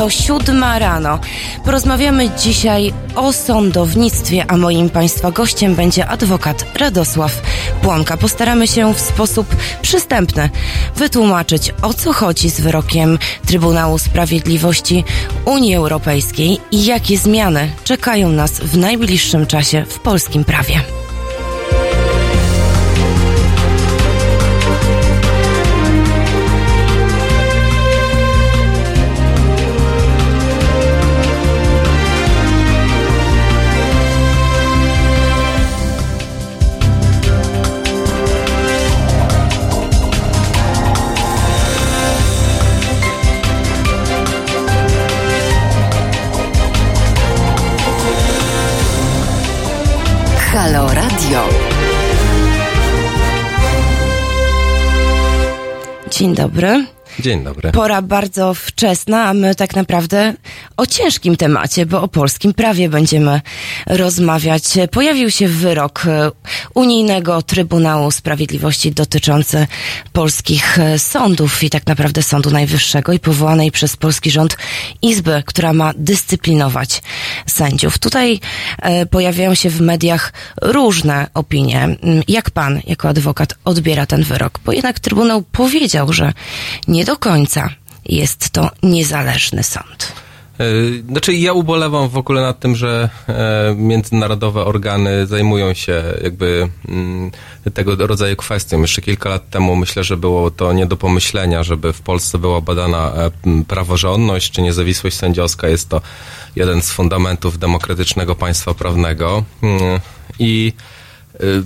To siódma rano. Porozmawiamy dzisiaj o sądownictwie, a moim Państwa gościem będzie adwokat Radosław Płonka. Postaramy się w sposób przystępny wytłumaczyć, o co chodzi z wyrokiem Trybunału Sprawiedliwości Unii Europejskiej i jakie zmiany czekają nas w najbliższym czasie w polskim prawie. Dzień dobry. Dzień dobry. Pora bardzo wczesna, a my tak naprawdę o ciężkim temacie, bo o polskim prawie będziemy rozmawiać. Pojawił się wyrok e, Unijnego Trybunału Sprawiedliwości dotyczący polskich e, sądów i tak naprawdę Sądu Najwyższego i powołanej przez polski rząd Izby, która ma dyscyplinować sędziów. Tutaj e, pojawiają się w mediach różne opinie. Mm, Jak pan, jako adwokat, odbiera ten wyrok? Bo jednak Trybunał powiedział, że nie do końca jest to niezależny sąd. E, Znaczy ja ubolewam w ogóle nad tym, że e, międzynarodowe organy zajmują się jakby mm, tego rodzaju kwestią. Jeszcze kilka lat temu myślę, że było to nie do pomyślenia, żeby w Polsce była badana e, praworządność czy niezawisłość sędziowska. Jest to jeden z fundamentów demokratycznego państwa prawnego. Mm, I y,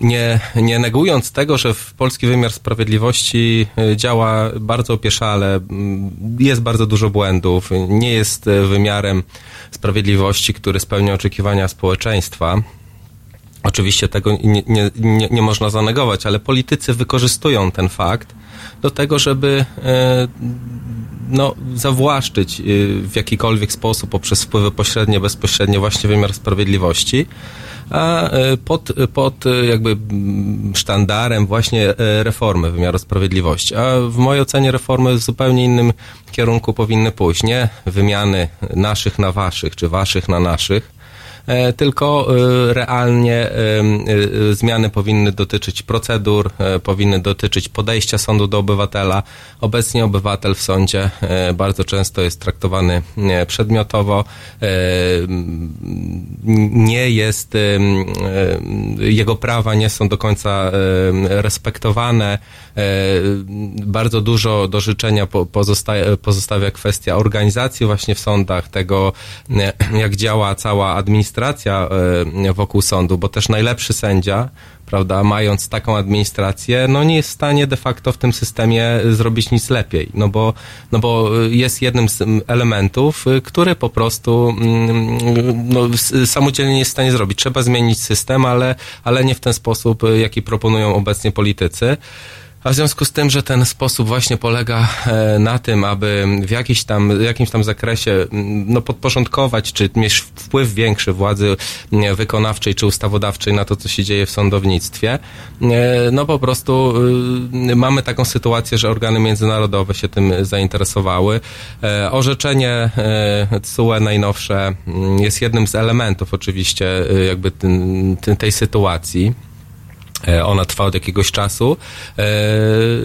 nie, nie negując tego, że w polski wymiar sprawiedliwości y, działa bardzo opieszale, mm, jest bardzo dużo błędów, nie jest y, wymiarem sprawiedliwości, który spełnia oczekiwania społeczeństwa. Oczywiście tego nie, nie, nie, nie można zanegować, ale politycy wykorzystują ten fakt do tego, żeby e, no, zawłaszczyć w jakikolwiek sposób poprzez wpływy pośrednie, bezpośrednie właśnie wymiar sprawiedliwości, a e, pod, pod e, jakby sztandarem właśnie e, reformy wymiaru sprawiedliwości. A w mojej ocenie reformy w zupełnie innym kierunku powinny pójść. Nie wymiany naszych na waszych, czy waszych na naszych, tylko e, realnie e, e, zmiany powinny dotyczyć procedur, e, powinny dotyczyć podejścia sądu do obywatela. Obecnie obywatel w sądzie e, bardzo często jest traktowany e, przedmiotowo, e, nie jest, e, e, jego prawa nie są do końca e, respektowane. E, Bardzo dużo do życzenia pozostawia kwestia organizacji właśnie w sądach, tego e, jak działa cała administracja e, wokół sądu, bo też najlepszy sędzia, prawda, mając taką administrację, no nie jest w stanie de facto w tym systemie zrobić nic lepiej, no bo, no bo jest jednym z elementów, który po prostu mm, no, samodzielnie nie jest w stanie zrobić. Trzeba zmienić system, ale, ale nie w ten sposób, jaki proponują obecnie politycy. A w związku z tym, że ten sposób właśnie polega e, na tym, aby w jakiś tam, jakimś tam zakresie no, podporządkować, czy mieć wpływ większy władzy wykonawczej czy ustawodawczej na to, co się dzieje w sądownictwie, e, no po prostu y, mamy taką sytuację, że organy międzynarodowe się tym zainteresowały. E, Orzeczenie e, TSUE najnowsze jest jednym z elementów oczywiście y, jakby tej sytuacji. E, Ona trwa od jakiegoś czasu e,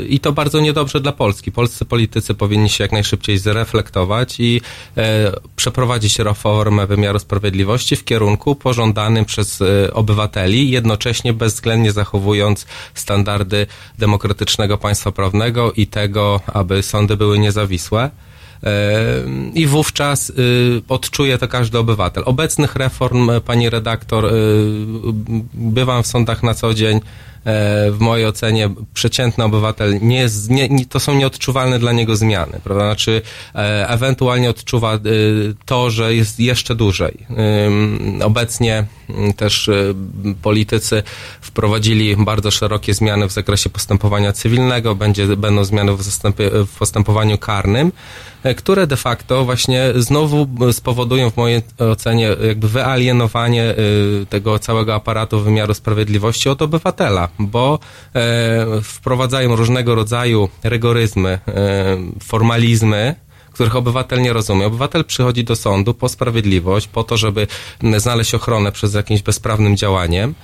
i to bardzo niedobrze dla Polski. Polscy politycy powinni się jak najszybciej zreflektować i e, przeprowadzić reformę wymiaru sprawiedliwości w kierunku pożądanym przez obywateli, jednocześnie bezwzględnie zachowując standardy demokratycznego państwa prawnego i tego, aby sądy były niezawisłe. I wówczas y, odczuje to każdy obywatel. Obecnych reform, e, pani redaktor, y, bywam w sądach na co dzień. E, W mojej ocenie przeciętny obywatel nie nie, nie, to są nieodczuwalne dla niego zmiany, prawda? Znaczy, e, ewentualnie odczuwa y, to, że jest jeszcze dłużej. Obecnie mm, też politycy wprowadzili bardzo szerokie zmiany w zakresie postępowania cywilnego, będzie, będą zmiany w, w postępowaniu karnym, e, które de facto właśnie znowu spowodują w mojej ocenie jakby wyalienowanie tego całego aparatu wymiaru sprawiedliwości od obywatela, bo e, wprowadzają różnego rodzaju rygoryzmy, e, formalizmy, których obywatel nie rozumie. Obywatel przychodzi do sądu po sprawiedliwość, po to, żeby znaleźć ochronę przed jakimś bezprawnym działaniem.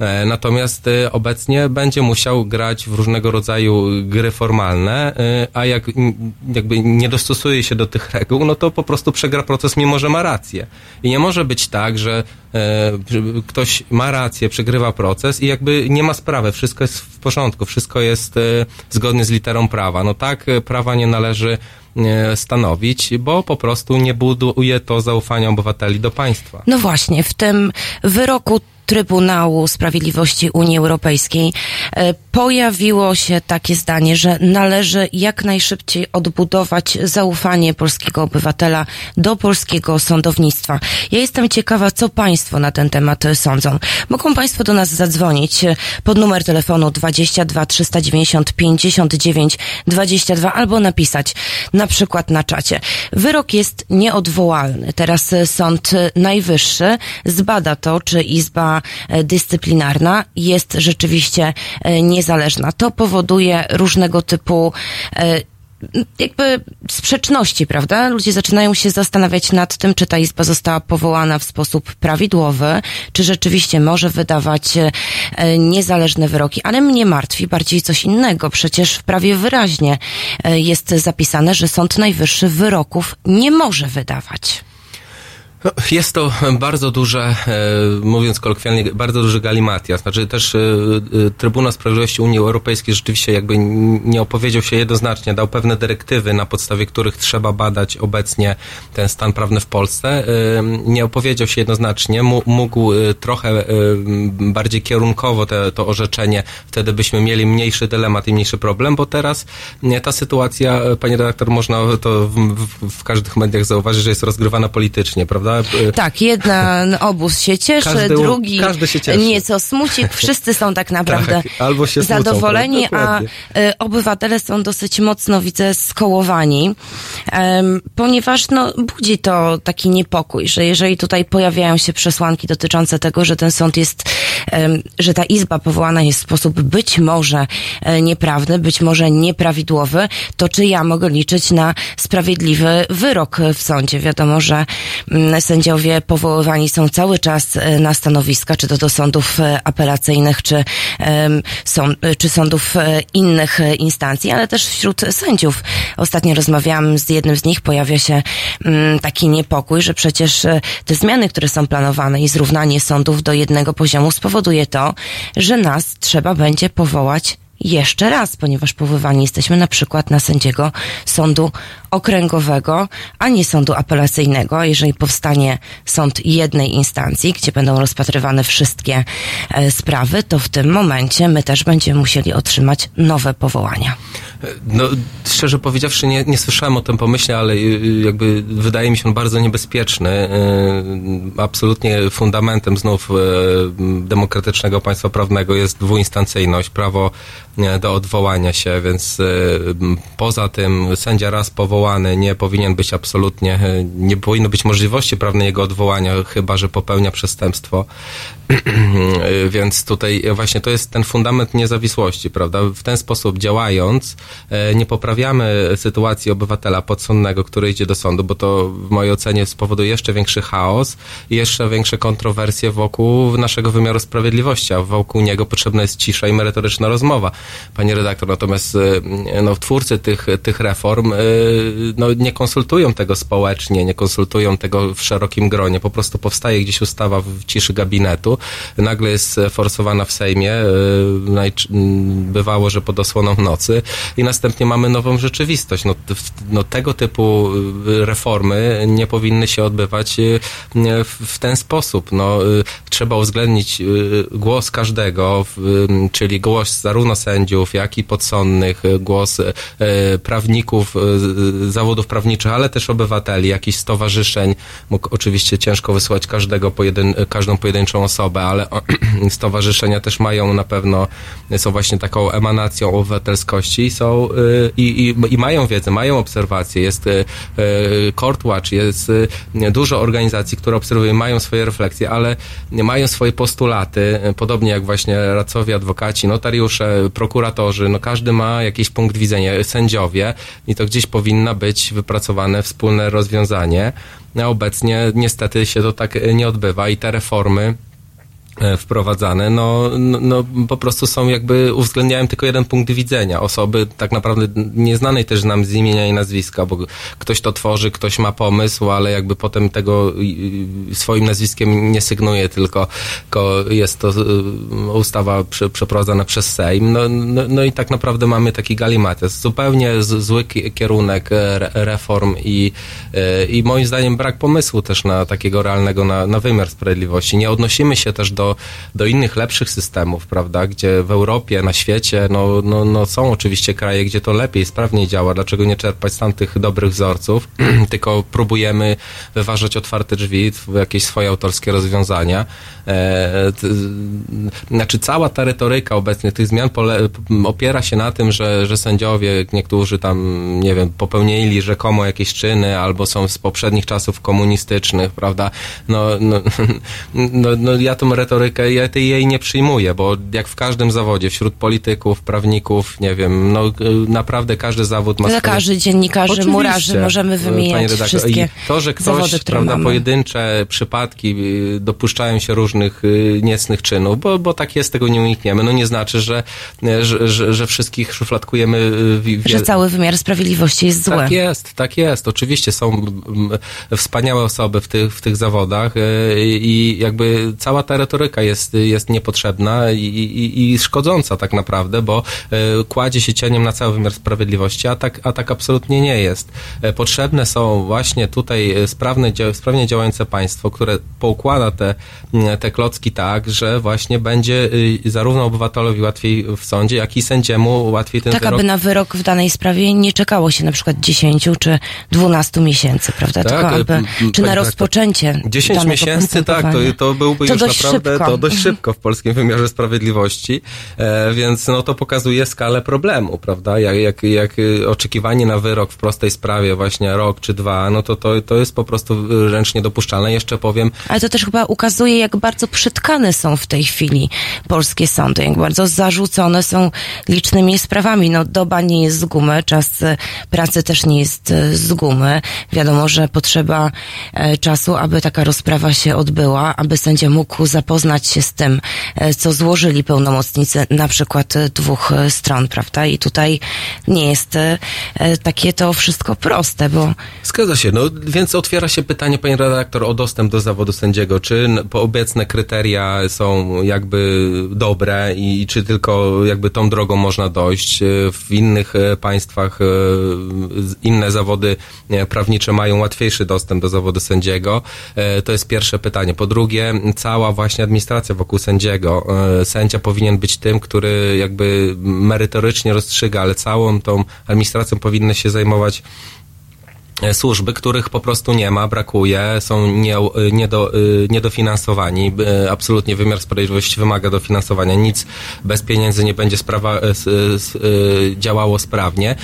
E, natomiast e, obecnie będzie musiał grać w różnego rodzaju gry formalne, e, a jak jakby nie dostosuje się do tych reguł, no to po prostu przegra proces, mimo że ma rację. I nie może być tak, że ktoś ma rację, przegrywa proces i jakby nie ma sprawy, wszystko jest w porządku, wszystko jest zgodnie z literą prawa. No tak, prawa nie należy stanowić, bo po prostu nie buduje to zaufania obywateli do państwa. No właśnie, w tym wyroku Trybunału Sprawiedliwości Unii Europejskiej. E, pojawiło się takie zdanie, że należy jak najszybciej odbudować zaufanie polskiego obywatela do polskiego sądownictwa. Ja jestem ciekawa, co Państwo na ten temat sądzą. Mogą Państwo do nas zadzwonić pod numer telefonu 22 390 59 22 albo napisać na przykład na czacie. Wyrok jest nieodwołalny. Teraz Sąd Najwyższy zbada to, czy Izba E, dyscyplinarna jest rzeczywiście e, niezależna. To powoduje różnego typu e, jakby sprzeczności, prawda? Ludzie zaczynają się zastanawiać nad tym, czy ta izba została powołana w sposób prawidłowy, czy rzeczywiście może wydawać niezależne wyroki. Ale mnie martwi bardziej coś innego. Przecież w prawie wyraźnie jest zapisane, że Sąd Najwyższy wyroków nie może wydawać. No, jest to bardzo duże, e, mówiąc kolokwialnie, bardzo duży galimatias. Znaczy też e, e, Trybunał Sprawiedliwości Unii Europejskiej rzeczywiście jakby nie opowiedział się jednoznacznie, dał pewne dyrektywy, na podstawie których trzeba badać obecnie ten stan prawny w Polsce. Nie opowiedział się jednoznacznie, mógł trochę bardziej kierunkowo te, to orzeczenie, wtedy byśmy mieli mniejszy dylemat i mniejszy problem, bo teraz ta sytuacja, panie redaktor, można to w, w, w każdych mediach zauważyć, że jest rozgrywana politycznie, prawda? Prawda? Tak, jeden obóz się cieszy, każdy, drugi każdy się cieszy. nieco smuci. Wszyscy są tak naprawdę tak, albo się zadowoleni, smucą, a e, obywatele są dosyć mocno, widzę, skołowani, ponieważ no, budzi to taki niepokój, że jeżeli tutaj pojawiają się przesłanki dotyczące tego, że ten sąd jest, że ta izba powołana jest w sposób być może e, nieprawny, być może nieprawidłowy, to czy ja mogę liczyć na sprawiedliwy wyrok w sądzie? Wiadomo, że mm, sędziowie powoływani są cały czas e, na stanowiska, czy to do sądów e, apelacyjnych, czy, czy sądów e, innych instancji, ale też wśród sędziów. Ostatnio rozmawiałam z jednym z nich, pojawia się mm, taki niepokój, że przecież te zmiany, które są planowane i zrównanie sądów do jednego poziomu spowoduje to, że nas trzeba będzie powołać jeszcze raz, ponieważ powoływani jesteśmy na przykład na sędziego sądu okręgowego, a nie sądu apelacyjnego. Jeżeli powstanie sąd jednej instancji, gdzie będą rozpatrywane wszystkie e, sprawy, to w tym momencie my też będziemy musieli otrzymać nowe powołania. No, szczerze powiedziawszy, nie, nie słyszałem o tym pomyśle, ale y, y, jakby wydaje mi się on bardzo niebezpieczny. Y, absolutnie fundamentem znów demokratycznego państwa prawnego jest dwuinstancyjność, prawo do odwołania się, więc poza tym sędzia raz powołany nie powinien być absolutnie, nie powinno być możliwości prawnej jego odwołania, chyba że popełnia przestępstwo. więc tutaj właśnie to jest ten fundament niezawisłości, prawda? W ten sposób działając, E, nie poprawiamy sytuacji obywatela podsądnego, który idzie do sądu, bo to w mojej ocenie spowoduje jeszcze większy chaos i jeszcze większe kontrowersje wokół naszego wymiaru sprawiedliwości, a wokół niego potrzebna jest cisza i merytoryczna rozmowa. Panie redaktor, natomiast e, no, twórcy tych, tych reform e, no, nie konsultują tego społecznie, nie konsultują tego w szerokim gronie. Po prostu powstaje gdzieś ustawa w ciszy gabinetu, nagle jest forsowana w Sejmie, bywało, że pod osłoną nocy i następnie mamy nową rzeczywistość. No, no tego typu y, reformy nie powinny się odbywać y, w ten sposób. No, y, trzeba uwzględnić głos każdego, czyli głos zarówno sędziów, jak i podsądnych, głos prawników, zawodów prawniczych, ale też obywateli, jakichś stowarzyszeń. Mógł oczywiście ciężko wysłać każdego pojedyn każdą pojedynczą osobę, ale stowarzyszenia też mają na pewno, są właśnie taką emanacją obywatelskości, są są i, i, i mają wiedzę, mają obserwacje, jest Court Watch, jest dużo organizacji, które obserwują, mają swoje refleksje, ale mają swoje postulaty, podobnie jak właśnie radcowie, adwokaci, notariusze, prokuratorzy, no każdy ma jakiś punkt widzenia, sędziowie. I to gdzieś powinno być wypracowane wspólne rozwiązanie. A obecnie niestety się to tak nie odbywa i te reformy E, wprowadzane, no, no, no, po prostu są jakby, uwzględniają tylko jeden punkt widzenia. Osoby tak naprawdę nieznanej też nam z imienia i nazwiska, bo ktoś to tworzy, ktoś ma pomysł, ale jakby potem tego swoim nazwiskiem nie sygnuje, tylko, jest to e, ustawa przeprowadzana przez Sejm, no, no, no, i tak naprawdę mamy taki galimates, zupełnie zły kierunek e, reform i, i moim zdaniem brak pomysłu też na takiego realnego, na, na wymiar sprawiedliwości. Nie odnosimy się też do do, innych lepszych systemów, prawda, gdzie w Europie, na świecie, no, no, no są oczywiście kraje, gdzie to lepiej, sprawniej działa. Dlaczego nie czerpać z tamtych dobrych wzorców, tylko próbujemy wyważać otwarte drzwi w jakieś swoje autorskie rozwiązania. E, t, znaczy cała ta retoryka obecnie tych zmian pole, opiera się na tym, że, że sędziowie, niektórzy tam, nie wiem, popełnili rzekomo jakieś czyny, albo są z poprzednich czasów komunistycznych, prawda? No, no, no, no ja tą retorykę retorykę, ja tej jej nie przyjmuję, bo jak w każdym zawodzie, wśród polityków, prawników, nie wiem, no naprawdę każdy zawód ma Lekarzy, swoje... dziennikarzy, Oczywiście, murarzy, możemy wymieniać wszystkie I to, że ktoś, zawody, prawda, mamy. pojedyncze przypadki y, dopuszczają się różnych y, niecnych czynów, bo, bo tak jest, tego nie unikniemy, no nie znaczy, że, że, że, że wszystkich szufladkujemy. Y, że cały wymiar sprawiedliwości jest zły. Tak jest, tak jest. Oczywiście są wspaniałe osoby w tych, w tych zawodach i jakby cała ta retoryka retoryka jest, jest niepotrzebna i, i, i szkodząca tak naprawdę, bo e, kładzie się cieniem na cały wymiar sprawiedliwości, a tak, a tak absolutnie nie jest. E, potrzebne są właśnie tutaj e, sprawne, sprawnie działające państwo, które poukłada te, te klocki tak, że właśnie będzie zarówno obywatelowi łatwiej w sądzie, jak i sędziemu łatwiej ten tak, wyrok... Tak, aby na wyrok w danej sprawie nie czekało się na przykład 10 czy 12 miesięcy, prawda? Tak, Tylko aby, czy na rozpoczęcie 10 miesięcy, tak, to, to byłby to już naprawdę to dość szybko w polskim wymiarze sprawiedliwości, e, więc no to pokazuje skalę problemu, prawda? Jak, jak, jak oczekiwanie na wyrok w prostej sprawie, właśnie rok czy dwa, no to, to, to jest po prostu wręcz niedopuszczalne. Jeszcze powiem... Ale to też chyba ukazuje, jak bardzo przytkane są w tej chwili polskie sądy, jak bardzo zarzucone są licznymi sprawami. No doba nie jest z gumy, czas pracy też nie jest z gumy. Wiadomo, że potrzeba e, czasu, aby taka rozprawa się odbyła, aby sędzia mógł zapoznać zapoznać się z tym, e, co złożyli pełnomocnicy na przykład e, dwóch e, stron, prawda? I tutaj nie jest takie to wszystko proste, bo... Zgadza się, no więc otwiera się pytanie, pani redaktor, o dostęp do zawodu sędziego. Czy obecne kryteria są jakby dobre i czy tylko jakby tą drogą można dojść? W innych państwach inne zawody prawnicze mają łatwiejszy dostęp do zawodu sędziego. To jest pierwsze pytanie. Po drugie, cała właśnie administracja wokół sędziego. E, sędzia powinien być tym, który jakby merytorycznie rozstrzyga, ale całą tą administracją powinny się zajmować służby, których po prostu nie ma, brakuje, są nie, e, e, niedofinansowani. Absolutnie wymiar sprawiedliwości wymaga dofinansowania. Nic bez pieniędzy nie będzie sprawa, działało sprawnie.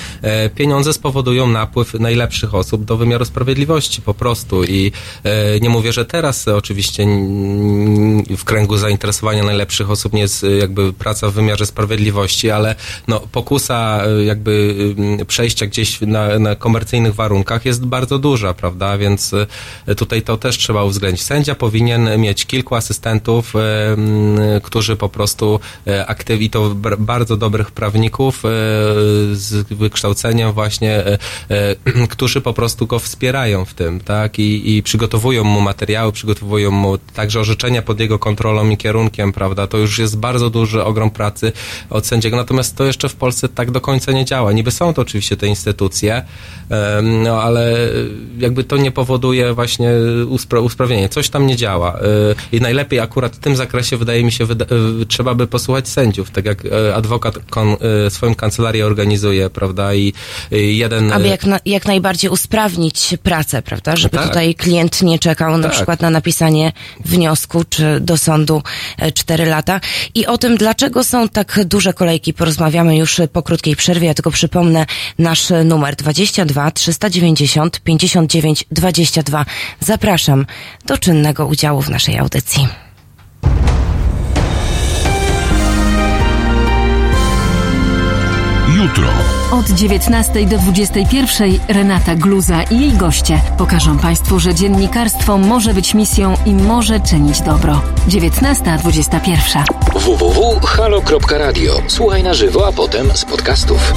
Pieniądze spowodują napływ najlepszych osób do wymiaru sprawiedliwości po prostu i nie mówię, że teraz oczywiście w kręgu zainteresowania najlepszych osób nie jest jakby praca w wymiarze sprawiedliwości, ale no, pokusa jakby przejścia gdzieś na, na komercyjnych warunkach jest bardzo duża, prawda? Więc e, tutaj to też trzeba uwzględnić. Sędzia powinien mieć kilku asystentów, e, którzy po prostu e, aktyw i to bardzo dobrych prawników z wykształceniem właśnie, którzy po prostu go wspierają w tym, tak? I, i przygotowują mu materiały, przygotowują mu także orzeczenia pod jego kontrolą i kierunkiem, prawda? To już jest bardzo duży ogrom pracy od sędziego, natomiast to jeszcze w Polsce tak do końca nie działa. Niby są to oczywiście te instytucje, no ale ale jakby to nie powoduje właśnie uspra usprawnienia. Coś tam nie działa. I najlepiej akurat w tym zakresie wydaje mi się, trzeba by posłuchać sędziów, tak jak adwokat swoją kancelarię organizuje, prawda, i jeden... Aby jak, na, jak najbardziej usprawnić pracę, prawda, żeby tak. tutaj klient nie czekał na tak. przykład na napisanie wniosku, czy do sądu 4 lata. I o tym, dlaczego są tak duże kolejki, porozmawiamy już po krótkiej przerwie. Ja tylko przypomnę nasz numer 22 390 59 22. Zapraszam do czynnego udziału w naszej audycji. Jutro. Od 19 do 21 Renata Gluza i jej goście pokażą Państwu, że dziennikarstwo może być misją i może czynić dobro. 19.21 www.halo.radio. Słuchaj na żywo, a potem z podcastów.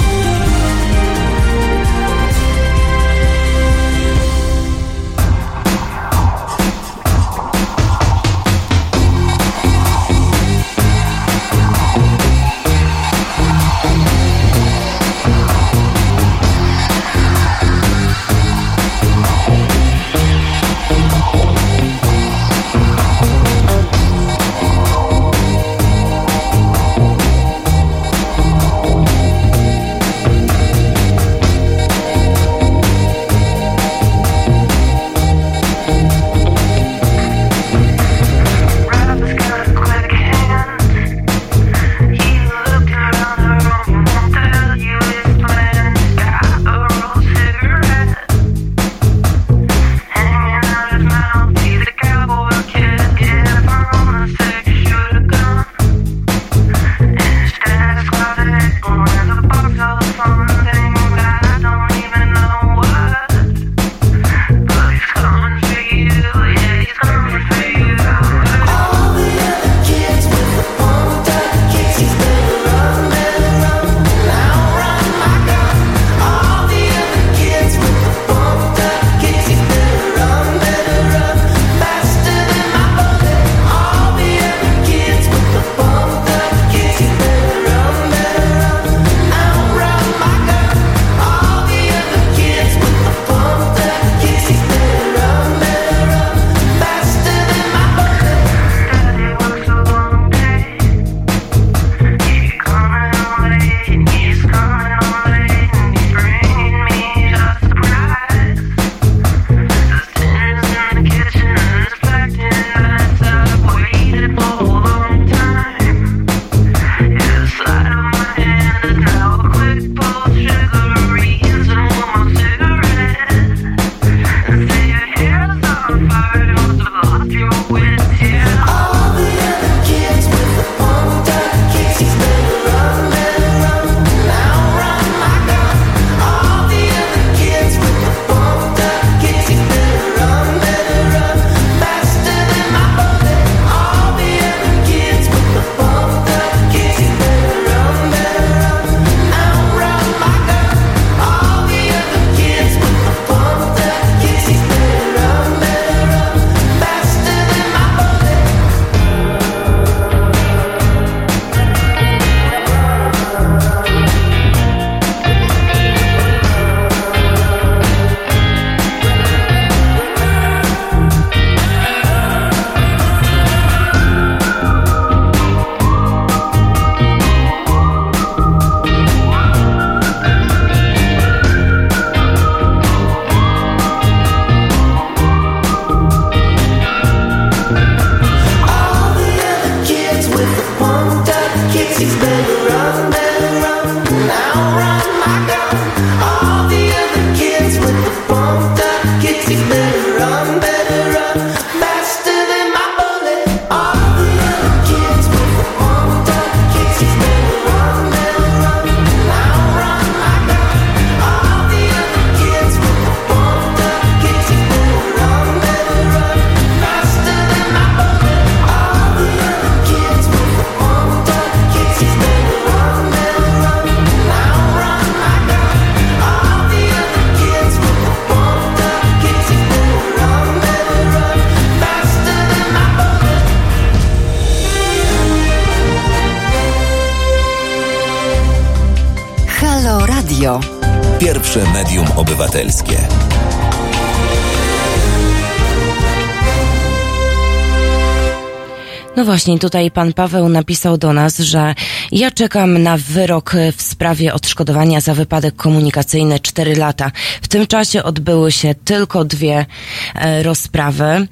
Właśnie, tutaj pan Paweł napisał do nas, że ja czekam na wyrok w sprawie odszkodowania za wypadek komunikacyjny 4 lata. W tym czasie odbyły się tylko dwie e, rozprawy. E,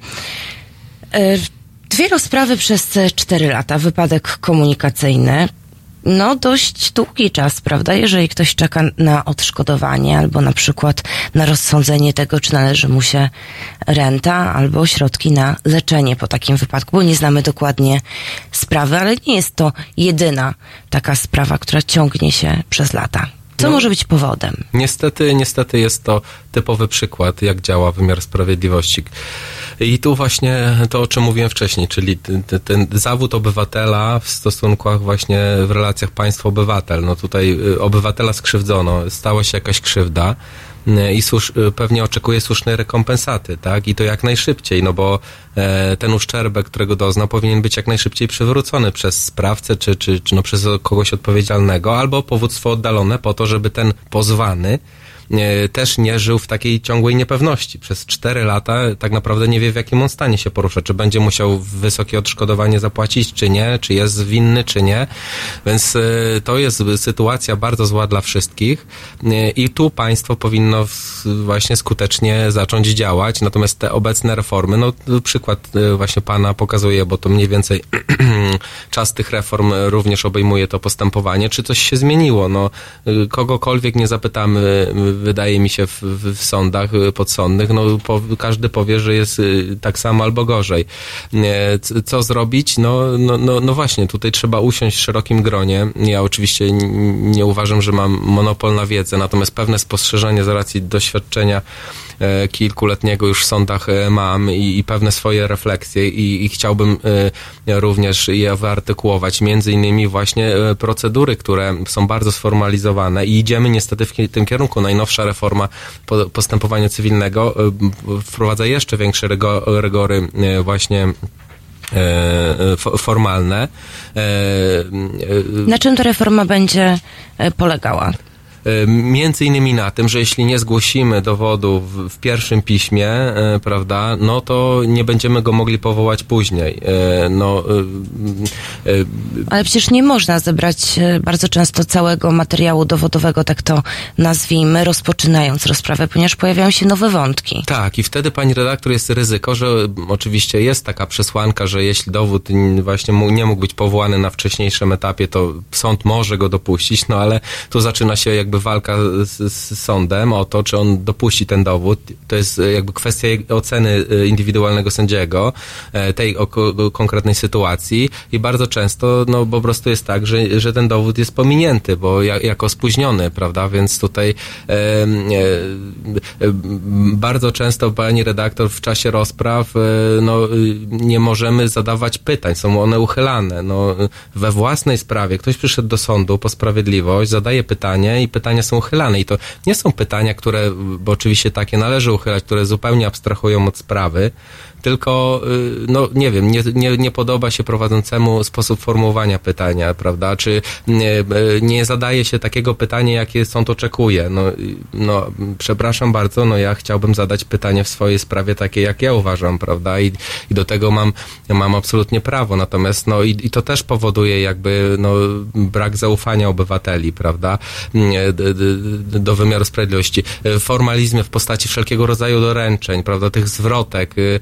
dwie rozprawy przez 4 lata, wypadek komunikacyjny no dość długi czas, prawda? Jeżeli ktoś czeka na odszkodowanie albo na przykład na rozsądzenie tego, czy należy mu się renta albo środki na leczenie po takim wypadku, bo nie znamy dokładnie sprawy, ale nie jest to jedyna taka sprawa, która ciągnie się przez lata. Co no, może być powodem? Niestety, niestety jest to typowy przykład, jak działa wymiar sprawiedliwości. I tu właśnie to, o czym mówiłem wcześniej, czyli ten, ten zawód obywatela w stosunkach właśnie w relacjach państwo-obywatel. No tutaj y, obywatela skrzywdzono, stała się jakaś krzywda i słusz, y, pewnie oczekuje słusznej rekompensaty, tak? I to jak najszybciej, no bo e, ten uszczerbek, którego dozna, powinien być jak najszybciej przywrócony przez sprawcę, czy, czy, czy no przez kogoś odpowiedzialnego, albo powództwo oddalone po to, żeby ten pozwany E, też nie żył w takiej ciągłej niepewności. Przez cztery lata tak naprawdę nie wie, w jakim on stanie się porusza. Czy będzie musiał wysokie odszkodowanie zapłacić, czy nie, czy jest winny, czy nie. Więc e, to jest sytuacja bardzo zła dla wszystkich e, i tu państwo powinno właśnie skutecznie zacząć działać. Natomiast te obecne reformy, no przykład właśnie pana pokazuje, bo to mniej więcej czas tych reform również obejmuje to postępowanie. Czy coś się zmieniło? No, kogokolwiek nie zapytamy wydaje mi się, w, w sądach y, podsądnych, no po, każdy powie, że jest y, tak samo albo gorzej. Co zrobić? No, no, no, no właśnie, tutaj trzeba usiąść w szerokim gronie. Ja oczywiście nie uważam, że mam monopol na wiedzę, natomiast pewne spostrzeżenie z racji doświadczenia E, kilkuletniego już w sądach e, mam i, i pewne swoje refleksje i, i chciałbym e, również je wyartykułować. Między innymi właśnie procedury, które są bardzo sformalizowane i idziemy niestety w tym kierunku. Najnowsza reforma postępowania cywilnego wprowadza jeszcze większe rygory właśnie formalne. Na czym ta reforma będzie polegała? E, między innymi na tym, że jeśli nie zgłosimy dowodu w, w, pierwszym piśmie, e, prawda, no to nie będziemy go mogli powołać później. E, no, Ale przecież nie można zebrać bardzo często całego materiału dowodowego, tak to nazwijmy, rozpoczynając rozprawę, ponieważ pojawiają się nowe wątki. Tak, i wtedy pani redaktor jest ryzyko, że oczywiście jest taka przesłanka, że jeśli dowód właśnie nie mógł być powołany na wcześniejszym etapie, to sąd może go dopuścić, no ale tu zaczyna się jakby walka z, z, sądem o to, czy on dopuści ten dowód. To jest e, jakby kwestia oceny e, indywidualnego sędziego e, tej konkretnej sytuacji i bardzo często no po prostu jest tak, że, że ten dowód jest pominięty, bo ja, jako spóźniony, prawda, więc tutaj e, e, bardzo często pani redaktor w czasie rozpraw no, nie możemy zadawać pytań, są one uchylane. No, we własnej sprawie ktoś przyszedł do sądu po sprawiedliwość, zadaje pytanie i pytania są uchylane. I to nie są pytania, które, bo oczywiście takie należy uchylać, które zupełnie abstrahują od sprawy, tylko, y, no nie wiem, nie, nie, nie podoba się prowadzącemu sposób formułowania pytania, prawda? Czy nie, y, nie zadaje się takiego pytania, jakie sąd oczekuje? No, no, przepraszam bardzo, no ja chciałbym zadać pytanie w swojej sprawie takie, jak ja uważam, prawda? I, i do tego mam, mam absolutnie prawo. Natomiast, no i, i to też powoduje jakby, no, brak zaufania obywateli, prawda? Do wymiaru sprawiedliwości. Formalizmie w postaci wszelkiego rodzaju doręczeń, prawda? Tych zwrotek, y,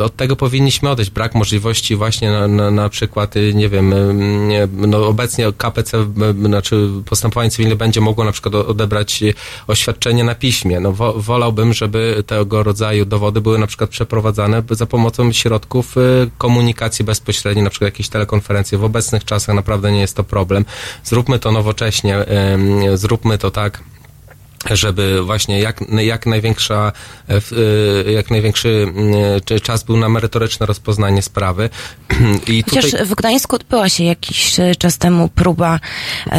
od tego powinniśmy odejść. Brak możliwości właśnie na, na, na przykład, y, nie wiem, y, no obecnie KPC, znaczy postępowanie cywilne będzie mogło na przykład odebrać oświadczenie na piśmie. No wolałbym, żeby tego rodzaju dowody były na przykład przeprowadzane za pomocą środków y, komunikacji bezpośredniej, na przykład jakieś telekonferencje. W obecnych czasach naprawdę nie jest to problem. Zróbmy to nowocześnie, zróbmy to tak, żeby właśnie jak, jak największa, e, e, jak największy e, czas był na merytoryczne rozpoznanie sprawy. I tutaj... Chociaż w Gdańsku odbyła się jakiś czas temu próba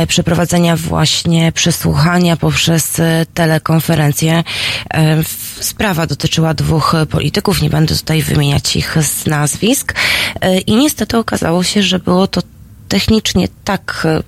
przeprowadzenia właśnie przesłuchania poprzez telekonferencję. Sprawa dotyczyła dwóch polityków, nie będę tutaj wymieniać ich z nazwisk i niestety okazało się, że było to technicznie tak e,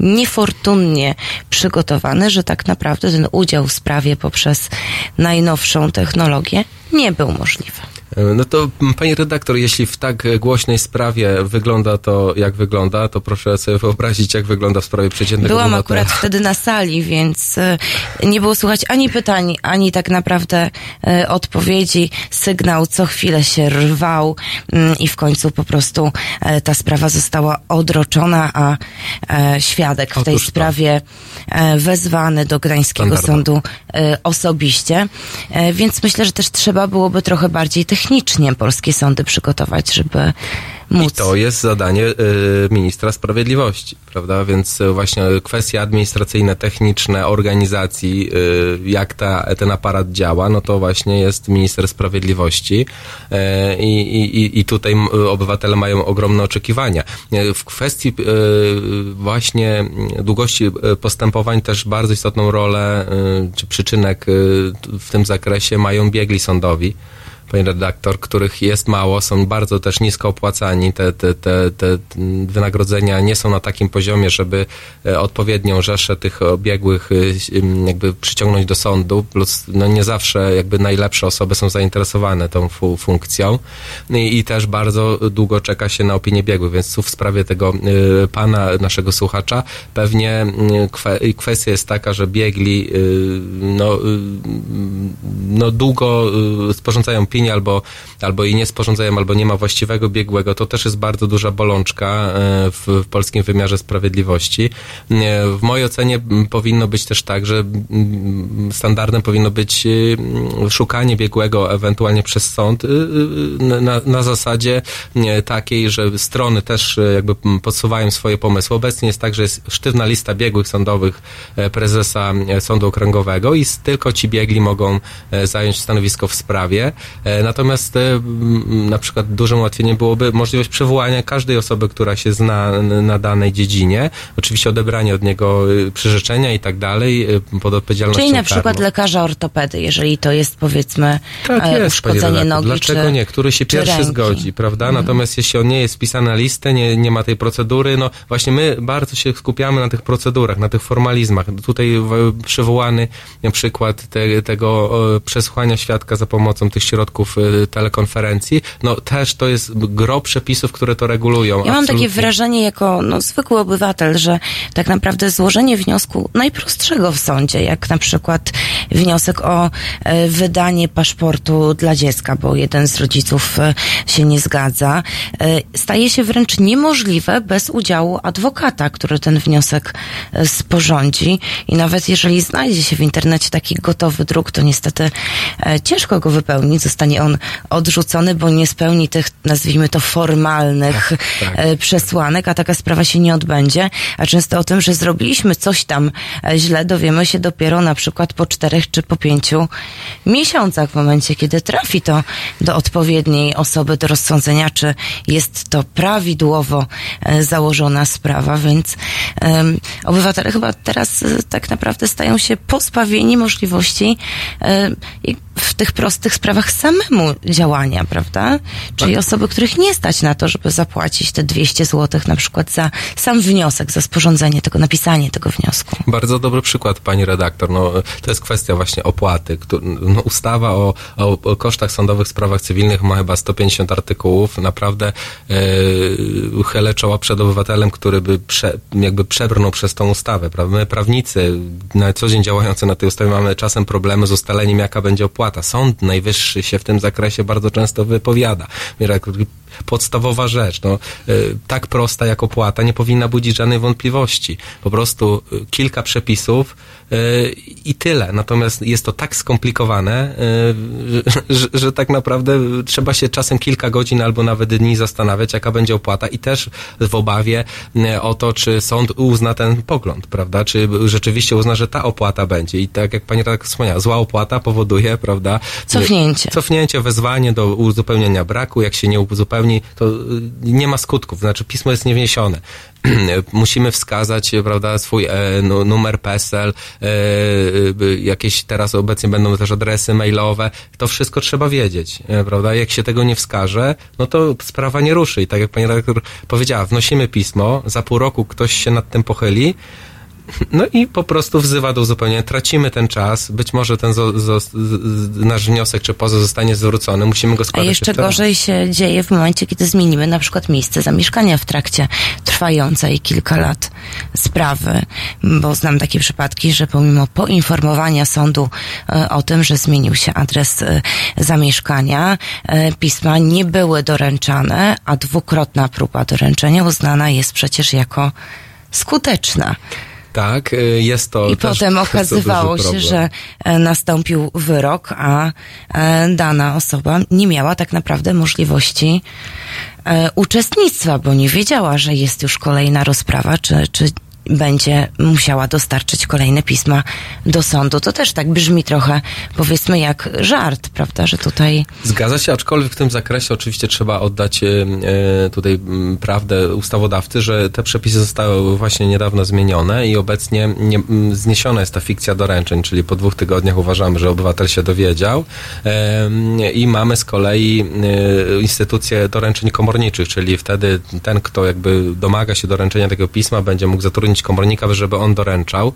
niefortunnie przygotowane, że tak naprawdę ten udział w sprawie poprzez najnowszą technologię nie był możliwy. No to pani redaktor, jeśli w tak głośnej sprawie wygląda to, jak wygląda, to proszę sobie wyobrazić, jak wygląda w sprawie przeciętnego Byłam obywatela. akurat wtedy na sali, więc e, nie było słuchać ani pytań, ani tak naprawdę e, odpowiedzi. Sygnał co chwilę się rwał mm, i w końcu po prostu e, ta sprawa została odroczona, a e, świadek w tej Otóż sprawie e, wezwany do Gdańskiego. Sądu e, osobiście. E, Więc myślę, że też trzeba byłoby trochę bardziej technicznie polskie sądy przygotować, żeby I móc. to jest zadanie y, ministra sprawiedliwości, prawda? Więc y, właśnie kwestie administracyjne, techniczne, organizacji, y, jak ta, ten aparat działa, no to właśnie jest minister sprawiedliwości i, i, i tutaj obywatele mają ogromne oczekiwania. W kwestii właśnie długości postępowań też bardzo istotną rolę, czy przyczynek w tym zakresie mają biegli sądowi pani redaktor, których jest mało, są bardzo też nisko opłacani. Te, te, te, te wynagrodzenia nie są na takim poziomie, żeby e, odpowiednią rzeszę tych biegłych e, jakby przyciągnąć do sądu, plus no nie zawsze jakby najlepsze osoby są zainteresowane tą fu funkcją I, i też bardzo długo czeka się na opinię biegłych, więc tu w sprawie tego e, pana, naszego słuchacza, pewnie kwestia jest taka, że biegli no, no długo sporządzają opinię albo, albo jej nie sporządzają, albo nie ma właściwego biegłego, to też jest bardzo duża bolączka e, w, w polskim wymiarze sprawiedliwości. Nie, W mojej ocenie powinno być też tak, że m, standardem powinno być m, szukanie biegłego ewentualnie przez sąd na, na zasadzie takiej, że strony też e, jakby podsuwają swoje pomysły. Obecnie jest tak, że jest sztywna lista biegłych sądowych e, prezesa e, Sądu Okręgowego i tylko ci biegli mogą e, zająć stanowisko w sprawie. E, Natomiast e, na przykład dużym ułatwieniem byłoby możliwość przywołania każdej osoby, która się zna na danej dziedzinie. Oczywiście odebranie od niego y, przyrzeczenia i tak dalej e, pod odpowiedzialnością Czyli na przykład karną. lekarza ortopedy, jeżeli to jest powiedzmy Tak e, jest, uszkodzenie nogi Dlaczego czy, nie? Który się pierwszy ręki. zgodzi, prawda? Natomiast jeśli on nie jest wpisany na listę, nie, nie ma tej procedury, no właśnie my bardzo się skupiamy na tych procedurach, na tych formalizmach. Tutaj przywołany przykład te, tego przesłuchania świadka za pomocą tych środków e, telekonferencji, no też to jest gro przepisów, które to regulują. Ja mam takie Absolutnie. wrażenie jako no, zwykły obywatel, że tak naprawdę złożenie wniosku najprostszego w sądzie, jak na przykład wniosek o e, wydanie paszportu dla dziecka, bo jeden z rodziców e, się nie zgadza, e, staje się wręcz niemożliwe bez udziału adwokata, który ten wniosek sporządzi i nawet jeżeli znajdzie się w internecie taki gotowy druk, to niestety ciężko go wypełnić, zostanie on odrzucony, bo nie spełni tych, nazwijmy to, formalnych tak. e, przesłanek, a taka sprawa się nie odbędzie. A często o tym, że zrobiliśmy coś tam e, źle, dowiemy się dopiero na przykład po czterech czy po pięciu miesiącach, w momencie, kiedy trafi to do odpowiedniej osoby do rozsądzenia, czy jest to prawidłowo e, założona sprawa, więc em, obywatele chyba teraz tak naprawdę stają się pozbawieni możliwości i w tych prostych sprawach samemu działania, prawda? Czyli osoby, których nie stać na to, żeby zapłacić te 200 zł na przykład za sam wniosek, za sporządzenie tego, napisanie tego wniosku. Bardzo dobry przykład, pani redaktor. No, to jest kwestia właśnie opłaty. No, ustawa o, o, o kosztach sądowych w sprawach cywilnych ma chyba 150 artykułów. Naprawdę yy, chylę czoła przed obywatelem, który by prze, jakby przebrnął przez tą ustawę. Prawda? My prawnicy na co dzień działający na tej ustawie mamy czasem problemy z ustaleniem, jaka będzie opłata. Sąd Najwyższy się w tym zakresie bardzo często wypowiada. Podstawowa rzecz, no, y, tak prosta jak opłata, nie powinna budzić żadnej wątpliwości. Po prostu y, kilka przepisów y, i tyle. Natomiast jest to tak skomplikowane, że, że, tak naprawdę trzeba się czasem kilka godzin albo nawet dni zastanawiać, jaka będzie opłata i też w obawie o to, czy sąd uzna ten pogląd, prawda? Czy rzeczywiście uzna, że ta opłata będzie. I tak jak pani tak wspomniała, zła opłata powoduje, prawda? Cofnięcie. Cofnięcie, wezwanie do uzupełnienia braku. Jak się nie to y, nie ma skutków. Znaczy pismo jest niewniesione. Musimy wskazać, prawda, swój e, nu- numer PESEL, e, y, jakieś teraz obecnie będą też adresy mailowe. To wszystko trzeba wiedzieć, e, prawda? Jak się tego nie wskaże, no to sprawa nie ruszy. I tak jak pani redaktor powiedziała, wnosimy pismo, za pół roku ktoś się nad tym pochyli, No i po prostu wzywa do uzupełnienia. Tracimy ten czas, być może ten zo, zo, nasz wniosek czy pozew zostanie zwrócony, musimy go składać A jeszcze gorzej się dzieje w momencie, kiedy zmienimy na przykład miejsce zamieszkania w trakcie trwającej kilka lat sprawy, bo znam takie przypadki, że pomimo poinformowania sądu e, o tym, że zmienił się adres e, zamieszkania, e, pisma nie były doręczane, a dwukrotna próba doręczenia uznana jest przecież jako skuteczna. Tak, y, jest to. I potem okazywało się, że e, nastąpił wyrok, a e, dana osoba nie miała tak naprawdę możliwości e, uczestnictwa, bo nie wiedziała, że jest już kolejna rozprawa, czy, czy będzie musiała dostarczyć kolejne pisma do sądu. To też tak brzmi trochę, powiedzmy, jak żart, prawda, że tutaj... Zgadza się, aczkolwiek w tym zakresie oczywiście trzeba oddać e, tutaj prawdę ustawodawcy, że te przepisy zostały właśnie niedawno zmienione i obecnie nie, zniesiona jest ta fikcja doręczeń, czyli po dwóch tygodniach uważamy, że obywatel się dowiedział i mamy z kolei e, instytucję doręczeń komorniczych, czyli wtedy ten, kto jakby domaga się doręczenia tego pisma, będzie mógł zatrudnić zatrudnić komornika, żeby on doręczał.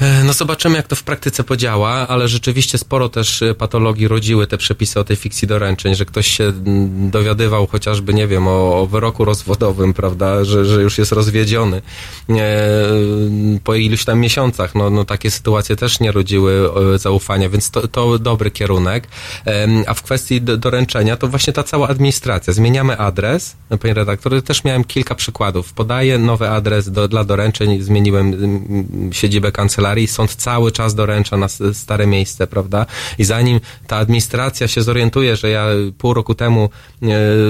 E, no zobaczymy, jak to w praktyce podziała, ale rzeczywiście sporo też e, patologii rodziły te przepisy o tej fikcji doręczeń, że ktoś się dowiadywał chociażby, nie wiem, o, o wyroku rozwodowym, prawda, że, że już jest rozwiedziony e, po iluś tam miesiącach. No, no takie sytuacje też nie rodziły zaufania, więc to, to dobry kierunek. A w kwestii doręczenia to właśnie ta cała administracja. Zmieniamy adres, panie redaktor, też miałem kilka przykładów. Podaję nowy adres do, dla doręczeń, zmieniłem siedzibę kancelarii, kancelarii, sąd cały czas doręcza na stare miejsce, prawda? I zanim ta administracja się zorientuje, że ja pół roku temu e,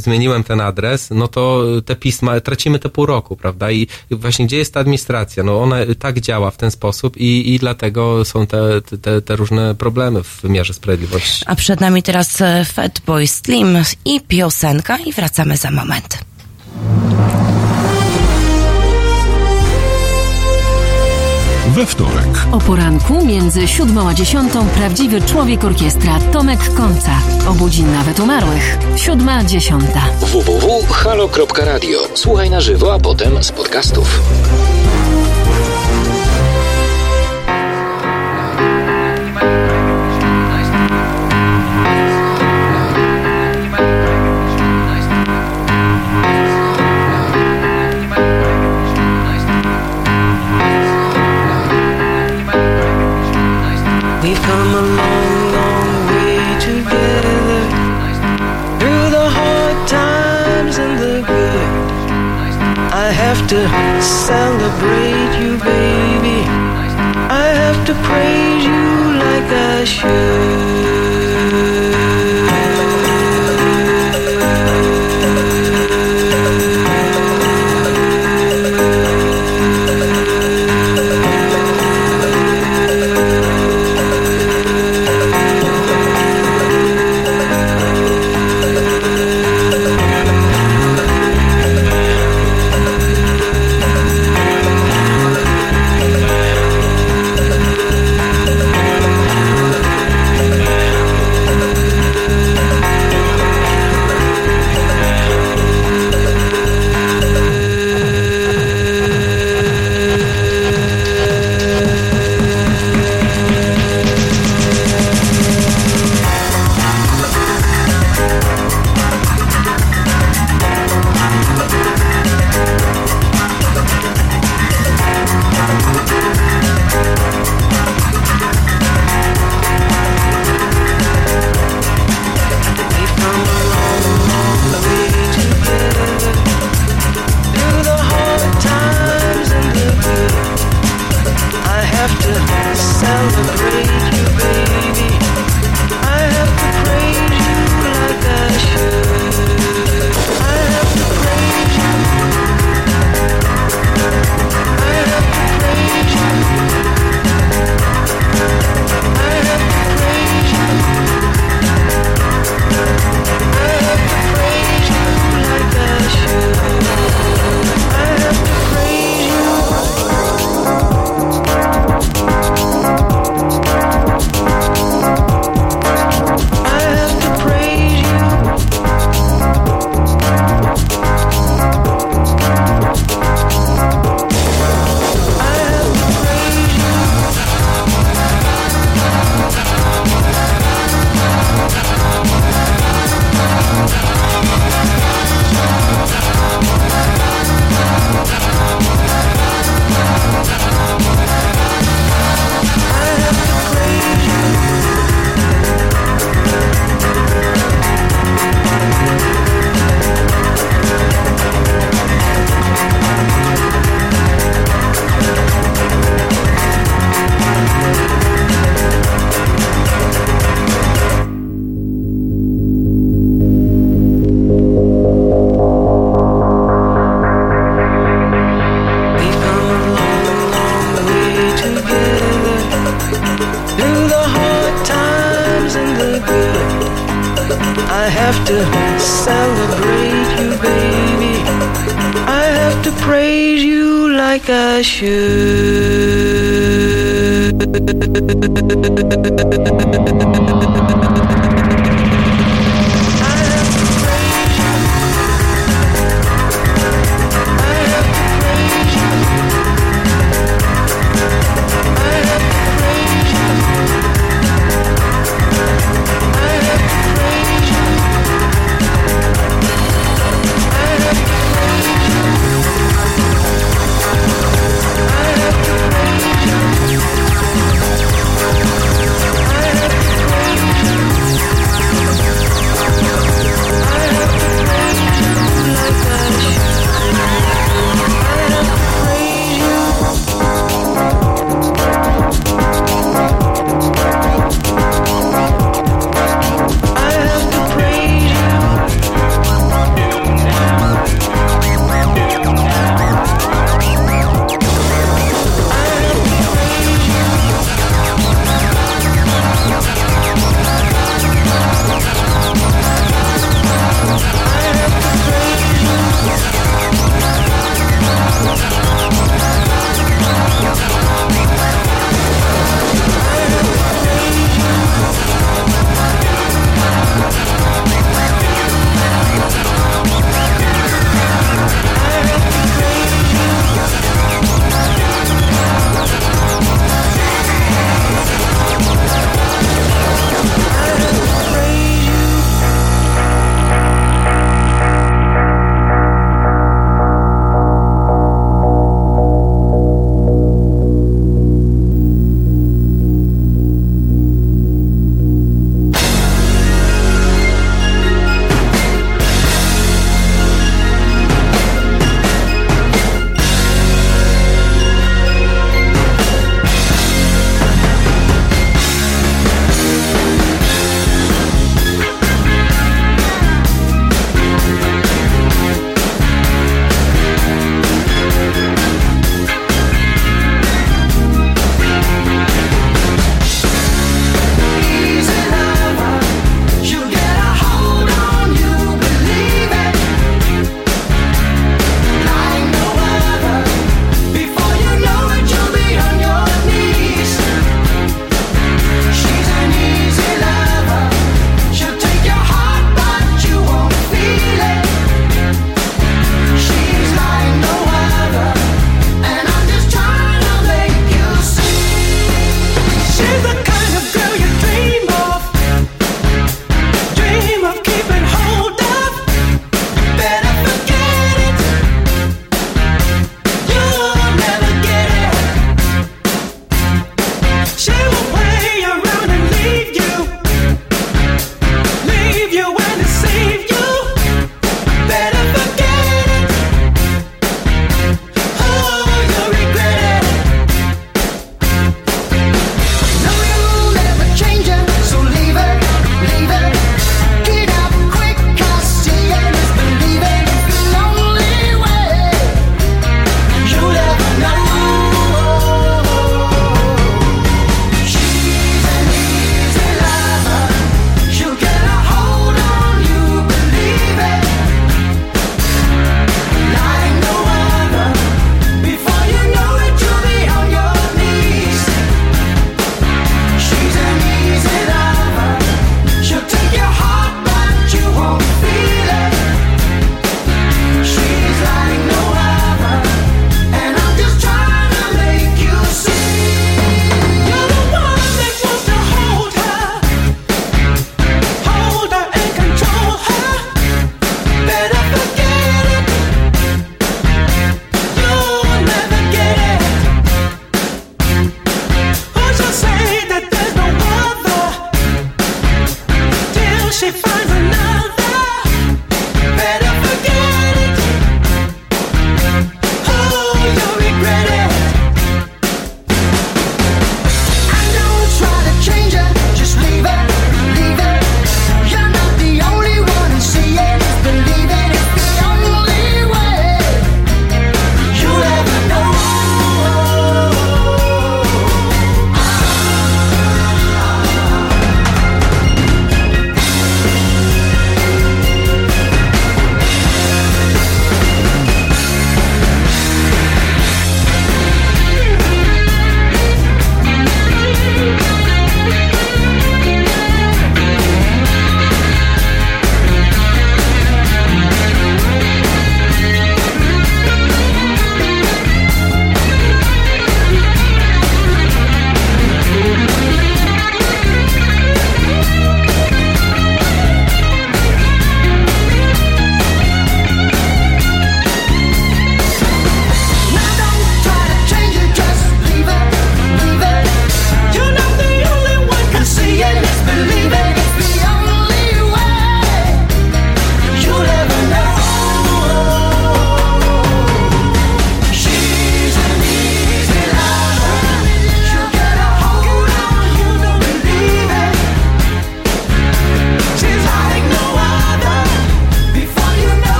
zmieniłem ten adres, no to te pisma, tracimy te pół roku, prawda? I właśnie gdzie jest ta administracja? No ona tak działa w ten sposób i, i dlatego są te, te, te różne problemy w wymiarze sprawiedliwości. A przed nami teraz e, Fatboy Slim i piosenka i wracamy za moment. We wtorek. O poranku między siódmą a dziesiątą prawdziwy człowiek orkiestra Tomek Końca. Obudzi nawet umarłych. Siódma, dziesiąta. www.halo.radio. Słuchaj na żywo, a potem z podcastów. come a long, long way together. Through the hard times and the good, I have to celebrate you, baby. I have to praise you like I should.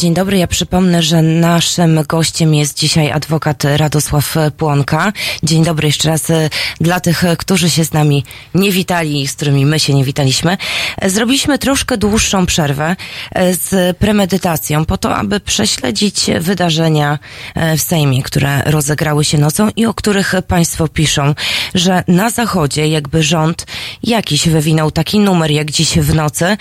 Dzień dobry. Ja przypomnę, że naszym gościem jest dzisiaj adwokat Radosław Płonka. Dzień dobry jeszcze raz e, dla tych, e, którzy się z nami nie witali i z którymi my się nie witaliśmy. E, Zrobiliśmy troszkę dłuższą przerwę z premedytacją po to, aby prześledzić wydarzenia w Sejmie, które rozegrały się nocą i o których Państwo piszą, że na Zachodzie jakby rząd jakiś wywinął taki numer jak dziś w nocy,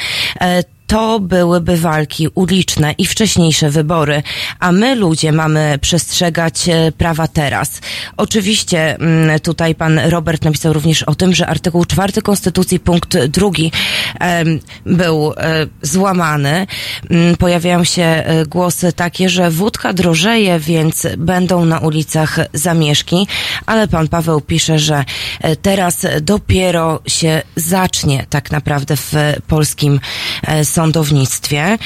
to byłyby walki uliczne i wcześniejsze wybory, a my ludzie mamy przestrzegać e, prawa teraz. Oczywiście mm, tutaj pan Robert napisał również o tym, że artykuł 4 Konstytucji punkt drugi był e, złamany. Mm, Pojawiają się e, głosy takie, że wódka drożeje, więc będą na ulicach zamieszki, ale pan Paweł pisze, że teraz dopiero się zacznie tak naprawdę w polskim sądownictwie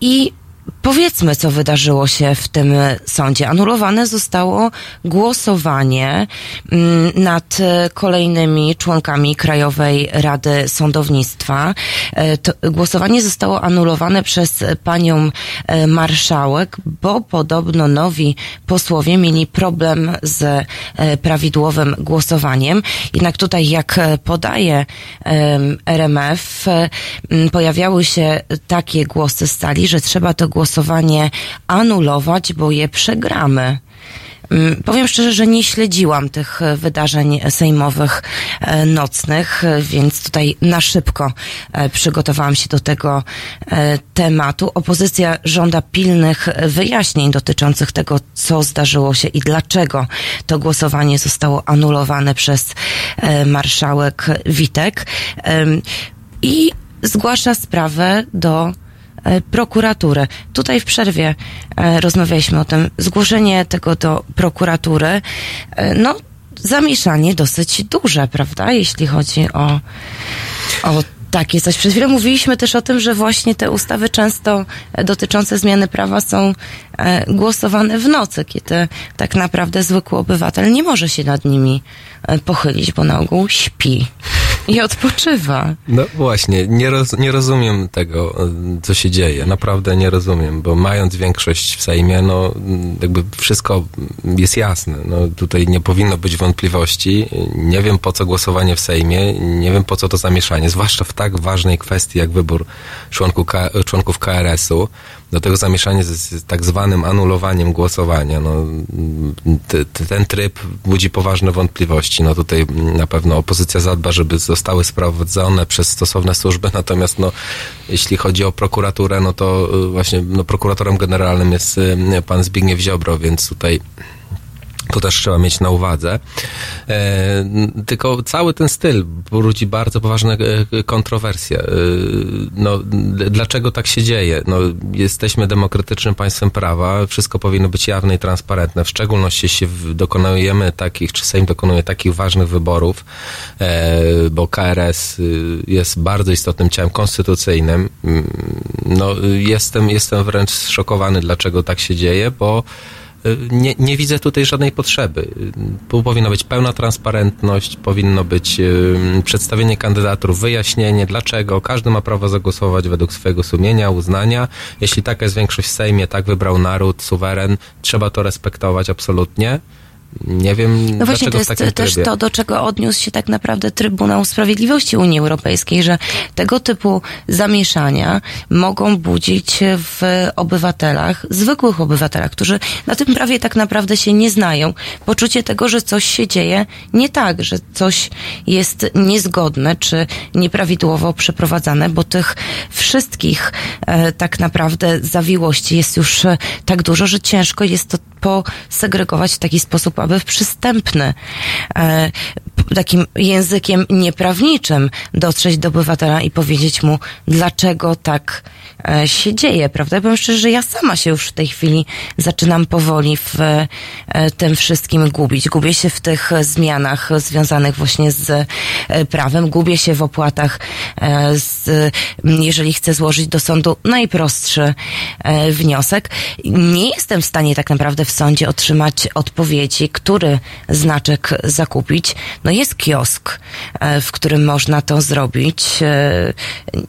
i Powiedzmy, co wydarzyło się w tym sądzie. Anulowane zostało głosowanie mm, nad kolejnymi członkami Krajowej Rady Sądownictwa. E, To głosowanie zostało anulowane przez panią e, marszałek, bo podobno nowi posłowie mieli problem z e, prawidłowym głosowaniem. Jednak tutaj, jak podaje RMF, pojawiały się takie głosy z sali, że trzeba to głosowanie anulować, bo je przegramy. Mm, Powiem szczerze, że nie śledziłam tych wydarzeń sejmowych e, nocnych, e, więc tutaj na szybko e, przygotowałam się do tego tematu. Opozycja żąda pilnych wyjaśnień dotyczących tego, co zdarzyło się i dlaczego to głosowanie zostało anulowane przez marszałek Witek. I zgłasza sprawę do e, prokuratury. Tutaj w przerwie e, rozmawialiśmy o tym. Zgłoszenie tego do prokuratury, e, no, zamieszanie dosyć duże, prawda, jeśli chodzi o, o takie coś. Przed chwilą mówiliśmy też o tym, że właśnie te ustawy często dotyczące zmiany prawa są głosowane w nocy, kiedy tak naprawdę zwykły obywatel nie może się nad nimi pochylić, bo na ogół śpi i odpoczywa. No właśnie, nie, roz, nie rozumiem tego, co się dzieje. Naprawdę nie rozumiem, bo mając większość w Sejmie, no jakby wszystko jest jasne. No, tutaj nie powinno być wątpliwości. Nie wiem po co głosowanie w Sejmie, nie wiem po co to zamieszanie, zwłaszcza w tak ważnej kwestii jak wybór członku, K- członków KRS-u. Do tego zamieszanie z, z tak zwanym anulowaniem głosowania. No, t, t, ten tryb budzi poważne wątpliwości. No tutaj na pewno opozycja zadba, żeby zostały sprowadzone przez stosowne służby, natomiast no, jeśli chodzi o prokuraturę, no to y, właśnie no, prokuratorem generalnym jest y, pan Zbigniew Ziobro, więc tutaj to też trzeba mieć na uwadze. E, tylko cały ten styl budzi bardzo poważne e, kontrowersje. E, no, dlaczego tak się dzieje? No, jesteśmy demokratycznym państwem prawa, wszystko powinno być jawne i transparentne. W szczególności jeśli dokonujemy takich, czy Sejm dokonuje takich ważnych wyborów, e, bo KRS y, jest bardzo istotnym ciałem konstytucyjnym. Mm, No, jestem, jestem wręcz zszokowany, dlaczego tak się dzieje, bo nie, nie widzę tutaj żadnej potrzeby. Tu powinna być pełna transparentność, powinno być y, przedstawienie kandydatur, wyjaśnienie dlaczego. Każdy ma prawo zagłosować według swojego sumienia, uznania. Jeśli taka jest większość w Sejmie, tak wybrał naród, suweren, trzeba to respektować absolutnie. Nie wiem, No właśnie, to jest też to, do czego odniósł się tak naprawdę Trybunał Sprawiedliwości Unii Europejskiej, że tego typu zamieszania mogą budzić w obywatelach, zwykłych obywatelach, którzy na tym prawie tak naprawdę się nie znają, poczucie tego, że coś się dzieje nie tak, że coś jest niezgodne czy nieprawidłowo przeprowadzane, bo tych wszystkich e, tak naprawdę zawiłości jest już e, tak dużo, że ciężko jest to posegregować w taki sposób, aby przystępny, e, takim językiem nieprawniczym dotrzeć do obywatela i powiedzieć mu, dlaczego tak się dzieje, prawda? Powiem szczerze, że ja sama się już w tej chwili zaczynam powoli w e, tym wszystkim gubić. Gubię się w tych zmianach związanych właśnie z e, prawem, gubię się w opłatach, e, z, jeżeli chcę złożyć do sądu najprostszy e, wniosek. Nie jestem w stanie tak naprawdę w sądzie otrzymać odpowiedzi, który znaczek zakupić. No jest kiosk, e, w którym można to zrobić e,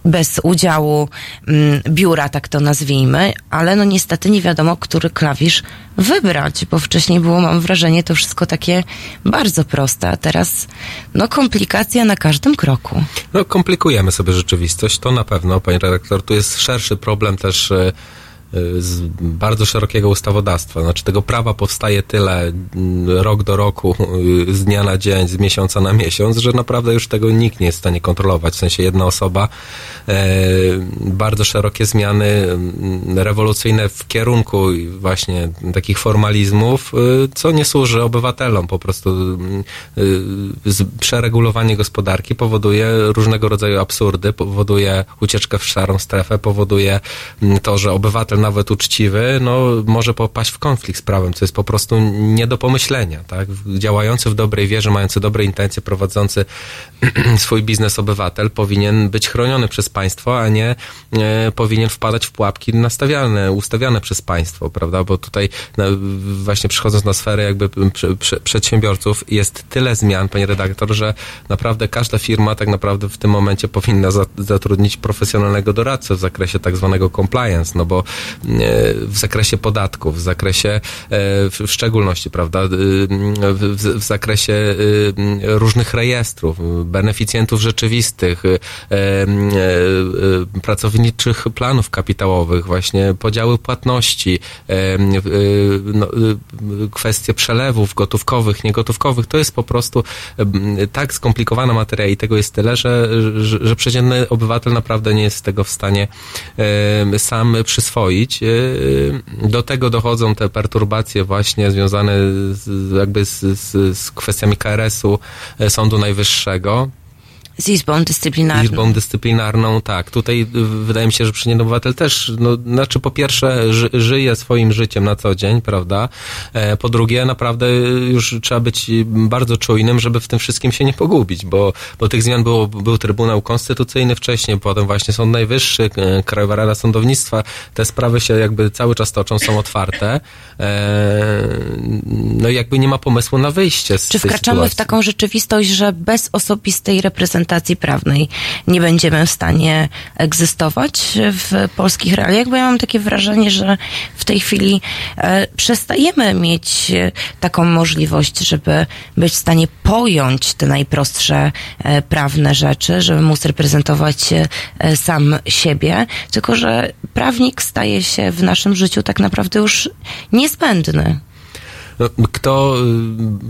bez udziału mm, biura, tak to nazwijmy, ale no niestety nie wiadomo, który klawisz wybrać, bo wcześniej było, mam wrażenie, to wszystko takie bardzo proste, a teraz no komplikacja na każdym kroku. No, komplikujemy sobie rzeczywistość, to na pewno, panie redaktor. Tu jest szerszy problem też e, z bardzo szerokiego ustawodawstwa. Znaczy tego prawa powstaje tyle mm, rok do roku, y, z dnia na dzień, z miesiąca na miesiąc, że naprawdę już tego nikt nie jest w stanie kontrolować. W sensie jedna osoba, e, bardzo szerokie zmiany mm, rewolucyjne w kierunku właśnie takich formalizmów, y, co nie służy obywatelom. Po prostu y, przeregulowanie gospodarki powoduje różnego rodzaju absurdy, powoduje ucieczkę w szarą strefę, powoduje mm, to, że obywatel nawet uczciwy, no, może popaść w konflikt z prawem, co jest po prostu nie do pomyślenia, tak? Działający w dobrej wierze, mający dobre intencje, prowadzący swój biznes obywatel powinien być chroniony przez państwo, a nie e, powinien wpadać w pułapki nastawiane, ustawiane przez państwo, prawda? Bo tutaj no, właśnie przychodząc na sferę jakby prze, prze, przedsiębiorców jest tyle zmian, panie redaktor, że naprawdę każda firma tak naprawdę w tym momencie powinna za, zatrudnić profesjonalnego doradcę w zakresie tak zwanego compliance, no bo w zakresie podatków, w zakresie e, w, szczególności, prawda, y, w, zakresie różnych rejestrów, beneficjentów rzeczywistych, e, e, pracowniczych planów kapitałowych, właśnie podziały płatności, e, no, kwestie przelewów gotówkowych, niegotówkowych, to jest po prostu tak skomplikowana materia i tego jest tyle, że, że, że przeciętny obywatel naprawdę nie jest tego w stanie sam przyswoić. E, Do tego dochodzą te perturbacje właśnie związane z, jakby z, z, z kwestiami KRS-u, e, Sądu Najwyższego. Z Izbą Dyscyplinarną. Izbą dyscyplinarną, tak. Tutaj y, wydaje mi się, że przeciętny obywatel też, no, znaczy po pierwsze ży, żyje swoim życiem na co dzień, prawda? E, po drugie, naprawdę już trzeba być bardzo czujnym, żeby w tym wszystkim się nie pogubić, bo, bo tych zmian było, był Trybunał Konstytucyjny wcześniej, potem właśnie Sąd Najwyższy, Krajowa Rada Sądownictwa. Te sprawy się jakby cały czas toczą, są otwarte. E, no i jakby nie ma pomysłu na wyjście z Czy wkraczamy sytuacji. w taką rzeczywistość, że bez osobistej reprezentacji prawnej nie będziemy w stanie egzystować w polskich realiach? Bo ja mam takie wrażenie, że w tej chwili e, przestajemy mieć e, taką możliwość, żeby być w stanie pojąć te najprostsze e, prawne rzeczy, żeby móc reprezentować sam siebie, tylko że prawnik staje się w naszym życiu tak naprawdę już niezbędny. No, kto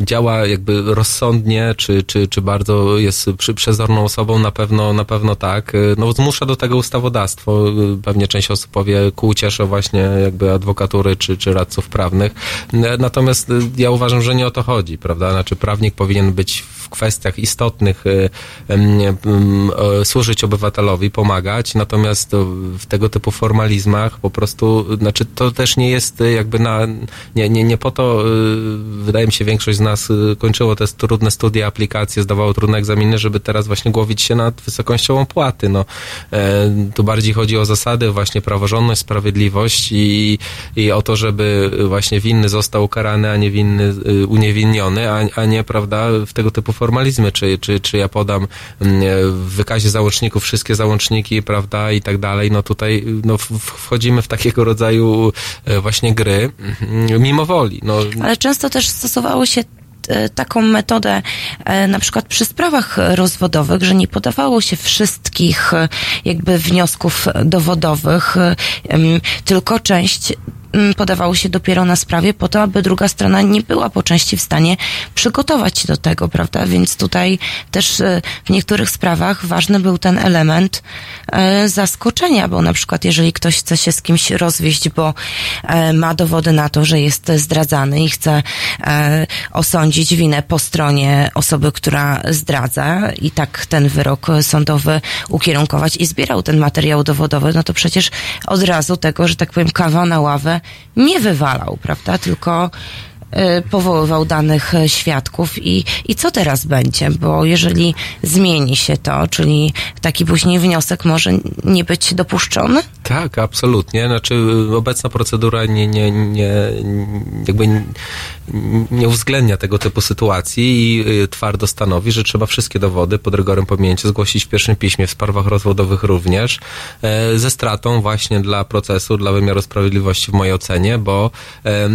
y, działa jakby rozsądnie, czy, czy, czy bardzo jest przy, przezorną osobą, na pewno, na pewno tak. Y, No, zmusza do tego ustawodawstwo. Y, Pewnie część osób powie ku uciesze właśnie jakby adwokatury, czy, czy radców prawnych. Natomiast ja uważam, że nie o to chodzi, prawda? Znaczy prawnik powinien być w kwestiach istotnych, służyć obywatelowi, pomagać, natomiast to w tego typu formalizmach po prostu, znaczy to też nie jest jakby na, nie, nie, nie po to, wydaje mi się, większość z nas y, kończyło te trudne studia, aplikacje, zdawało trudne egzaminy, żeby teraz właśnie głowić się nad wysokością opłaty. No, e, tu bardziej chodzi o zasady, właśnie praworządność, sprawiedliwość i, i o to, żeby właśnie winny został ukarany, a nie winny y, uniewinniony, a, a nie, prawda, w tego typu formalizmy, czy, czy, czy ja podam mm, w wykazie załączników wszystkie załączniki, prawda, i tak dalej, no tutaj no, wchodzimy w takiego rodzaju e, właśnie gry mm, mimo woli. No, Ale często też stosowało się e, taką metodę e, na przykład przy sprawach rozwodowych, że nie podawało się wszystkich e, jakby wniosków dowodowych, tylko część podawało się dopiero na sprawie po to, aby druga strona nie była po części w stanie przygotować się do tego, prawda? Więc tutaj też e, w niektórych sprawach ważny był ten element e, zaskoczenia, bo na przykład jeżeli ktoś chce się z kimś rozwieść, bo e, ma dowody na to, że jest zdradzany i chce osądzić winę po stronie osoby, która zdradza i tak ten wyrok sądowy ukierunkować i zbierał ten materiał dowodowy, no to przecież od razu tego, że tak powiem, kawa na ławę nie wywalał, prawda? Tylko y, powoływał danych e, świadków i, i co teraz będzie? Bo jeżeli zmieni się to, czyli taki później wniosek może nie być dopuszczony? Tak, absolutnie. Znaczy obecna procedura nie, nie, nie, jakby nie, uwzględnia tego typu sytuacji i y, twardo stanowi, że trzeba wszystkie dowody pod rygorem pominięcia zgłosić w pierwszym piśmie, w sprawach rozwodowych również, e, ze stratą właśnie dla procesu, dla wymiaru sprawiedliwości w mojej ocenie, bo e,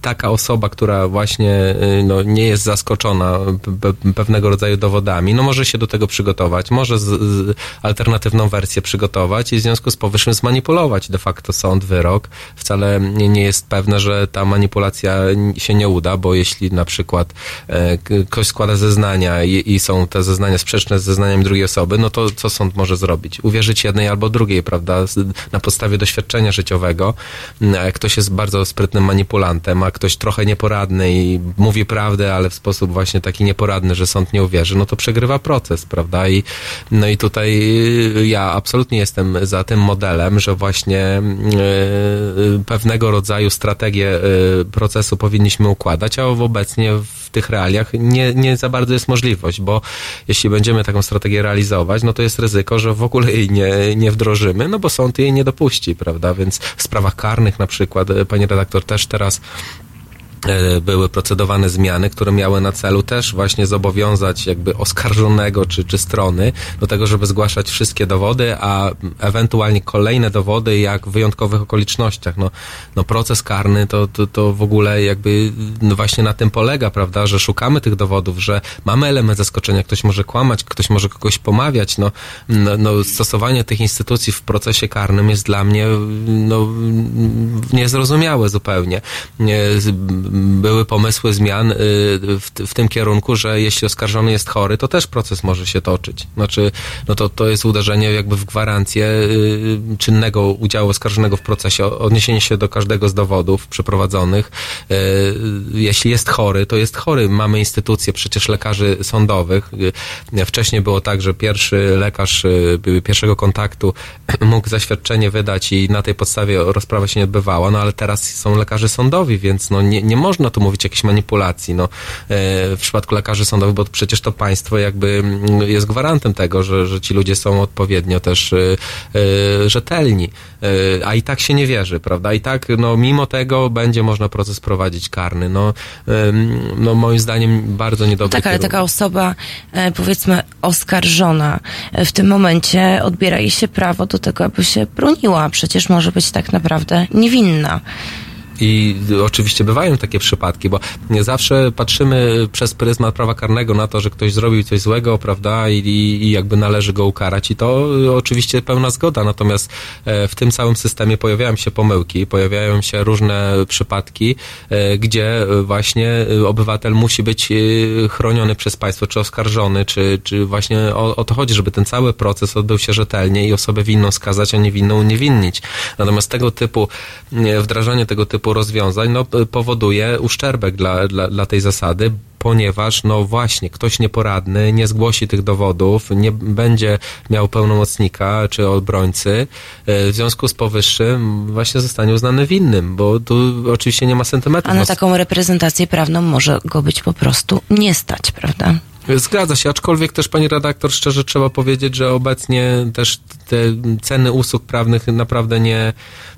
taka osoba, która właśnie e, no, nie jest zaskoczona pe- pewnego rodzaju dowodami, no może się do tego przygotować, może z, z alternatywną wersję przygotować i w związku z powyższym zmanipulować de facto sąd, wyrok. Wcale nie jest pewne, że ta manipulacja się nie uda, bo jeśli na przykład e, ktoś składa zeznania i, i są te zeznania sprzeczne z zeznaniami drugiej osoby, no to co sąd może zrobić? Uwierzyć jednej albo drugiej, prawda? Na podstawie doświadczenia życiowego. Ktoś jest bardzo sprytnym manipulantem, a ktoś trochę nieporadny i mówi prawdę, ale w sposób właśnie taki nieporadny, że sąd nie uwierzy, no to przegrywa proces, prawda? I, no i tutaj y, ja absolutnie jestem za tym modelem, że właśnie y, pewnego rodzaju strategię y, procesu powinniśmy układać, a obecnie w tych realiach nie, nie za bardzo jest możliwość, bo jeśli będziemy taką strategię realizować, no to jest ryzyko, że w ogóle jej nie, nie wdrożymy, no bo sąd jej nie dopuści, prawda? Więc w sprawach karnych na przykład, y, pani redaktor, też teraz e, były procedowane zmiany, które miały na celu też właśnie zobowiązać jakby oskarżonego czy, czy strony do tego, żeby zgłaszać wszystkie dowody, a ewentualnie kolejne dowody jak w wyjątkowych okolicznościach. No, no proces karny to, to, to w ogóle jakby no właśnie na tym polega, prawda, że szukamy tych dowodów, że mamy element zaskoczenia, ktoś może kłamać, ktoś może kogoś pomawiać, no, no, no stosowanie tych instytucji w procesie karnym jest dla mnie no, niezrozumiałe zupełnie. Nie, były pomysły zmian y, w, w tym kierunku, że jeśli oskarżony jest chory, to też proces może się toczyć. Znaczy, no to, to jest uderzenie jakby w gwarancję y, czynnego udziału oskarżonego w procesie, odniesienie się do każdego z dowodów przeprowadzonych. Y, Jeśli jest chory, to jest chory. Mamy instytucje przecież lekarzy sądowych. Y, Wcześniej było tak, że pierwszy lekarz y, pierwszego kontaktu mógł zaświadczenie wydać i na tej podstawie rozprawa się nie odbywała, no ale teraz są lekarze sądowi, więc no nie, nie można tu mówić o jakiejś manipulacji, no e, w przypadku lekarzy sądowych, bo przecież to państwo jakby mm, jest gwarantem tego, że, że ci ludzie są odpowiednio też e, e, rzetelni, a i tak się nie wierzy, prawda, i tak no mimo tego będzie można proces prowadzić karny, no, no moim zdaniem bardzo niedobry Tak, ale kierunek. taka osoba, powiedzmy, oskarżona, w tym momencie odbiera jej się prawo do tego, aby się broniła. Przecież może być tak naprawdę niewinna. I oczywiście bywają takie przypadki, bo nie zawsze patrzymy przez pryzmat prawa karnego na to, że ktoś zrobił coś złego, prawda, i, i jakby należy go ukarać. I to y, oczywiście pełna zgoda. Natomiast e, w tym całym systemie pojawiają się pomyłki, pojawiają się różne przypadki, e, gdzie e, właśnie obywatel musi być chroniony przez państwo, czy oskarżony, czy, czy właśnie o, o to chodzi, żeby ten cały proces odbył się rzetelnie i osobę winną skazać, a niewinną uniewinnić. Natomiast tego typu, wdrażanie tego typu rozwiązań no, powoduje uszczerbek dla, dla, dla tej zasady, ponieważ no właśnie ktoś nieporadny nie zgłosi tych dowodów, nie będzie miał pełnomocnika czy obrońcy, e, w związku z powyższym właśnie zostanie uznany winnym, bo tu oczywiście nie ma sentymentu. A na taką reprezentację prawną może go być po prostu nie stać, prawda? Zgadza się, aczkolwiek też pani redaktor, szczerze trzeba powiedzieć, że obecnie też te ceny usług prawnych naprawdę nie,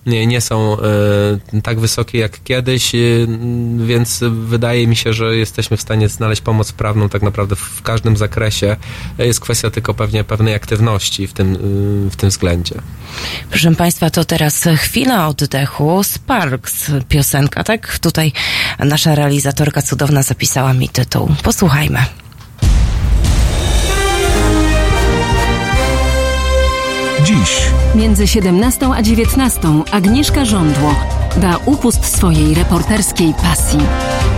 nie, nie są e, tak wysokie jak kiedyś, e, więc wydaje mi się, że jesteśmy w stanie znaleźć pomoc prawną tak naprawdę w, każdym zakresie. E, Jest kwestia tylko pewnie pewnej aktywności w tym, e, w tym względzie. Proszę Państwa, to teraz chwila oddechu. Sparks, piosenka, tak? Tutaj nasza realizatorka cudowna zapisała mi tytuł. Posłuchajmy. Dziś Między 17 a 19 Agnieszka Żądło da upust swojej reporterskiej pasji.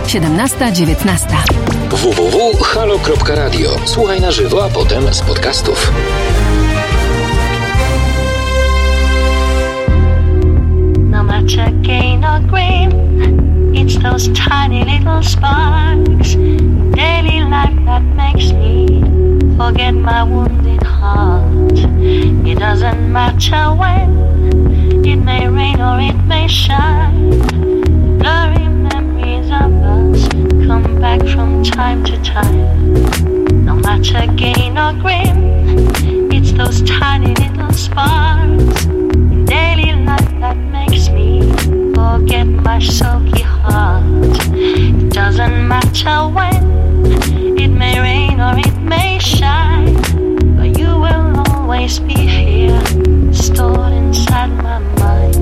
17-19. www.halo.radio. Słuchaj na żywo, a potem z podcastów. No matter gain or grain, it's those tiny little sparks daily life that makes me forget my wounded heart. It doesn't matter when, it may rain or it may shine. Blurry memories of us come back from time to time. No matter gain or gain, it's those tiny little sparks in daily life that makes me forget my sulky heart. It doesn't matter when, always be here, stored inside my mind.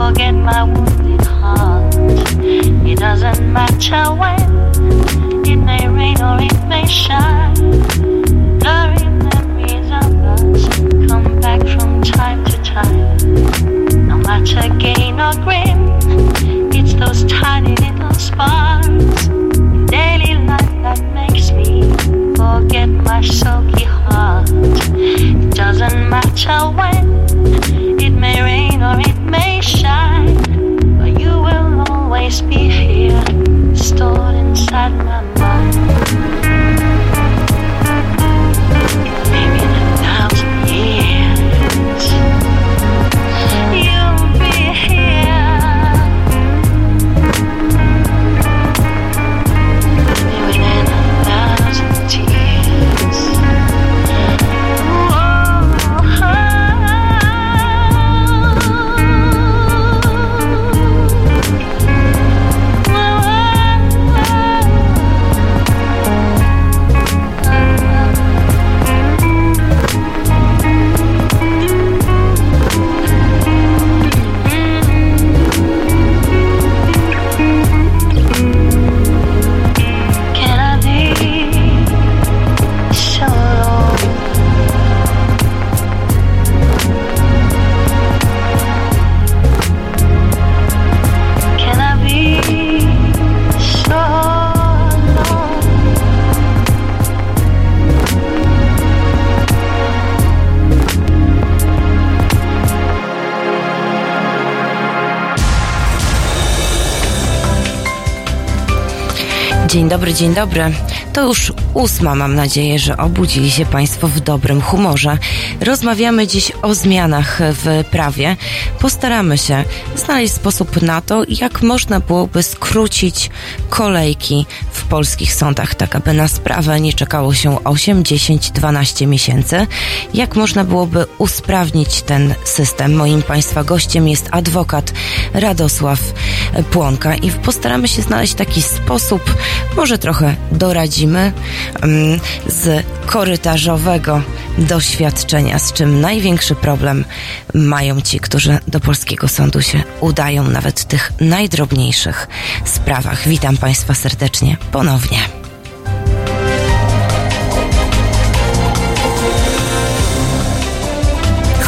Forget my wounded heart. It doesn't matter when, it may rain or it may shine. Blurry memories of us come back from time to time. No matter gain or gain, it's those tiny little sparks in daily life that makes me forget my sulky heart. It doesn't matter when, it may rain or it may shine, but you will always be here, stored inside my mind. Dzień dobry, dzień dobry. To już ósma, mam nadzieję, że obudzili się Państwo w dobrym humorze. Rozmawiamy dziś o zmianach w prawie. Postaramy się znaleźć sposób na to, jak można byłoby skrócić kolejki w polskich sądach, tak aby na sprawę nie czekało się 8, 10, 12 miesięcy. Jak można byłoby usprawnić ten system? Moim Państwa gościem jest adwokat Radosław Płonka i postaramy się znaleźć taki sposób, może trochę doradzimy mm, z korytarzowego doświadczenia, z czym największy problem mają ci, którzy do polskiego sądu się udają, nawet w tych najdrobniejszych sprawach. Witam Państwa serdecznie ponownie.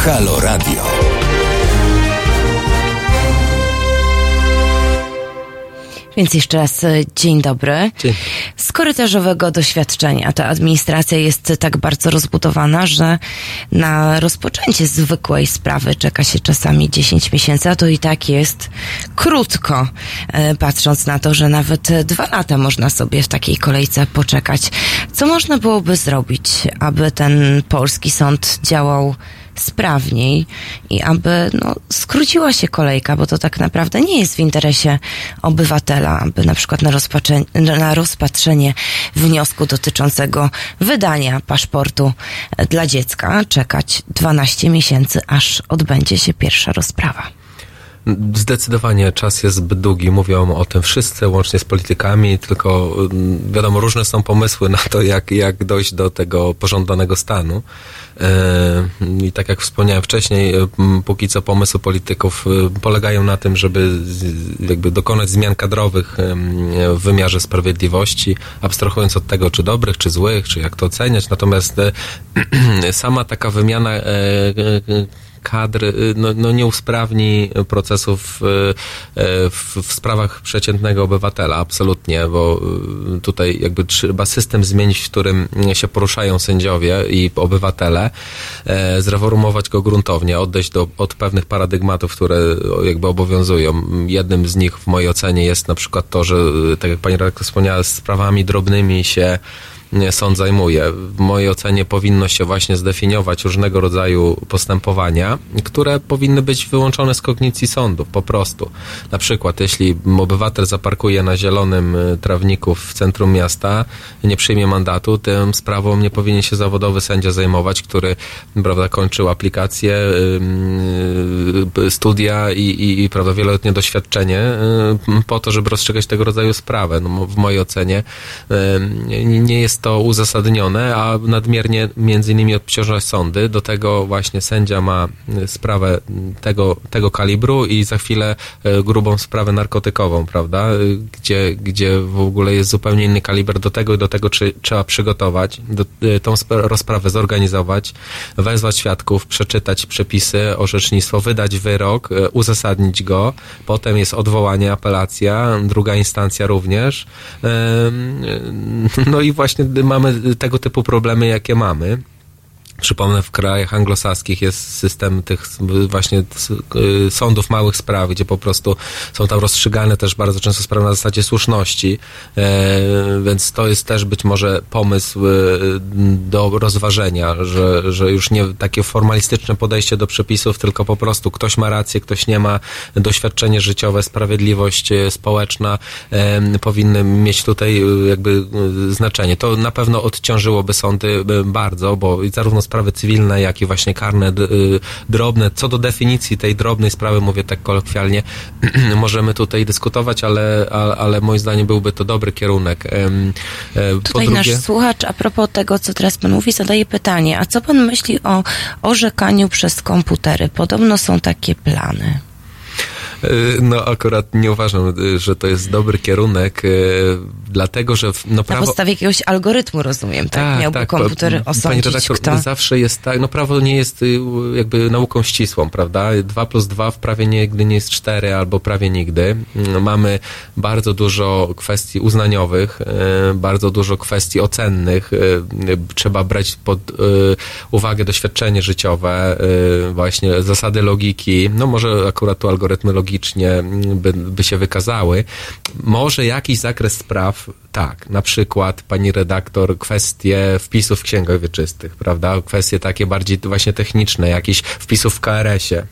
Halo Radio. Więc jeszcze raz e, dzień dobry. Dzień. Z korytarzowego doświadczenia ta administracja jest tak bardzo rozbudowana, że na rozpoczęcie zwykłej sprawy czeka się czasami 10 miesięcy, a to i tak jest krótko, e, patrząc na to, że nawet dwa lata można sobie w takiej kolejce poczekać. Co można byłoby zrobić, aby ten polski sąd działał sprawniej i aby no, skróciła się kolejka, bo to tak naprawdę nie jest w interesie obywatela, aby na przykład na, rozpatrzenie, na rozpatrzenie wniosku dotyczącego wydania paszportu dla dziecka czekać 12 miesięcy, aż odbędzie się pierwsza rozprawa. Zdecydowanie czas jest zbyt długi. Mówią o tym wszyscy, łącznie z politykami, tylko mm, wiadomo, różne są pomysły na to, jak, jak dojść do tego pożądanego stanu. E, I tak jak wspomniałem wcześniej, e, póki co pomysły polityków e, polegają na tym, żeby jakby dokonać zmian kadrowych w wymiarze sprawiedliwości, abstrahując od tego, czy dobrych, czy złych, czy jak to oceniać. Natomiast sama taka wymiana kadr y, no, no nie usprawni procesów y, y, w, w sprawach przeciętnego obywatela, absolutnie, bo tutaj jakby trzeba system zmienić, w którym się poruszają sędziowie i obywatele, e, zreformować go gruntownie, odejść do, od pewnych paradygmatów, które jakby obowiązują. Jednym z nich w mojej ocenie jest na przykład to, że tak jak pani redaktor wspomniała, sprawami drobnymi się sąd zajmuje. W mojej ocenie powinno się właśnie zdefiniować różnego rodzaju postępowania, które powinny być wyłączone z kognicji sądów, po prostu. Na przykład, jeśli obywatel zaparkuje na zielonym y, trawniku w centrum miasta, nie przyjmie mandatu, tym sprawą nie powinien się zawodowy sędzia zajmować, który prawda, kończył aplikację, yy, studia i, i, i prawda, wieloletnie doświadczenie po to, żeby rozstrzygać tego rodzaju sprawę. No, w mojej ocenie nie jest to uzasadnione, a nadmiernie między innymi obciąża sądy. Do tego właśnie sędzia ma y, sprawę tego, tego kalibru i za chwilę y, grubą sprawę narkotykową, prawda? Y, gdzie, gdzie w ogóle jest zupełnie inny kaliber do tego i do tego czy, trzeba przygotować, do, tą rozprawę zorganizować, wezwać świadków, przeczytać przepisy, orzecznictwo, wydać wyrok, uzasadnić go, potem jest odwołanie, apelacja, druga instancja również. No i właśnie mamy tego typu problemy, jakie mamy. Przypomnę, w krajach anglosaskich jest system tych właśnie y, sądów małych spraw, gdzie po prostu są tam rozstrzygane też bardzo często sprawy na zasadzie słuszności, e, więc to jest też być może pomysł y, do rozważenia, że, że już nie takie formalistyczne podejście do przepisów, tylko po prostu ktoś ma rację, ktoś nie ma, doświadczenie życiowe, sprawiedliwość y, społeczna powinny mieć tutaj jakby znaczenie. To na pewno odciążyłoby sądy bardzo, bo zarówno sprawy cywilne, jak i właśnie karne, y, drobne. Co do definicji tej drobnej sprawy, mówię tak kolokwialnie, możemy tutaj dyskutować, ale, ale moim zdaniem byłby to dobry kierunek. E, tutaj drugie... nasz słuchacz, a propos tego, co teraz pan mówi, zadaje pytanie, a co pan myśli o orzekaniu przez komputery? Podobno są takie plany. E, no akurat nie uważam, e, że to jest dobry kierunek, e, dlatego, że no prawo... Na podstawie jakiegoś algorytmu, rozumiem, tak? tak Miałby tak, komputer osądzić, Pani redaktor, kto... zawsze jest tak, no prawo nie jest y, jakby nauką ścisłą, prawda? 2 plus 2 w prawie nigdy nie jest 4 albo prawie nigdy. Mm, mamy bardzo dużo kwestii uznaniowych, bardzo dużo kwestii ocennych. Trzeba brać pod uwagę doświadczenie życiowe, właśnie zasady logiki, no może akurat tu algorytmy logiki logicznie by, by się wykazały. Może jakiś zakres spraw, tak, na przykład pani redaktor, kwestie wpisów w księgach wieczystych, prawda? Kwestie takie bardziej właśnie techniczne, jakieś wpisów w KRS-ie.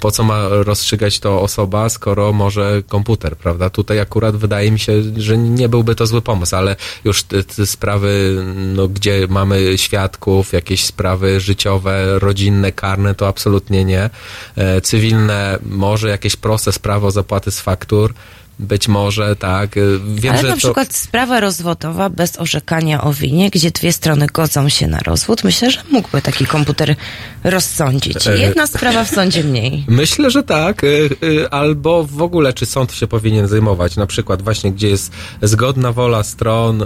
Po co ma rozstrzygać to osoba, skoro może komputer, prawda? Tutaj akurat wydaje mi się, że nie byłby to zły pomysł, ale już te, te sprawy, no, gdzie mamy świadków, jakieś sprawy życiowe, rodzinne, karne, to absolutnie nie. E, cywilne, może jakieś proste sprawy o zapłaty z faktur, być może, tak. Wiem, Ale że na to... przykład sprawa rozwodowa bez orzekania o winie, gdzie dwie strony godzą się na rozwód, myślę, że mógłby taki komputer rozsądzić. E, Jedna sprawa w sądzie mniej. Myślę, że tak. E, e, albo w ogóle, czy sąd się powinien zajmować, na przykład właśnie, gdzie jest zgodna wola stron,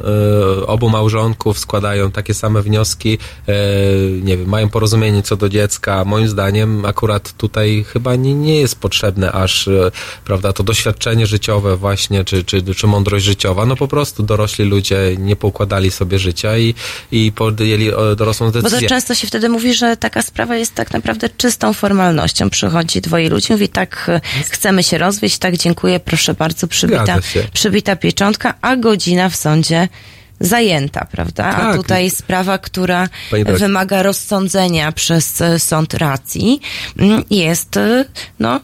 obu małżonków składają takie same wnioski, nie wiem, mają porozumienie co do dziecka. Moim zdaniem akurat tutaj chyba nie, nie jest potrzebne aż, prawda, to doświadczenie życiowe właśnie, czy, czy, czy mądrość życiowa, no po prostu dorośli ludzie nie poukładali sobie życia i, i podjęli e, dorosłą decyzję. Bo to często się wtedy mówi, że taka sprawa jest tak naprawdę czystą formalnością. Przychodzi dwoje ludzi, mówi tak, e, chcemy się rozwieść, tak, dziękuję, proszę bardzo, przybita, przybita pieczątka, a godzina w sądzie zajęta, prawda? A Tak. tutaj sprawa, która wymaga rozsądzenia przez e, sąd racji, mm, jest e, no,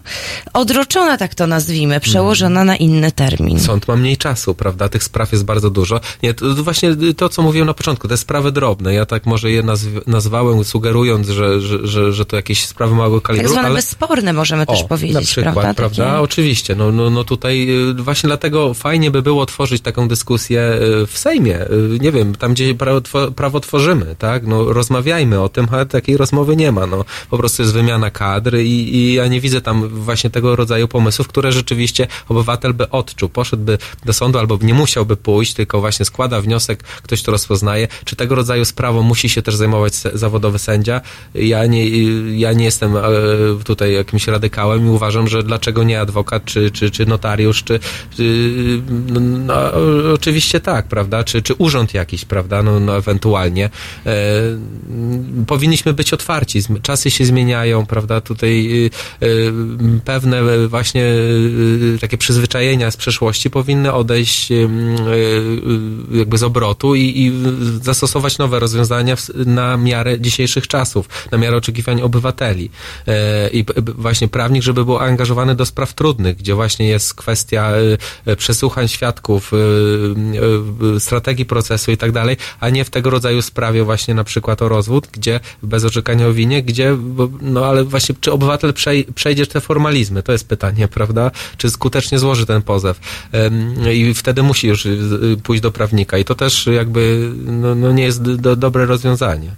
odroczona, tak to nazwijmy, przełożona na inny termin. Sąd ma mniej czasu, prawda? Tych spraw jest bardzo dużo. Nie, to właśnie to, co mówiłem na początku, te sprawy drobne. Ja tak może je nazw- nazwałem, sugerując, że, że, że, że to jakieś sprawy małego Tak kalibru, zwane ale... bezsporne możemy też powiedzieć, na przykład, prawda? prawda? Takie- Oczywiście. No, no, no tutaj y, właśnie dlatego fajnie by było tworzyć taką dyskusję y, w Sejmie. Y, Nie wiem, tam gdzie prawo, prawo tworzymy, tak? No rozmawiajmy o tym, ale takiej rozmowy nie ma. No, po prostu jest wymiana kadr i, i ja nie widzę tam właśnie tego rodzaju pomysłów, które rzeczywiście obywatel by odczuł. Poszedłby do sądu albo nie musiałby pójść, tylko właśnie składa wniosek, ktoś to rozpoznaje. Czy tego rodzaju sprawą musi się też zajmować zawodowy sędzia? Ja nie, ja nie jestem e, tutaj jakimś radykałem i uważam, że dlaczego nie adwokat, czy, czy, czy notariusz, czy, czy no, no, oczywiście tak, prawda, czy, czy urząd jakiś, prawda, no, no ewentualnie. E, powinniśmy być otwarci, czasy się zmieniają, prawda, tutaj y, y, pewne właśnie y, takie przyzwyczajenia z przeszłości powinny odejść y, y, jakby z obrotu i, i zastosować nowe rozwiązania w, na miarę dzisiejszych czasów, na miarę oczekiwań obywateli. E, I właśnie prawnik, żeby był angażowany do spraw trudnych, gdzie właśnie jest kwestia e, e, przesłuchań świadków, e, e, procesu i tak dalej, a nie w tego rodzaju sprawie właśnie na przykład o rozwód, gdzie bez orzekania o winie, gdzie, no ale właśnie czy obywatel przej, przejdzie te formalizmy, to jest pytanie, prawda? Czy skutecznie złoży ten pozew i wtedy musi już y, pójść do prawnika i to też jakby no, no nie jest do, dobre rozwiązanie.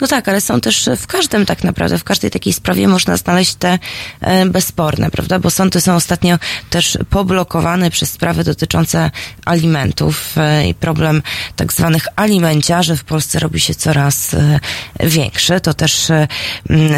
No tak, ale są też w każdym tak naprawdę, w każdej takiej sprawie można znaleźć te e, bezsporne, prawda? Bo sądy są ostatnio też poblokowane przez sprawy dotyczące alimentów e, i problem tak zwanych alimenciarzy w Polsce robi się coraz e, większy. To też e,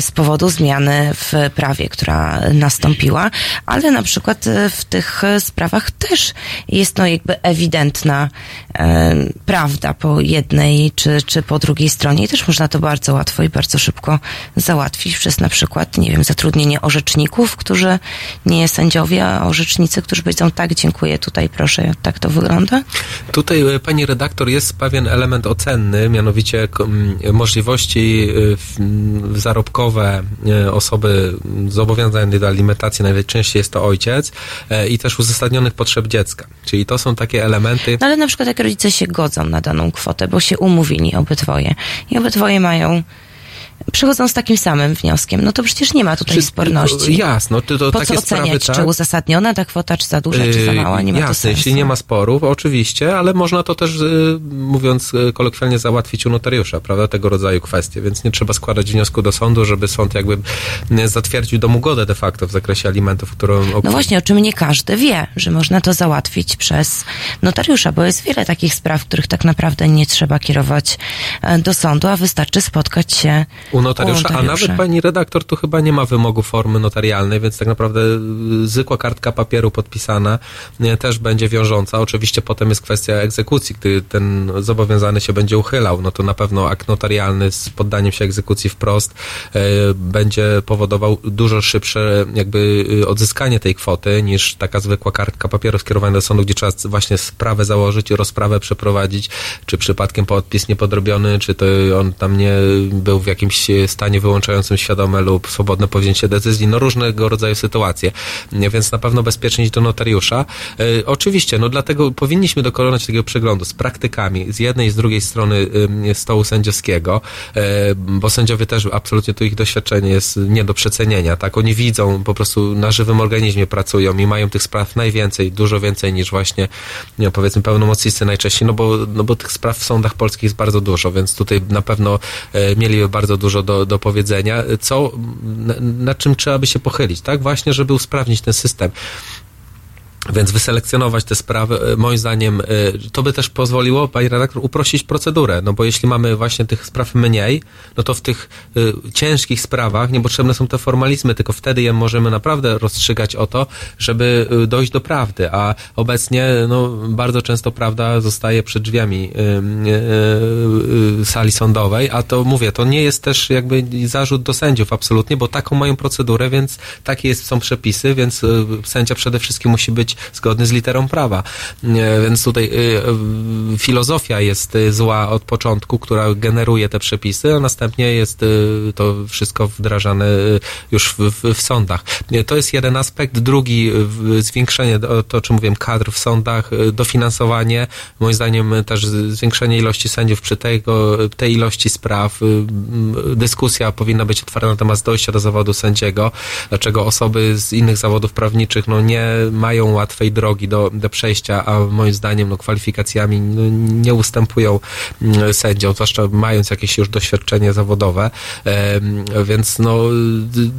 z powodu zmiany w prawie, która nastąpiła, ale na przykład e, w tych e, sprawach też jest no jakby ewidentna e, prawda po jednej czy, czy po drugiej stronie i też można to bardzo łatwo i bardzo szybko załatwić przez na przykład, nie wiem, zatrudnienie orzeczników, którzy nie sędziowie, a orzecznicy, którzy powiedzą tak, dziękuję, tutaj proszę, tak to wygląda. Tutaj, e, pani redaktor, jest pewien element ocenny, mianowicie możliwości e, zarobkowe e, osoby zobowiązanej do alimentacji, najczęściej jest to ojciec, i też uzasadnionych potrzeb dziecka. Czyli to są takie elementy. No ale na przykład jak rodzice się godzą na daną kwotę, bo się umówili obydwoje i obydwoje mają, przychodzą z takim samym wnioskiem, no to przecież nie ma tutaj sporności. Jasno, to, to Po takie co sprawy, oceniać, tak? czy uzasadniona ta kwota, czy za duża, czy za mała, nie ma Yy, to Jasne, sensu. jeśli nie ma sporów, oczywiście, ale można to też, yy, mówiąc yy, kolokwialnie, załatwić u notariusza, prawda, tego rodzaju kwestie, więc nie trzeba składać wniosku do sądu, żeby sąd jakby yy, zatwierdził dom ugodę de facto w zakresie alimentów, którą... No właśnie, o czym nie każdy wie, że można to załatwić przez notariusza, bo jest wiele takich spraw, których tak naprawdę nie trzeba kierować e, do sądu, a wystarczy spotkać się U notariusza, a notariusza. nawet pani redaktor tu chyba nie ma wymogu formy notarialnej, więc tak naprawdę y, zwykła kartka papieru podpisana nie, też będzie wiążąca. Oczywiście potem jest kwestia egzekucji, gdy ten zobowiązany się będzie uchylał, no to na pewno akt notarialny z poddaniem się egzekucji wprost y, będzie powodował dużo szybsze jakby y, odzyskanie tej kwoty niż taka zwykła kartka papieru skierowana do sądu, gdzie trzeba właśnie sprawę założyć, rozprawę przeprowadzić, czy przypadkiem podpis niepodrobiony, czy to on tam nie był w jakimś stanie wyłączającym świadome lub swobodne powzięcie decyzji, no różnego rodzaju sytuacje, więc na pewno bezpiecznie iść do notariusza. E, oczywiście, no dlatego powinniśmy dokonać takiego przeglądu z praktykami z jednej i z drugiej strony ym, stołu sędziowskiego, e, bo sędziowie też absolutnie tu ich doświadczenie jest nie do przecenienia, tak? Oni widzą, po prostu na żywym organizmie pracują i mają tych spraw najwięcej, dużo więcej niż właśnie, nie powiedzmy pełnomocnicy najczęściej, no bo, no bo tych spraw w sądach polskich jest bardzo dużo, więc tutaj na pewno e, mieliby bardzo dużo do, do powiedzenia, co, na, na czym trzeba by się pochylić, tak? Właśnie, żeby usprawnić ten system. Więc wyselekcjonować te sprawy, e, moim zdaniem, e, to by też pozwoliło, pani redaktor, uprościć procedurę. No bo jeśli mamy właśnie tych spraw mniej, no to w tych y, ciężkich sprawach niepotrzebne są te formalizmy, tylko wtedy je możemy naprawdę rozstrzygać o to, żeby dojść do prawdy. A obecnie, no, bardzo często prawda zostaje przed drzwiami sali sądowej, a to mówię, to nie jest też jakby zarzut do sędziów absolutnie, bo taką mają procedurę, więc takie jest, są przepisy, więc sędzia przede wszystkim musi być zgodny z literą prawa. E, Więc tutaj e, filozofia jest e, zła od początku, która generuje te przepisy, a następnie jest to wszystko wdrażane już w, w, w sądach. To jest jeden aspekt. Drugi, zwiększenie, to o czym mówiłem, kadr w sądach, dofinansowanie. Moim zdaniem też zwiększenie ilości sędziów przy tego, tej ilości spraw. Dyskusja powinna być otwarta na temat dojścia do zawodu sędziego. Dlaczego osoby z innych zawodów prawniczych no, nie mają łatwej drogi do, do przejścia, a moim zdaniem no, kwalifikacjami no, nie ustępują mm, sędziom, zwłaszcza mając jakieś już doświadczenie zawodowe. Więc no,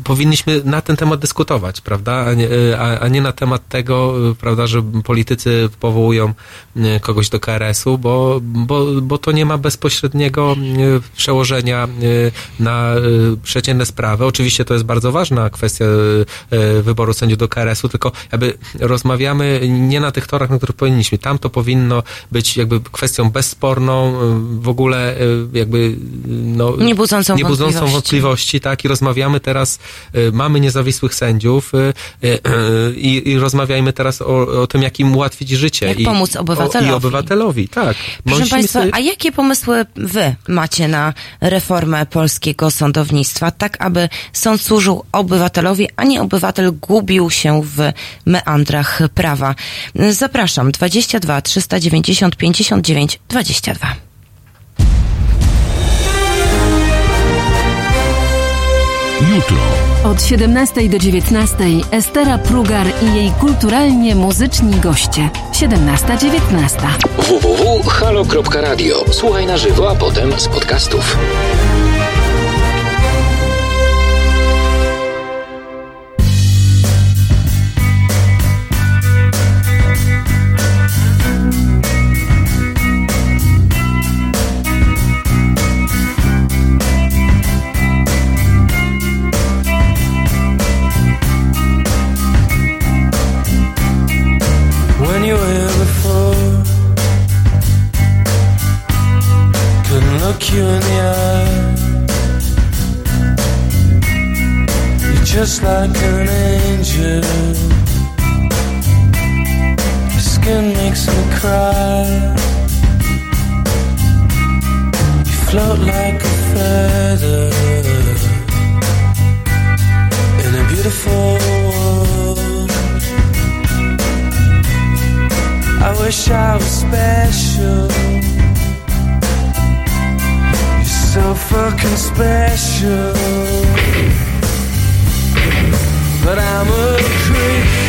powinniśmy na ten temat dyskutować, prawda? A nie, a, a nie na temat tego, prawda, że politycy powołują y, kogoś do KRS-u, bo, bo, bo to nie ma bezpośredniego y, przełożenia y, na y, przeciętne sprawy. Oczywiście to jest bardzo ważna kwestia y, wyboru sędziów do KRS-u, tylko jakby rozmawiamy nie na tych torach, na których powinniśmy. Tam to powinno być jakby kwestią bezsporną, y, w ogóle y, jakby y, no, Nie budzącą nie budzącą wątpliwości. wątpliwości, tak, i rozmawiamy teraz, mamy niezawisłych sędziów i, i rozmawiajmy teraz o, o tym, jak im ułatwić życie. Jak i, pomóc obywatelowi. O, I obywatelowi, tak. Proszę Musimy Państwa, sobie- a jakie pomysły Wy macie na reformę polskiego sądownictwa, tak aby sąd służył obywatelowi, a nie obywatel gubił się w meandrach prawa? Zapraszam, 22 390 59 22. Jutro. Od 17 do 19 Estera Prugar i jej kulturalnie muzyczni goście. 17-19. www.halo.radio. Słuchaj na żywo, a potem z podcastów. In the eye. You're just like an angel. Your skin makes me cry. You float like a feather in a beautiful world. I wish I was special. So fucking special. But I'm a creep.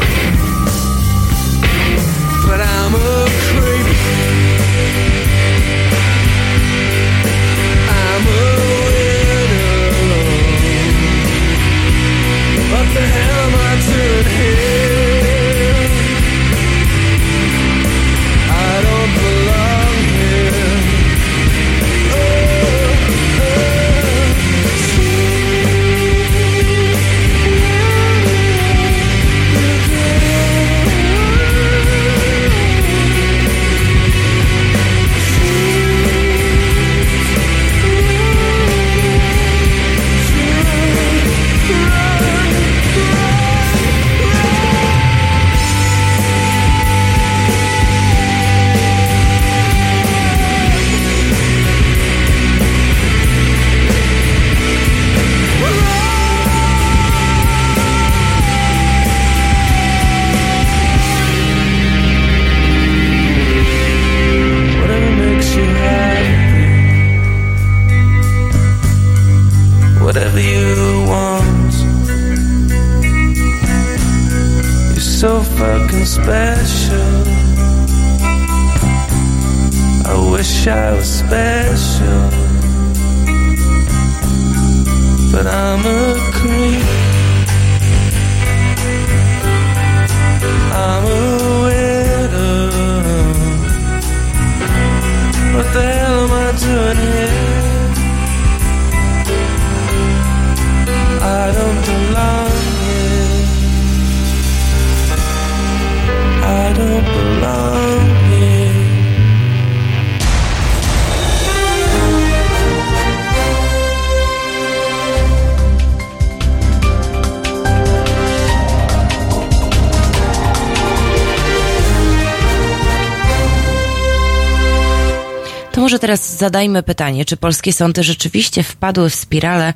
zadajmy pytanie, czy polskie sądy rzeczywiście wpadły w spiralę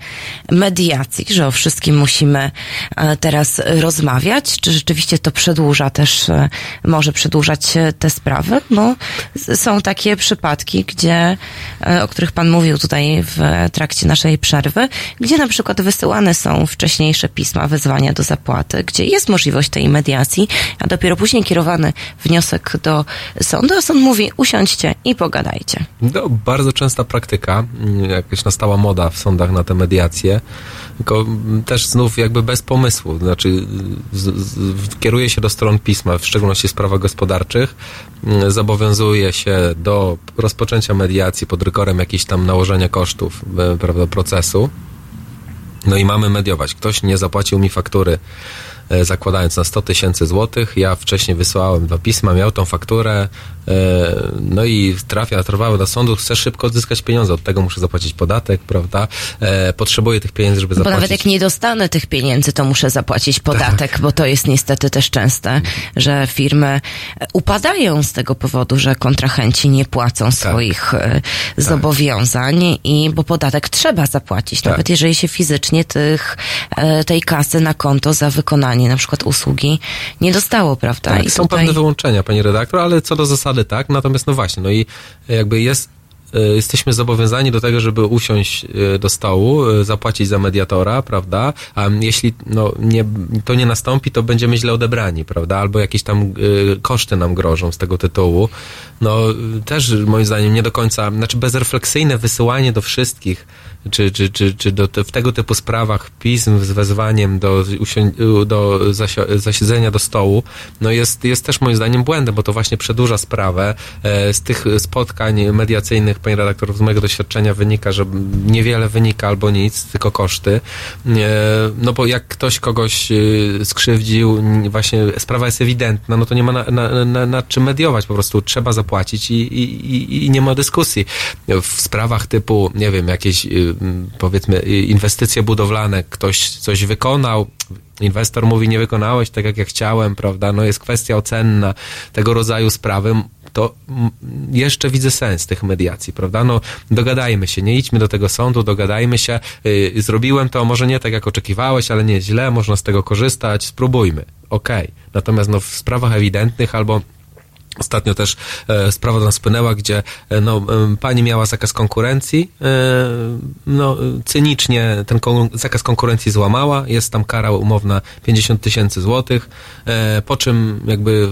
mediacji, że o wszystkim musimy e, teraz rozmawiać, czy rzeczywiście to przedłuża też, e, może przedłużać e, te sprawy, bo są takie przypadki, gdzie, o których pan mówił tutaj w trakcie naszej przerwy, gdzie na przykład wysyłane są wcześniejsze pisma wezwania do zapłaty, gdzie jest możliwość tej mediacji, a dopiero później kierowany wniosek do sądu, a sąd mówi usiądźcie i pogadajcie. No, bardzo częsta praktyka, mm, jakaś nastała moda w sądach na te mediacje, tylko też znów jakby bez pomysłu, znaczy z, z, kieruje się do stron pisma, w szczególności sprawach gospodarczych, mm, zobowiązuje się do rozpoczęcia mediacji pod rygorem jakichś tam nałożenia kosztów, e, prawda, procesu. No i mamy mediować. Ktoś nie zapłacił mi faktury, e, zakładając na 100 tysięcy złotych. Ja wcześniej wysłałem dwa pisma, miał tą fakturę, no i trafia, trwały do sądu, chcę szybko odzyskać pieniądze, od tego muszę zapłacić podatek, prawda? E, Potrzebuję tych pieniędzy, żeby Bo zapłacić. nawet jak nie dostanę tych pieniędzy, to muszę zapłacić podatek, Tak. bo to jest niestety też częste, że firmy e, upadają z tego powodu, że kontrahenci nie płacą Tak. swoich e, zobowiązań i bo podatek trzeba zapłacić, Tak. nawet jeżeli się fizycznie tych, e, tej kasy na konto za wykonanie na przykład usługi nie dostało, prawda? Tak, I są tutaj- pewne wyłączenia, pani redaktor, ale co do zasady tak. Natomiast no właśnie, no i jakby jest e, jesteśmy zobowiązani do tego, żeby usiąść e, do stołu, e, zapłacić za mediatora, prawda? A jeśli no, nie, to nie nastąpi, to będziemy źle odebrani, prawda? Albo jakieś tam koszty nam grożą z tego tytułu. No też moim zdaniem nie do końca, znaczy bezrefleksyjne wysyłanie do wszystkich, czy, czy, czy, czy do, te, w tego typu sprawach pism z wezwaniem do, do zasiedzenia do stołu, no jest, jest też moim zdaniem błędem, bo to właśnie przedłuża sprawę. E, Z tych spotkań mediacyjnych, pani redaktor, z mojego doświadczenia wynika, że niewiele wynika albo nic, tylko koszty. E, No bo jak ktoś kogoś e, skrzywdził, właśnie sprawa jest ewidentna, no to nie ma na, na, na, na czym mediować, po prostu trzeba zapłacić i, i, i, nie ma dyskusji. W sprawach typu, nie wiem, jakieś y, powiedzmy inwestycje budowlane, ktoś coś wykonał, inwestor mówi, nie wykonałeś tak, jak ja chciałem, prawda, no jest kwestia ocenna tego rodzaju sprawy, to jeszcze widzę sens tych mediacji, prawda? No, dogadajmy się, nie idźmy do tego sądu, dogadajmy się, yy, zrobiłem to, może nie tak, jak oczekiwałeś, ale nie źle, można z tego korzystać, spróbujmy, okej. Natomiast no, w sprawach ewidentnych albo Ostatnio też e, sprawa do nas spłynęła, gdzie e, no, e, pani miała zakaz konkurencji, e, no, cynicznie ten kon- zakaz konkurencji złamała, jest tam kara umowna 50 tysięcy złotych, e, po czym jakby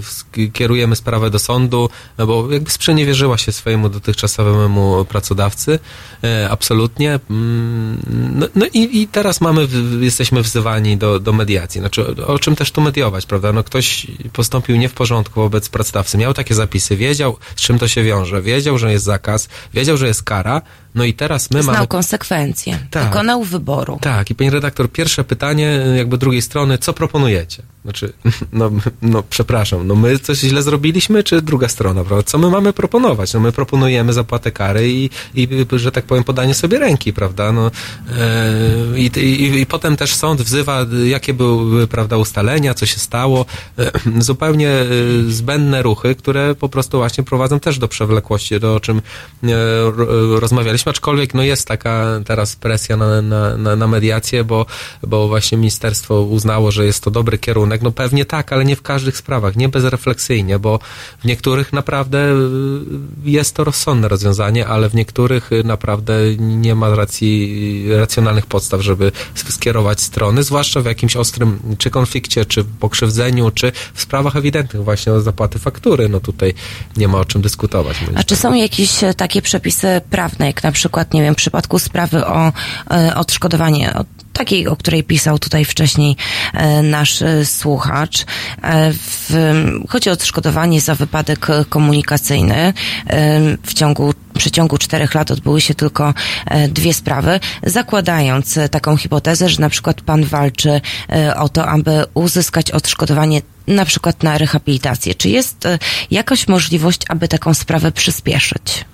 kierujemy sprawę do sądu, no, bo jakby sprzeniewierzyła się swojemu dotychczasowemu pracodawcy, e, absolutnie. Mm, No, no i, i teraz mamy, jesteśmy wzywani do, do mediacji. Znaczy, o czym też tu mediować, prawda? No ktoś postąpił nie w porządku wobec pracodawcy, miał takie zapisy, wiedział, z czym to się wiąże, wiedział, że jest zakaz, wiedział, że jest kara, no i teraz my Znał mamy... konsekwencje, Tak. dokonał wyboru. Tak, i pani redaktor, pierwsze pytanie jakby drugiej strony, co proponujecie? Znaczy, no, no przepraszam, no my coś źle zrobiliśmy, czy druga strona, prawda? Co my mamy proponować? No my proponujemy zapłatę kary i, i że tak powiem, podanie sobie ręki, prawda? No, e, i, i, I potem też sąd wzywa, jakie były, prawda, ustalenia, co się stało. E, zupełnie e, zbędne ruchy, które po prostu właśnie prowadzą też do przewlekłości, do o czym e, ro- rozmawialiśmy, aczkolwiek no jest taka teraz presja na, na, na, na mediację, bo, bo właśnie ministerstwo uznało, że jest to dobry kierunek? No pewnie tak, ale nie w każdych sprawach, nie bezrefleksyjnie, bo w niektórych naprawdę y, jest to rozsądne rozwiązanie, ale w niektórych y, naprawdę nie ma racji, racjonalnych podstaw, żeby skierować strony, zwłaszcza w jakimś ostrym czy konflikcie, czy pokrzywdzeniu, czy w sprawach ewidentnych właśnie o zapłaty faktury. No tutaj nie ma o czym dyskutować. A czy są jakieś e, takie przepisy prawne, jak na przykład, nie wiem, w przypadku sprawy o e, odszkodowanie, takiej, o której pisał tutaj wcześniej e, nasz e, słuchacz. W, chodzi o odszkodowanie za wypadek komunikacyjny. W ciągu w przeciągu czterech lat odbyły się tylko dwie sprawy, zakładając taką hipotezę, że na przykład pan walczy o to, aby uzyskać odszkodowanie na przykład na rehabilitację. Czy jest jakaś możliwość, aby taką sprawę przyspieszyć?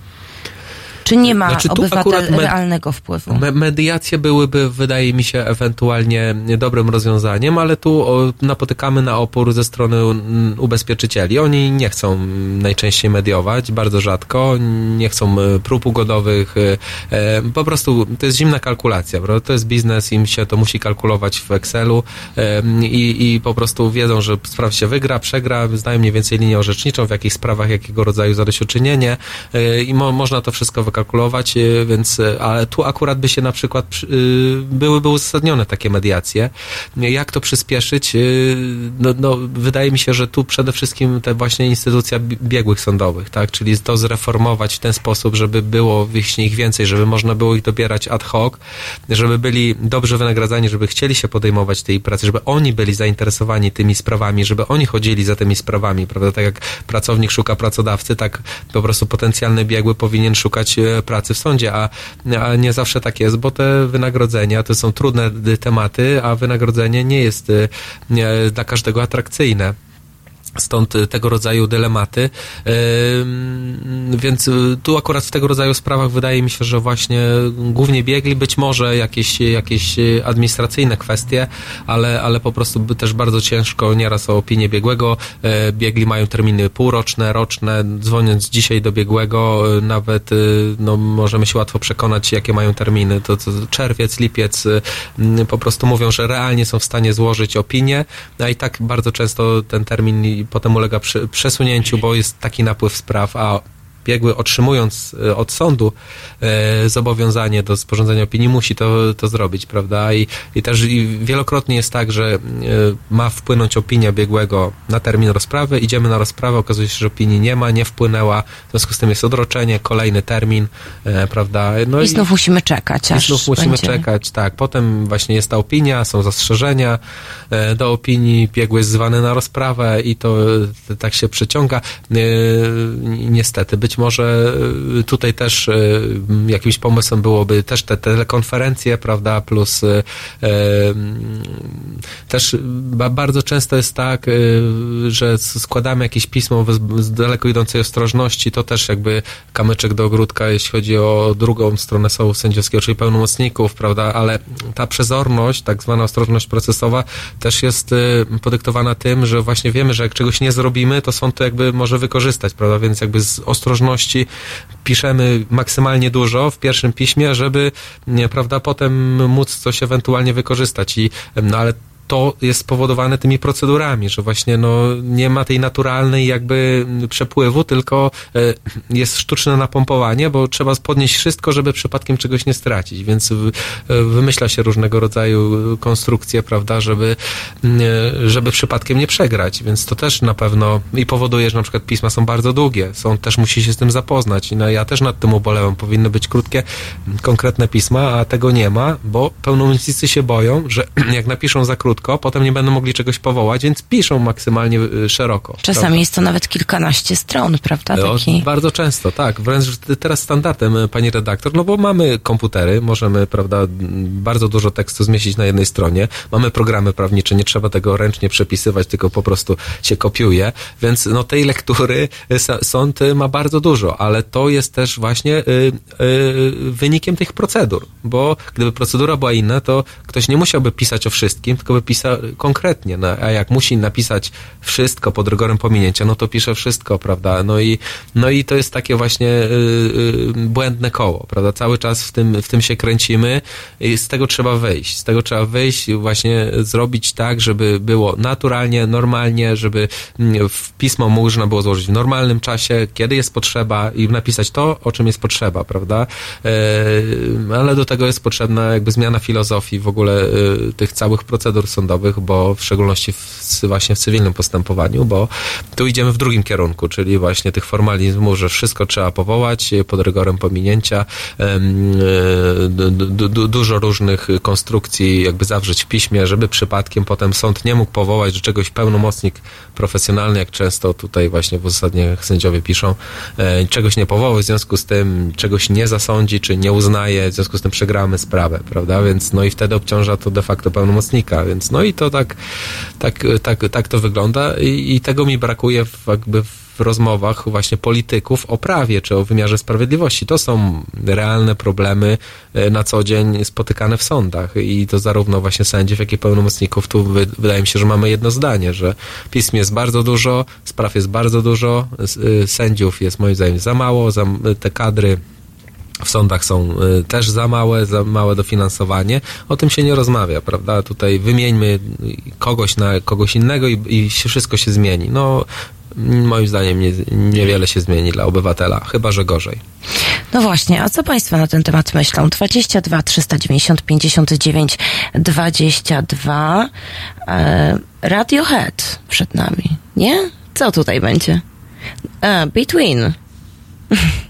Czy nie ma Znaczy, obywatel med- realnego wpływu? Me- mediacje byłyby, wydaje mi się, ewentualnie dobrym rozwiązaniem, ale tu napotykamy na opór ze strony mm, ubezpieczycieli. Oni nie chcą mm, najczęściej mediować, bardzo rzadko, nie chcą e, prób ugodowych. e, e, Po prostu to jest zimna kalkulacja, prawda? to jest biznes, im się to musi kalkulować w Excelu i, i po prostu wiedzą, że sprawa się wygra, przegra, znają mniej więcej linię orzeczniczą, w jakich sprawach, jakiego rodzaju zadośćuczynienie i mo, można to wszystko wykalkulować, e, więc, e, ale tu akurat by się na przykład przy- y, byłyby uzasadnione takie mediacje. Jak to przyspieszyć? Y, No, no, wydaje mi się, że tu przede wszystkim te właśnie instytucja bi- biegłych sądowych, tak, czyli to zreformować w ten sposób, żeby było ich więcej, żeby można było ich dobierać ad hoc, żeby byli dobrze wynagradzani, żeby chcieli się podejmować tej pracy, żeby oni byli zainteresowani tymi sprawami, żeby oni chodzili za tymi sprawami, prawda? Tak jak pracownik szuka pracodawcy, tak po prostu potencjalny biegły powinien szukać pracy w sądzie, a, a nie zawsze tak jest, bo te wynagrodzenia to są trudne tematy, a wynagrodzenie nie jest nie, dla każdego atrakcyjne. Stąd tego rodzaju dylematy. Więc y, tu akurat w tego rodzaju sprawach wydaje mi się, że właśnie głównie biegli, być może jakieś, jakieś administracyjne kwestie, ale, ale po prostu też bardzo ciężko nieraz o opinię biegłego. E, Biegli mają terminy półroczne, roczne. Dzwoniąc dzisiaj do biegłego, y, nawet no, możemy się łatwo przekonać, jakie mają terminy. To, to czerwiec, lipiec, po prostu mówią, że realnie są w stanie złożyć opinię, a i tak bardzo często ten termin potem ulega przesunięciu, bo jest taki napływ spraw, a biegły otrzymując e, od sądu e, zobowiązanie do sporządzenia opinii musi to, to zrobić, prawda? I, i też i wielokrotnie jest tak, że e, ma wpłynąć opinia biegłego na termin rozprawy, idziemy na rozprawę, okazuje się, że opinii nie ma, nie wpłynęła, w związku z tym jest odroczenie, kolejny termin, prawda? No I znów musimy czekać, i znów musimy będzie... czekać, tak. Potem właśnie jest ta opinia, są zastrzeżenia do opinii, biegły jest zwany na rozprawę i to tak się przeciąga. Niestety, być może e, tutaj też m, jakimś pomysłem byłoby też te telekonferencje, prawda, plus m, też ba, bardzo często jest tak, że składamy jakieś pismo z daleko idącej ostrożności, to też jakby kamyczek do ogródka, jeśli chodzi o drugą stronę sołu sędziowskiego, czyli pełnomocników, prawda, ale ta przezorność, tak zwana ostrożność procesowa też jest y, podyktowana tym, że właśnie wiemy, że jak czegoś nie zrobimy, to sąd to jakby może wykorzystać, prawda, więc jakby z piszemy maksymalnie dużo w pierwszym piśmie, żeby, prawda, potem móc coś ewentualnie wykorzystać. I, no ale to jest spowodowane tymi procedurami, że właśnie no, nie ma tej naturalnej jakby przepływu, tylko e, jest sztuczne napompowanie, bo trzeba podnieść wszystko, żeby przypadkiem czegoś nie stracić, więc e, wymyśla się różnego rodzaju konstrukcje, prawda, żeby, e, żeby przypadkiem nie przegrać, więc to też na pewno i powoduje, że na przykład pisma są bardzo długie, sąd też musi się z tym zapoznać. I no, ja też nad tym ubolewam, powinny być krótkie, konkretne pisma, a tego nie ma, bo pełnomocnicy się boją, że jak napiszą za krótko, potem nie będą mogli czegoś powołać, więc piszą maksymalnie y, szeroko. Czasami prawda? jest to nawet kilkanaście stron, prawda? O, Taki... Bardzo często, tak. Wręcz teraz standardem, pani redaktor, no bo mamy komputery, możemy, prawda, bardzo dużo tekstu zmieścić na jednej stronie. Mamy programy prawnicze, nie trzeba tego ręcznie przepisywać, tylko po prostu się kopiuje. Więc no tej lektury sąd ma bardzo dużo, ale to jest też właśnie y, y, wynikiem tych procedur, bo gdyby procedura była inna, to ktoś nie musiałby pisać o wszystkim, tylko by pisał pisa konkretnie, no, a jak musi napisać wszystko pod rygorem pominięcia, no to pisze wszystko, prawda? No i, no i to jest takie właśnie y, y, błędne koło, prawda? Cały czas w tym, w tym się kręcimy i z tego trzeba wyjść. Z tego trzeba wyjść właśnie zrobić tak, żeby było naturalnie, normalnie, żeby mm, w pismo można było złożyć w normalnym czasie, kiedy jest potrzeba i napisać to, o czym jest potrzeba, prawda? E, ale do tego jest potrzebna jakby zmiana filozofii w ogóle e, tych całych procedur sądowych, bo w szczególności w, właśnie w cywilnym postępowaniu, bo tu idziemy w drugim kierunku, czyli właśnie tych formalizmów, że wszystko trzeba powołać pod rygorem pominięcia, du, dużo różnych konstrukcji jakby zawrzeć w piśmie, żeby przypadkiem potem sąd nie mógł powołać do czegoś pełnomocnik profesjonalny, jak często tutaj właśnie w uzasadnieniach sędziowie piszą, e, czegoś nie powołał, w związku z tym czegoś nie zasądzi, czy nie uznaje, w związku z tym przegramy sprawę, prawda? Więc no i wtedy obciąża to de facto pełnomocnika, więc no i to tak, tak, tak, tak to wygląda i, i tego mi brakuje w, jakby w rozmowach właśnie polityków o prawie czy o wymiarze sprawiedliwości. To są realne problemy e, na co dzień spotykane w sądach i to zarówno właśnie sędziów, jak i pełnomocników. Tu wy, wydaje mi się, że mamy jedno zdanie, że pism jest bardzo dużo, spraw jest bardzo dużo, y, sędziów jest moim zdaniem za mało, za, te kadry w sądach są y, też za małe, za małe dofinansowanie. O tym się nie rozmawia, prawda? Tutaj wymieńmy kogoś na kogoś innego i, i się wszystko się zmieni. No, moim zdaniem nie, niewiele się zmieni dla obywatela, chyba że gorzej. No właśnie, a co Państwo na ten temat myślą? 22 390 59 22 e, Radiohead przed nami, nie? Co tutaj będzie? A, Between.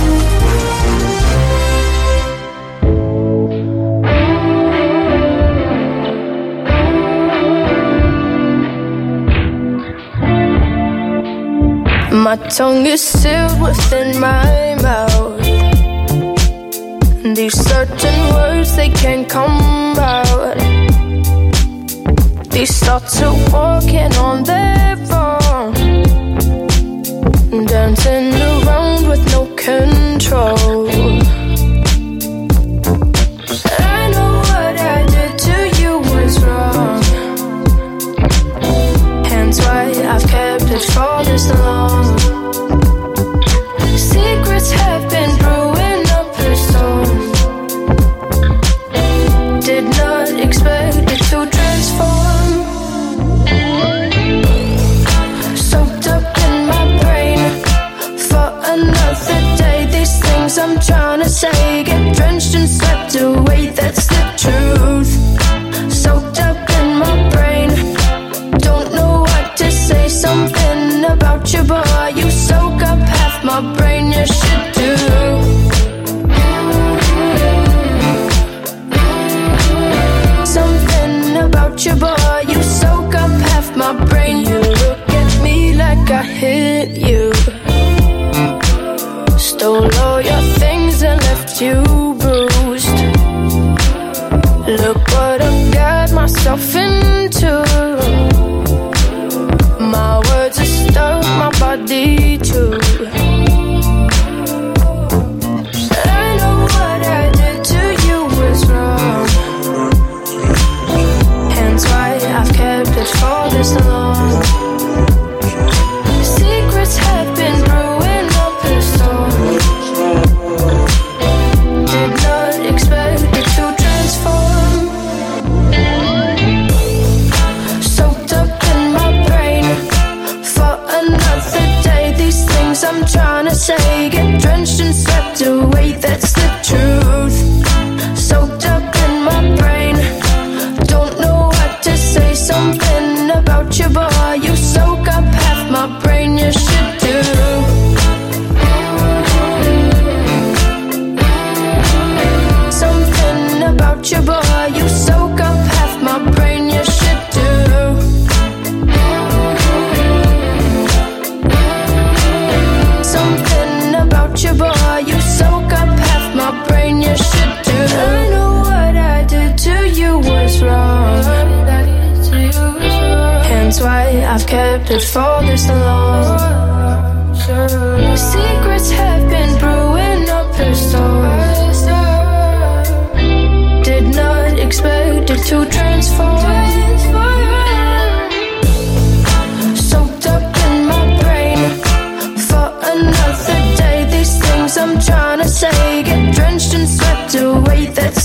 My tongue is sealed within my mouth. These certain words they can't come out. These thoughts are walking on their own, dancing around with no control. I know what I I'm trying to say get drenched and swept away. That's the truth. Soaked up in my brain. Don't know what to say. Something about you, boy. You soak up half my brain. You should do. Something about you, boy. You soak up half my brain. You look at me like I hit you. Stole all your things and left you bruised. Look what I've got myself into. My words are stuck, my body too. That's the truth. Soaked up in my brain. Don't know what to say. Something about you, boy. You soak up half my brain. You I've kept it for this long. Secrets have been brewing up a storm. Did not expect it to transform. Soaked up in my brain for another day. These things I'm trying to say get drenched and swept away. That's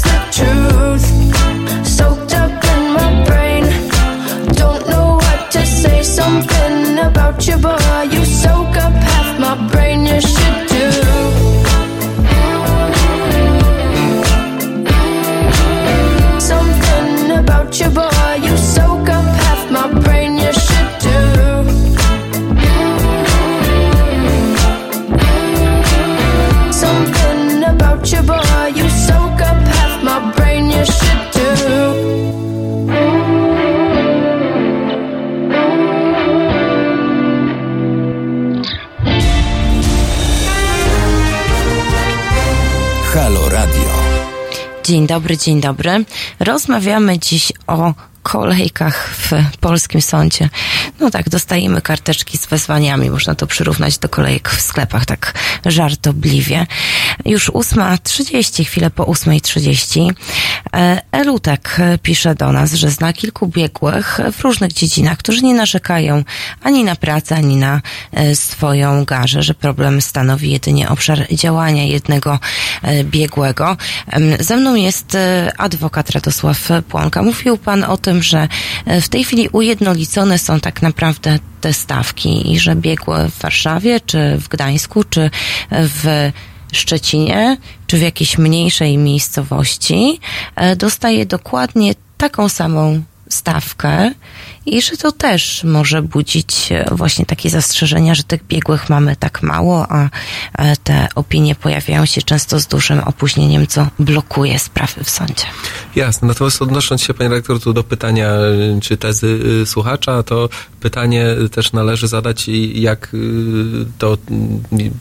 unreachable. Dzień dobry, dzień dobry. Rozmawiamy dziś o kolejkach w polskim sądzie. No tak, dostajemy karteczki z wezwaniami. Można to przyrównać do kolejek w sklepach, tak żartobliwie. Już 8.30, chwilę po 8.30. E, Elutek pisze do nas, że zna kilku biegłych w różnych dziedzinach, którzy nie narzekają ani na pracę, ani na e, swoją garzę, że problem stanowi jedynie obszar działania jednego e, biegłego. Ze mną jest adwokat Radosław Płonka. Mówił pan o tym, że w tej chwili ujednolicone są tak naprawdę te stawki i że biegły w Warszawie, czy w Gdańsku, czy w Szczecinie, czy w jakiejś mniejszej miejscowości e, dostaje dokładnie taką samą stawkę i że to też może budzić e, właśnie takie zastrzeżenia, że tych biegłych mamy tak mało, a e, te opinie pojawiają się często z dużym opóźnieniem, co blokuje sprawy w sądzie. Jasne, natomiast odnosząc się, panie rektor, tu do pytania y, czy tezy słuchacza, to pytanie też należy zadać, jak to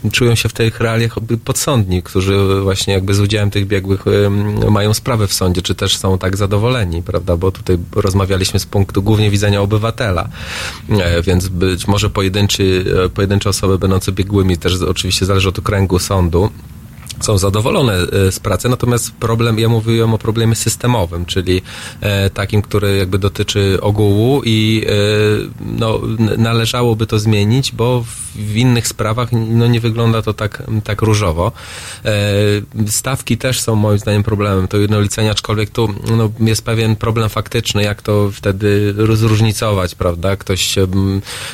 y, czują się w tych realiach podsądni, którzy właśnie jakby z udziałem tych biegłych mają sprawę w sądzie, czy też są tak zadowoleni, prawda, bo tutaj rozmawialiśmy z punktu głównie widzenia obywatela, E, więc być może pojedynczy, e, pojedyncze osoby będące biegłymi też oczywiście zależy od kręgu sądu, są zadowolone e, z pracy, natomiast problem, ja mówiłem o problemie systemowym, czyli e, takim, który jakby dotyczy ogółu i e, no, należałoby to zmienić, bo w, innych sprawach no, nie wygląda to tak, tak różowo. Stawki też są moim zdaniem problemem, to jednolicenie, aczkolwiek tu no, jest pewien problem faktyczny, jak to wtedy zróżnicować, prawda? Ktoś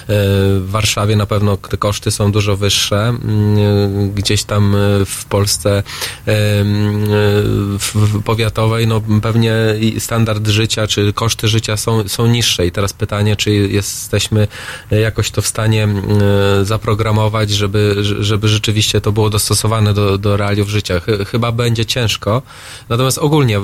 w Warszawie na pewno te koszty są dużo wyższe, gdzieś tam w Polsce e, w powiatowej, no pewnie standard życia, czy koszty życia są, są niższe i teraz pytanie, czy jesteśmy jakoś to w stanie zaprogramować, żeby, żeby rzeczywiście to było dostosowane do, do realiów życia. Chy- Chyba będzie ciężko, natomiast ogólnie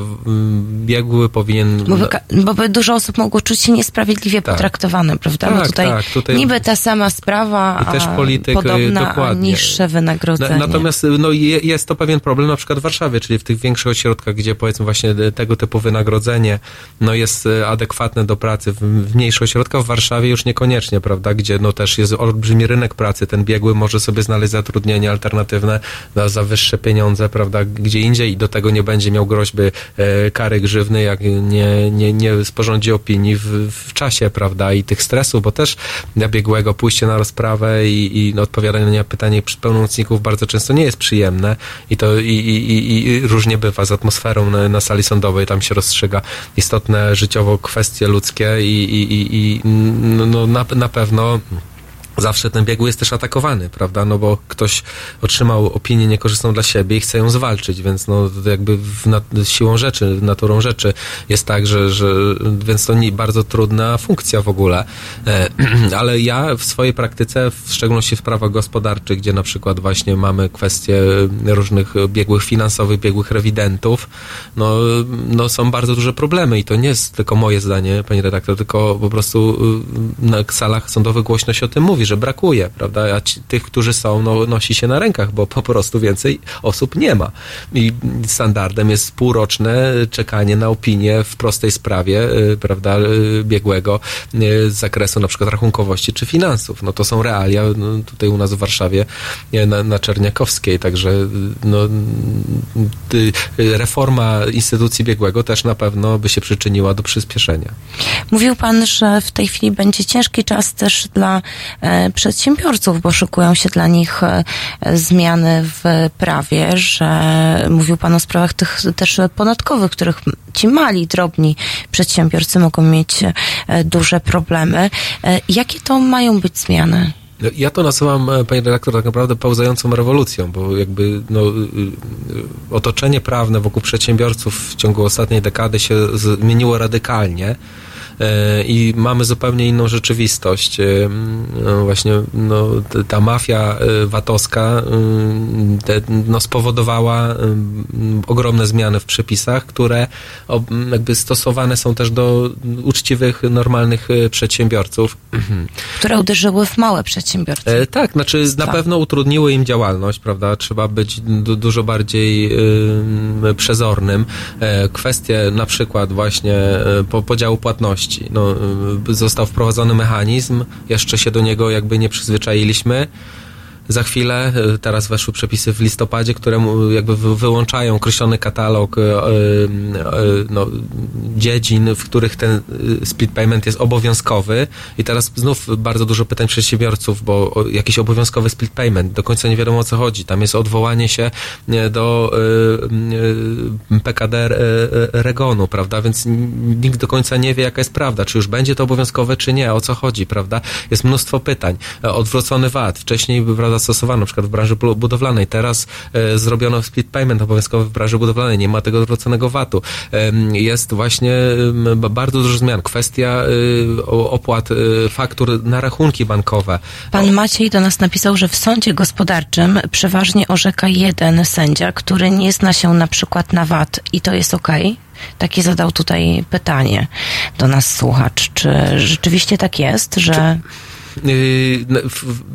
biegły powinien... Bo, by, ka- bo by dużo osób mogło czuć się niesprawiedliwie Tak. potraktowane, prawda? Tak, bo tutaj, tak, tutaj- niby ta sama sprawa, I też a polityk, y, podobna, a niższe wynagrodzenie. Na, natomiast no, je, jest to pewien problem na przykład w Warszawie, czyli w tych większych ośrodkach, gdzie powiedzmy właśnie e, tego typu wynagrodzenie no, jest e, adekwatne do pracy. W, mniejszych ośrodkach w Warszawie już niekoniecznie, prawda, gdzie no, też jest olbrzymi rynek pracy. Ten biegły może sobie znaleźć zatrudnienie alternatywne za, za wyższe pieniądze, prawda, gdzie indziej i do tego nie będzie miał groźby e, kary grzywny, jak nie, nie, nie sporządzi opinii w, w czasie, prawda, i tych stresów, bo też dla biegłego pójście na rozprawę i, i no, odpowiadanie na pytanie pełnomocników bardzo często nie jest przyjemne i to i, i, i, różnie bywa z atmosferą na, na sali sądowej, tam się rozstrzyga istotne życiowo kwestie ludzkie i, i, i, i no, na, na pewno zawsze ten biegły jest też atakowany, prawda? No bo ktoś otrzymał opinię niekorzystną dla siebie i chce ją zwalczyć, więc no jakby siłą rzeczy, naturą rzeczy jest tak, że, że więc to nie bardzo trudna funkcja w ogóle. E, ale ja w swojej praktyce, w szczególności w sprawach gospodarczych, gdzie na przykład właśnie mamy kwestie różnych biegłych finansowych, biegłych rewidentów, no, no są bardzo duże problemy i to nie jest tylko moje zdanie, pani redaktor, tylko po prostu y, na salach sądowych głośno się o tym mówi, że brakuje, prawda? A ci, tych, którzy są, no, nosi się na rękach, bo po prostu więcej osób nie ma. I standardem jest półroczne czekanie na opinię w prostej sprawie, y, prawda, y, biegłego y, z zakresu na przykład rachunkowości czy finansów. No to są realia no, tutaj u nas w Warszawie na, na Czerniakowskiej, także no, reforma instytucji biegłego też na pewno by się przyczyniła do przyspieszenia. Mówił pan, że w tej chwili będzie ciężki czas też dla e, przedsiębiorców, bo szykują się dla nich e, zmiany w prawie, że mówił pan o sprawach tych też podatkowych, których ci mali, drobni przedsiębiorcy mogą mieć e, duże problemy. E, jakie to mają być zmiany? No, Ja to nazywam, panie redaktor, tak naprawdę pełzającą rewolucją, bo jakby no, y, y, otoczenie prawne wokół przedsiębiorców w ciągu ostatniej dekady się zmieniło radykalnie i mamy zupełnie inną rzeczywistość. E, No właśnie no, ta mafia e, VAT-owska e, no, spowodowała e, ogromne zmiany w przepisach, które jakby stosowane są też do uczciwych, normalnych e, przedsiębiorców. Które uderzyły w małe przedsiębiorcy. E, tak, znaczy na pewno utrudniły im działalność, prawda? Trzeba być du dużo bardziej przezornym. E, kwestie na przykład właśnie e, po, podziału płatności. No, y, został wprowadzony mechanizm, jeszcze się do niego jakby nie przyzwyczailiśmy. Za chwilę, e, teraz weszły przepisy w listopadzie, które jakby wy- wyłączają określony katalog e, e, no, dziedzin, w których ten split payment jest obowiązkowy. I teraz znów bardzo dużo pytań przedsiębiorców, bo jakiś obowiązkowy split payment, do końca nie wiadomo o co chodzi. Tam jest odwołanie się do PKD Regonu, prawda? Więc nikt do końca nie wie, jaka jest prawda. Czy już będzie to obowiązkowe, czy nie, o co chodzi, prawda? Jest mnóstwo pytań. E, Odwrócony VAT. Wcześniej, prawda, stosowano na przykład w branży bu- budowlanej. Teraz e, zrobiono split payment obowiązkowy w branży budowlanej. Nie ma tego odwróconego VAT-u. Em, Jest właśnie ba- bardzo dużo zmian. Kwestia o- opłat y, faktur na rachunki bankowe. Pan Maciej do nas napisał, że w sądzie gospodarczym przeważnie orzeka jeden sędzia, który nie zna się na przykład na VAT i to jest okej? Takie zadał tutaj pytanie do nas słuchacz. Czy rzeczywiście tak jest, że... W-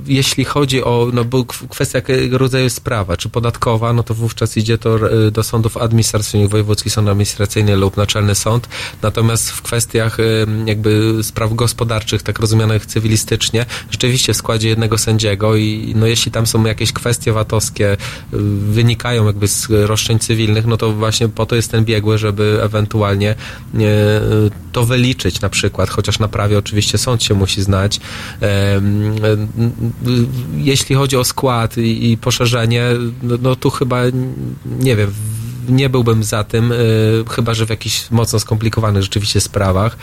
jeśli chodzi o, no kwestia jakiego rodzaju sprawa, czy podatkowa, no to wówczas idzie to y, do sądów administracyjnych, wojewódzki sąd administracyjny lub naczelny sąd. Natomiast w kwestiach y, jakby spraw gospodarczych, tak rozumianych cywilistycznie, rzeczywiście w składzie jednego sędziego i no jeśli tam są jakieś kwestie VAT-owskie, y, wynikają jakby z roszczeń cywilnych, no to właśnie po to jest ten biegły, żeby ewentualnie y, to wyliczyć na przykład, chociaż na prawie oczywiście sąd się musi znać. Jeśli chodzi o skład i, i poszerzenie, no, no tu chyba, nie wiem, nie byłbym za tym, y, chyba że w jakichś mocno skomplikowanych rzeczywiście sprawach,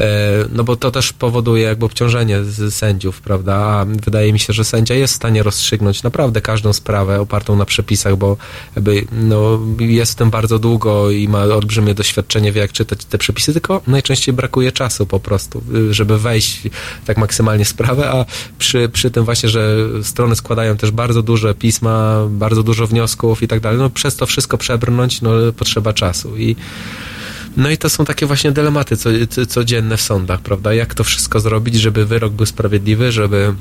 e, no bo to też powoduje jakby obciążenie sędziów, prawda? A wydaje mi się, że sędzia jest w stanie rozstrzygnąć naprawdę każdą sprawę opartą na przepisach, bo jakby, no, jest w tym bardzo długo i ma olbrzymie doświadczenie, wie jak czytać te przepisy, tylko najczęściej brakuje czasu po prostu, y, żeby wejść tak maksymalnie w sprawę, a przy, przy tym właśnie, że strony składają też bardzo duże pisma, bardzo dużo wniosków i tak dalej, no przez to wszystko przebrnąć, no potrzeba czasu i no i to są takie właśnie dylematy co, codzienne w sądach, prawda? Jak to wszystko zrobić, żeby wyrok był sprawiedliwy, żeby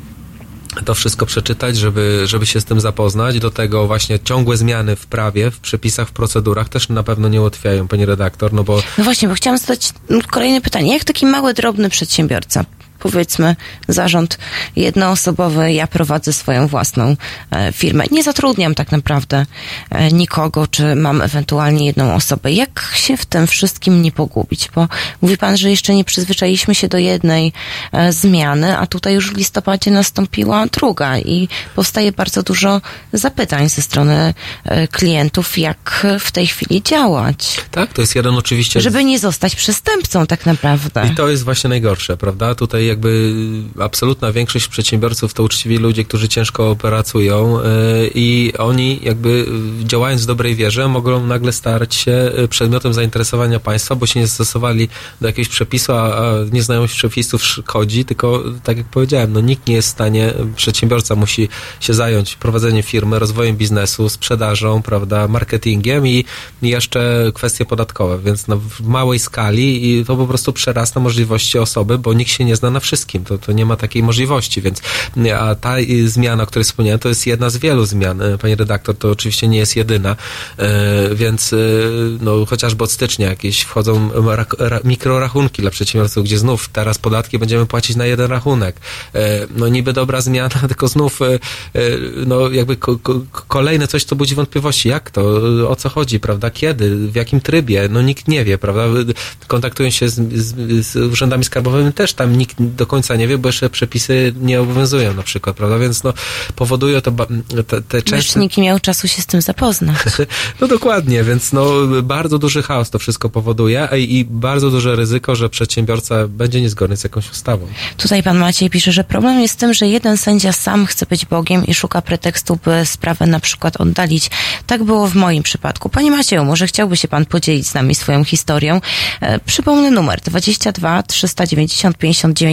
to wszystko przeczytać, żeby, żeby się z tym zapoznać. Do tego właśnie ciągłe zmiany w prawie, w przepisach, w procedurach też na pewno nie ułatwiają, pani redaktor, no bo No właśnie, bo chciałam zadać kolejne pytanie. Jak taki mały, drobny przedsiębiorca, powiedzmy zarząd jednoosobowy, ja prowadzę swoją własną e, firmę, nie zatrudniam tak naprawdę e, nikogo, czy mam ewentualnie jedną osobę. Jak się w tym wszystkim nie pogubić? Bo mówi pan, że jeszcze nie przyzwyczailiśmy się do jednej e, zmiany, a tutaj już w listopadzie nastąpiła druga i powstaje bardzo dużo zapytań ze strony klientów, jak w tej chwili działać. tak, to jest jeden oczywiście... Żeby nie zostać przestępcą tak naprawdę. I to jest właśnie najgorsze, prawda? Tutaj jakby absolutna większość przedsiębiorców to uczciwi ludzie, którzy ciężko pracują yy, i oni jakby yy, działając w dobrej wierze mogą nagle stać się yy, przedmiotem zainteresowania państwa, bo się nie zastosowali do jakiegoś przepisu, a, nieznajomość przepisów szkodzi, tylko tak jak powiedziałem, no nikt nie jest w stanie, przedsiębiorca musi się zająć prowadzeniem firmy, rozwojem biznesu, sprzedażą, prawda, marketingiem i jeszcze kwestie podatkowe, więc no, w małej skali i to po prostu przerasta możliwości osoby, bo nikt się nie zna na wszystkim. To, to nie ma takiej możliwości, więc a ta y, zmiana, o której wspomniałem, to jest jedna z wielu zmian. E, Pani redaktor, to oczywiście nie jest jedyna, e, więc no, chociażby od stycznia jakieś wchodzą ra, ra, mikrorachunki dla przedsiębiorców, gdzie znów teraz podatki będziemy płacić na jeden rachunek. No niby dobra zmiana, tylko znów no jakby ko, ko, kolejne coś, co budzi wątpliwości. Jak to? O co chodzi, prawda? Kiedy? W jakim trybie? No nikt nie wie, prawda? Kontaktują się z, z, z urzędami skarbowymi, też tam nikt do końca nie wie, bo jeszcze przepisy nie obowiązują na przykład, prawda? Więc no powoduje to te, te częste... nikt miał czasu się z tym zapoznać. No dokładnie, więc no bardzo duży chaos to wszystko powoduje i, i bardzo duże ryzyko, że przedsiębiorca będzie niezgodny z jakąś ustawą. Tutaj pan Maciej pisze, że problem jest w tym, że jeden sędzia sam chce być Bogiem i szuka pretekstu, by sprawę na przykład oddalić. Tak było w moim przypadku. Panie Macieju, może chciałby się pan podzielić z nami swoją historią? E, przypomnę numer 22 390 59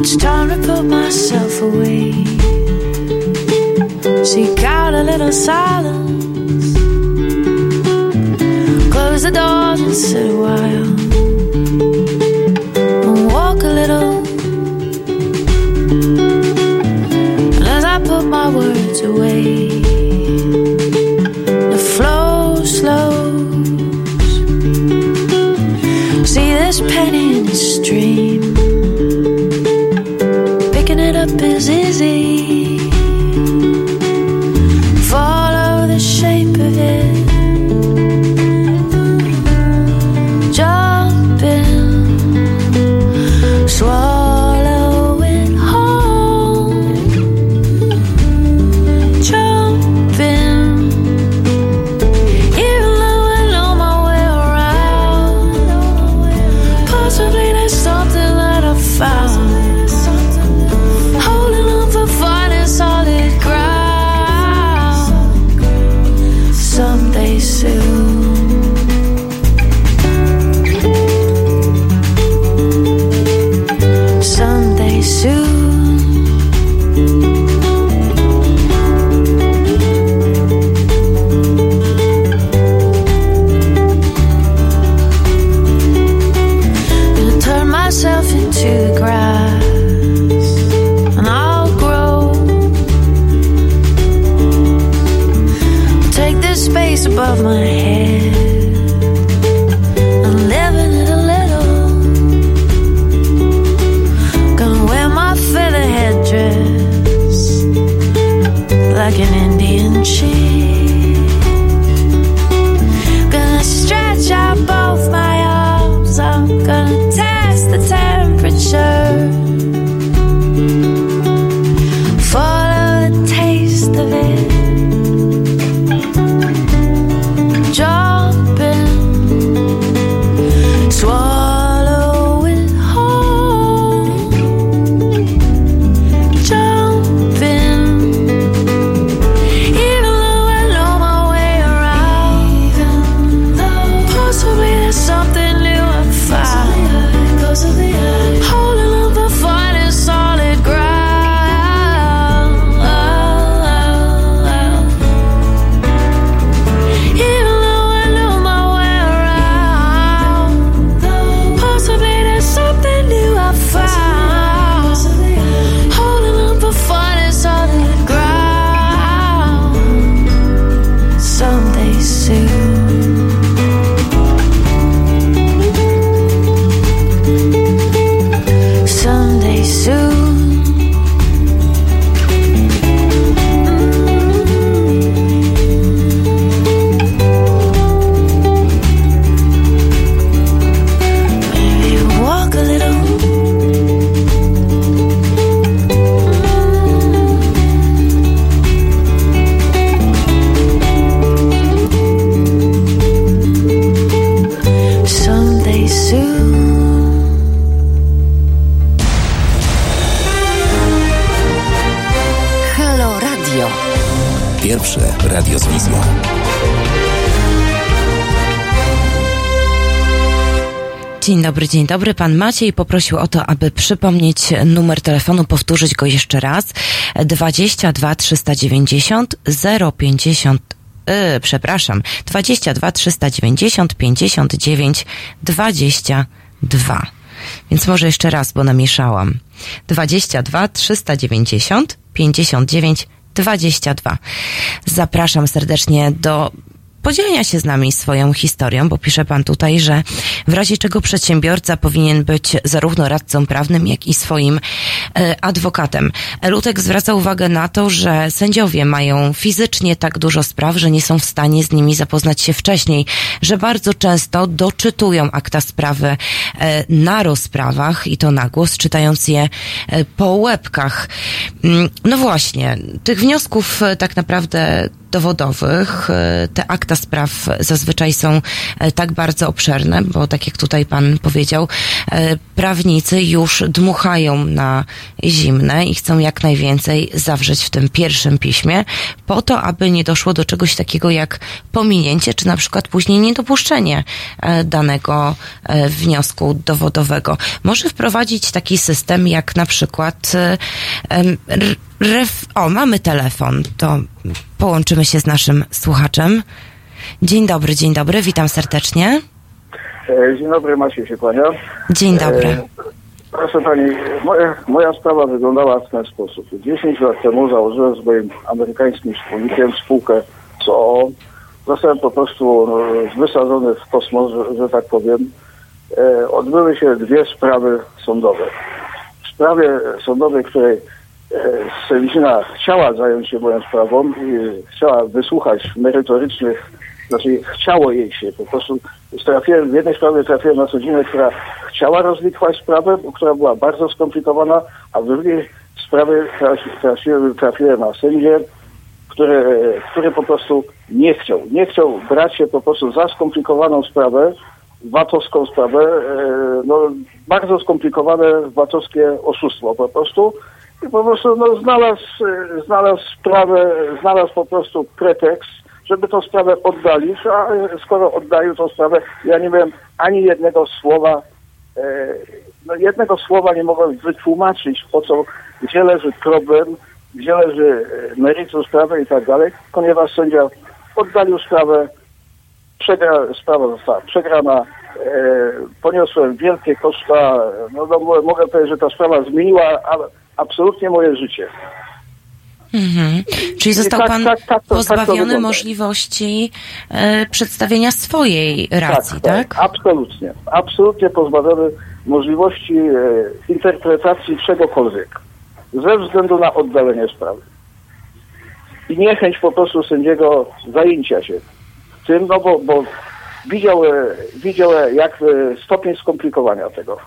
It's time to put myself away. Seek out a little silence. Close the doors and sit a while. And walk a little. And as I put my words away, dzień dobry. Pan Maciej poprosił o to, aby przypomnieć numer telefonu, powtórzyć go jeszcze raz. 22 390 050 yy, przepraszam, 22 390 59 22. Więc może jeszcze raz, bo namieszałam. 22 390 59 22. Zapraszam serdecznie do podzielenia się z nami swoją historią, bo pisze pan tutaj, że w razie czego przedsiębiorca powinien być zarówno radcą prawnym, jak i swoim e, adwokatem. Lutek zwraca uwagę na to, że sędziowie mają fizycznie tak dużo spraw, że nie są w stanie z nimi zapoznać się wcześniej, że bardzo często doczytują akta sprawy e, na rozprawach i to na głos, czytając je e, po łebkach. Mm, No właśnie, tych wniosków tak naprawdę dowodowych. Te akta spraw zazwyczaj są e, tak bardzo obszerne, bo tak jak tutaj pan powiedział, e, prawnicy już dmuchają na zimne i chcą jak najwięcej zawrzeć w tym pierwszym piśmie, po to, aby nie doszło do czegoś takiego jak pominięcie, czy na przykład później niedopuszczenie e, danego wniosku dowodowego. Może wprowadzić taki system, jak na przykład. O, mamy telefon, to połączymy się z naszym słuchaczem. Dzień dobry, dzień dobry, witam serdecznie. E, Dzień dobry, Maciej się kłania. Dzień dobry. E, Proszę Pani, moja, moja sprawa wyglądała w ten sposób. 10 lat temu założyłem z moim amerykańskim wspólnikiem spółkę co zostałem po prostu no, wysadzony w kosmos, że, że tak powiem. E, odbyły się dwie sprawy sądowe. W sprawie sądowej, której Sędzina chciała zająć się moją sprawą i chciała wysłuchać merytorycznych, znaczy chciało jej się, po prostu trafiłem, w jednej sprawie trafiłem na sędzinę, która chciała rozwikłać sprawę, która była bardzo skomplikowana, a w drugiej sprawie trafi- trafiłem, trafiłem na sędzię, który, który po prostu nie chciał. Nie chciał brać się po prostu za skomplikowaną sprawę, VAT-owską sprawę, e, no bardzo skomplikowane VAT-owskie oszustwo po prostu i po prostu no, znalazł, znalazł sprawę, znalazł po prostu pretekst, żeby tą sprawę oddalić, a e, skoro oddalił tą sprawę, ja nie miałem ani jednego słowa, e, no jednego słowa nie mogłem wytłumaczyć, po co, gdzie leży problem, gdzie leży e, meritum sprawy i tak dalej, ponieważ sędzia oddalił sprawę, przegra, sprawa została przegrana, poniosłem wielkie koszta, no, no mo- mogę powiedzieć, że ta sprawa zmieniła absolutnie moje życie. Mhm. Czyli został tak- pan tak- tak tak pozbawiony możliwości e, przedstawienia swojej racji, tak? Absolutnie. Absolutnie pozbawiony możliwości e, interpretacji czegokolwiek. Ze względu na oddalenie sprawy. I niechęć po prostu sędziego zajęcia się tym, no bo, bo widział, e, widział e, jak stopień skomplikowania tego.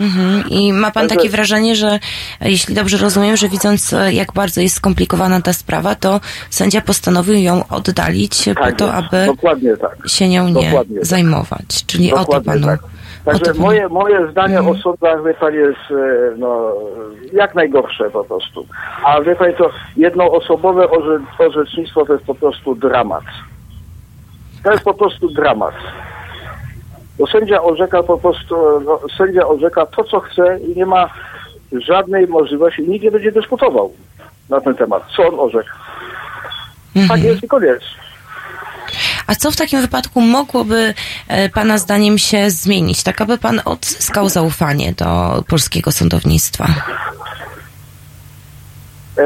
Mhm. I ma pan takie wrażenie, że e, jeśli dobrze rozumiem, że widząc e, jak bardzo jest skomplikowana ta sprawa, to sędzia postanowił ją oddalić e, po Tak to, aby Dokładnie tak. się nią nie Dokładnie tak. zajmować. Czyli o to Dokładnie panu. tak. Także to panu- moje, moje zdanie Mhm. o sądach, wie pani, jest e, no, jak najgorsze po prostu. A wie pani, to jednoosobowe orze, orzecznictwo to jest po prostu dramat. To jest po prostu dramat. Bo sędzia orzeka po prostu, no, sędzia orzeka to, co chce i nie ma żadnej możliwości, nikt nie będzie dyskutował na ten temat, co on orzekł. Tak Mhm. jest i koniec. A co w takim wypadku mogłoby e, pana zdaniem się zmienić, tak aby pan odzyskał zaufanie do polskiego sądownictwa? E,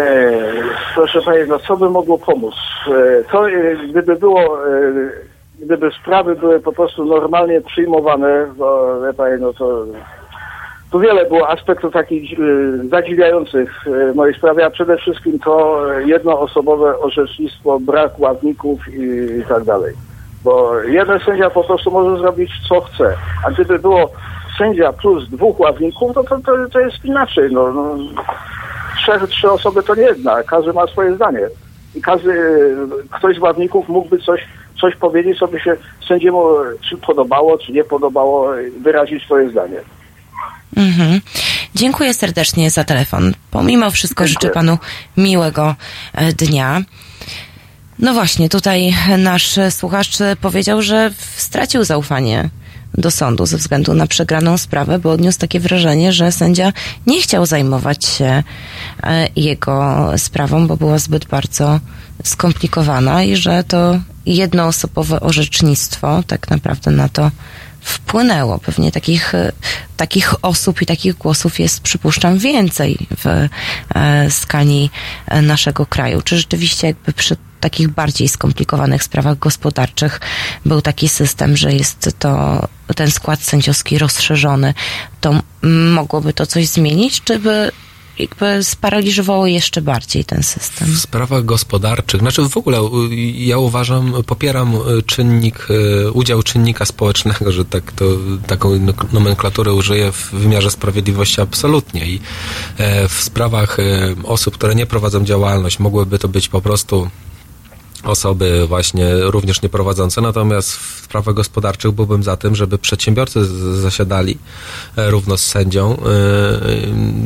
proszę Pani, no co by mogło pomóc? E, to e, gdyby było, e, gdyby sprawy były po prostu normalnie przyjmowane, bo wie Pani, no to tu wiele było aspektów takich e, zadziwiających mojej sprawie, a przede wszystkim to jednoosobowe orzecznictwo, brak ławników i, i tak dalej. Bo jeden sędzia po prostu może zrobić co chce, a gdyby było sędzia plus dwóch ławników, no to, to, to jest inaczej. No, no, trzy, trzy osoby to nie jedna, każdy ma swoje zdanie. I każdy, ktoś z ławników mógłby coś, coś powiedzieć, co by się sędziemu czy podobało, czy nie podobało, wyrazić swoje zdanie. Mhm. Dziękuję serdecznie za telefon. Pomimo wszystko Dziękuję. życzę panu miłego e, dnia. No właśnie, tutaj nasz słuchacz powiedział, że stracił zaufanie do sądu ze względu na przegraną sprawę, bo odniósł takie wrażenie, że sędzia nie chciał zajmować się e, jego sprawą, bo była zbyt bardzo skomplikowana i że to jednoosobowe orzecznictwo tak naprawdę na to wpłynęło. Pewnie takich, e, takich osób i takich głosów jest, przypuszczam, więcej w e, skali naszego kraju. Czy rzeczywiście jakby przy takich bardziej skomplikowanych sprawach gospodarczych. Był taki system, że jest to ten skład sędziowski rozszerzony, to mogłoby to coś zmienić, czy by jakby sparaliżowało jeszcze bardziej ten system? W sprawach gospodarczych, znaczy w ogóle ja uważam, popieram y, czynnik, y, udział czynnika społecznego, że tak to, taką nomenklaturę użyję w wymiarze sprawiedliwości absolutnie. I e, w sprawach osób, które nie prowadzą działalność, mogłyby to być po prostu osoby właśnie również nieprowadzące, natomiast w sprawach gospodarczych byłbym za tym, żeby przedsiębiorcy zasiadali e, równo z sędzią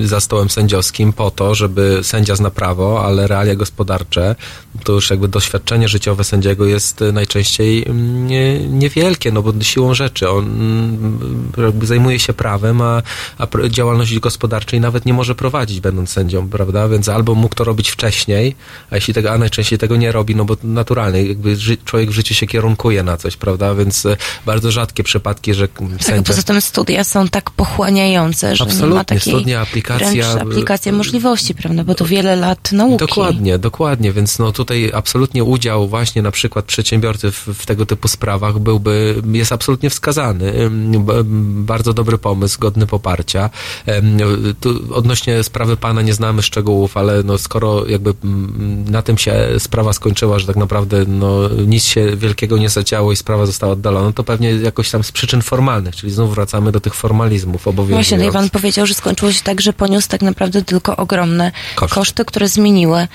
e, za stołem sędziowskim po to, żeby sędzia zna prawo, ale realia gospodarcze, to już jakby doświadczenie życiowe sędziego jest najczęściej mm, nie, niewielkie, no bo siłą rzeczy on mm, zajmuje się prawem, a, a działalności gospodarczej nawet nie może prowadzić będąc sędzią, prawda? Więc albo mógł to robić wcześniej, a jeśli tego, a najczęściej tego nie robi, no bo naturalnie, jakby ży, człowiek w życiu się kierunkuje na coś, prawda? Więc e, bardzo rzadkie przypadki, że sędzia... Tak, poza tym studia są tak pochłaniające, że Absolutnie, nie ma takiej studia, aplikacja... aplikacja możliwości, prawda? Bo to wiele lat nauki. Dokładnie, dokładnie, więc no tutaj absolutnie udział właśnie na przykład przedsiębiorcy w, w tego typu sprawach byłby, jest absolutnie wskazany. Bardzo dobry pomysł, godny poparcia. Tu odnośnie sprawy pana nie znamy szczegółów, ale no skoro jakby na tym się sprawa skończyła, że tak naprawdę no, nic się wielkiego nie zadziało i sprawa została oddalona, to pewnie jakoś tam z przyczyn formalnych, czyli znów wracamy do tych formalizmów obowiązujących. Właśnie, no i pan powiedział, że skończyło się tak, że poniósł tak naprawdę tylko ogromne koszty, koszty które zmieniły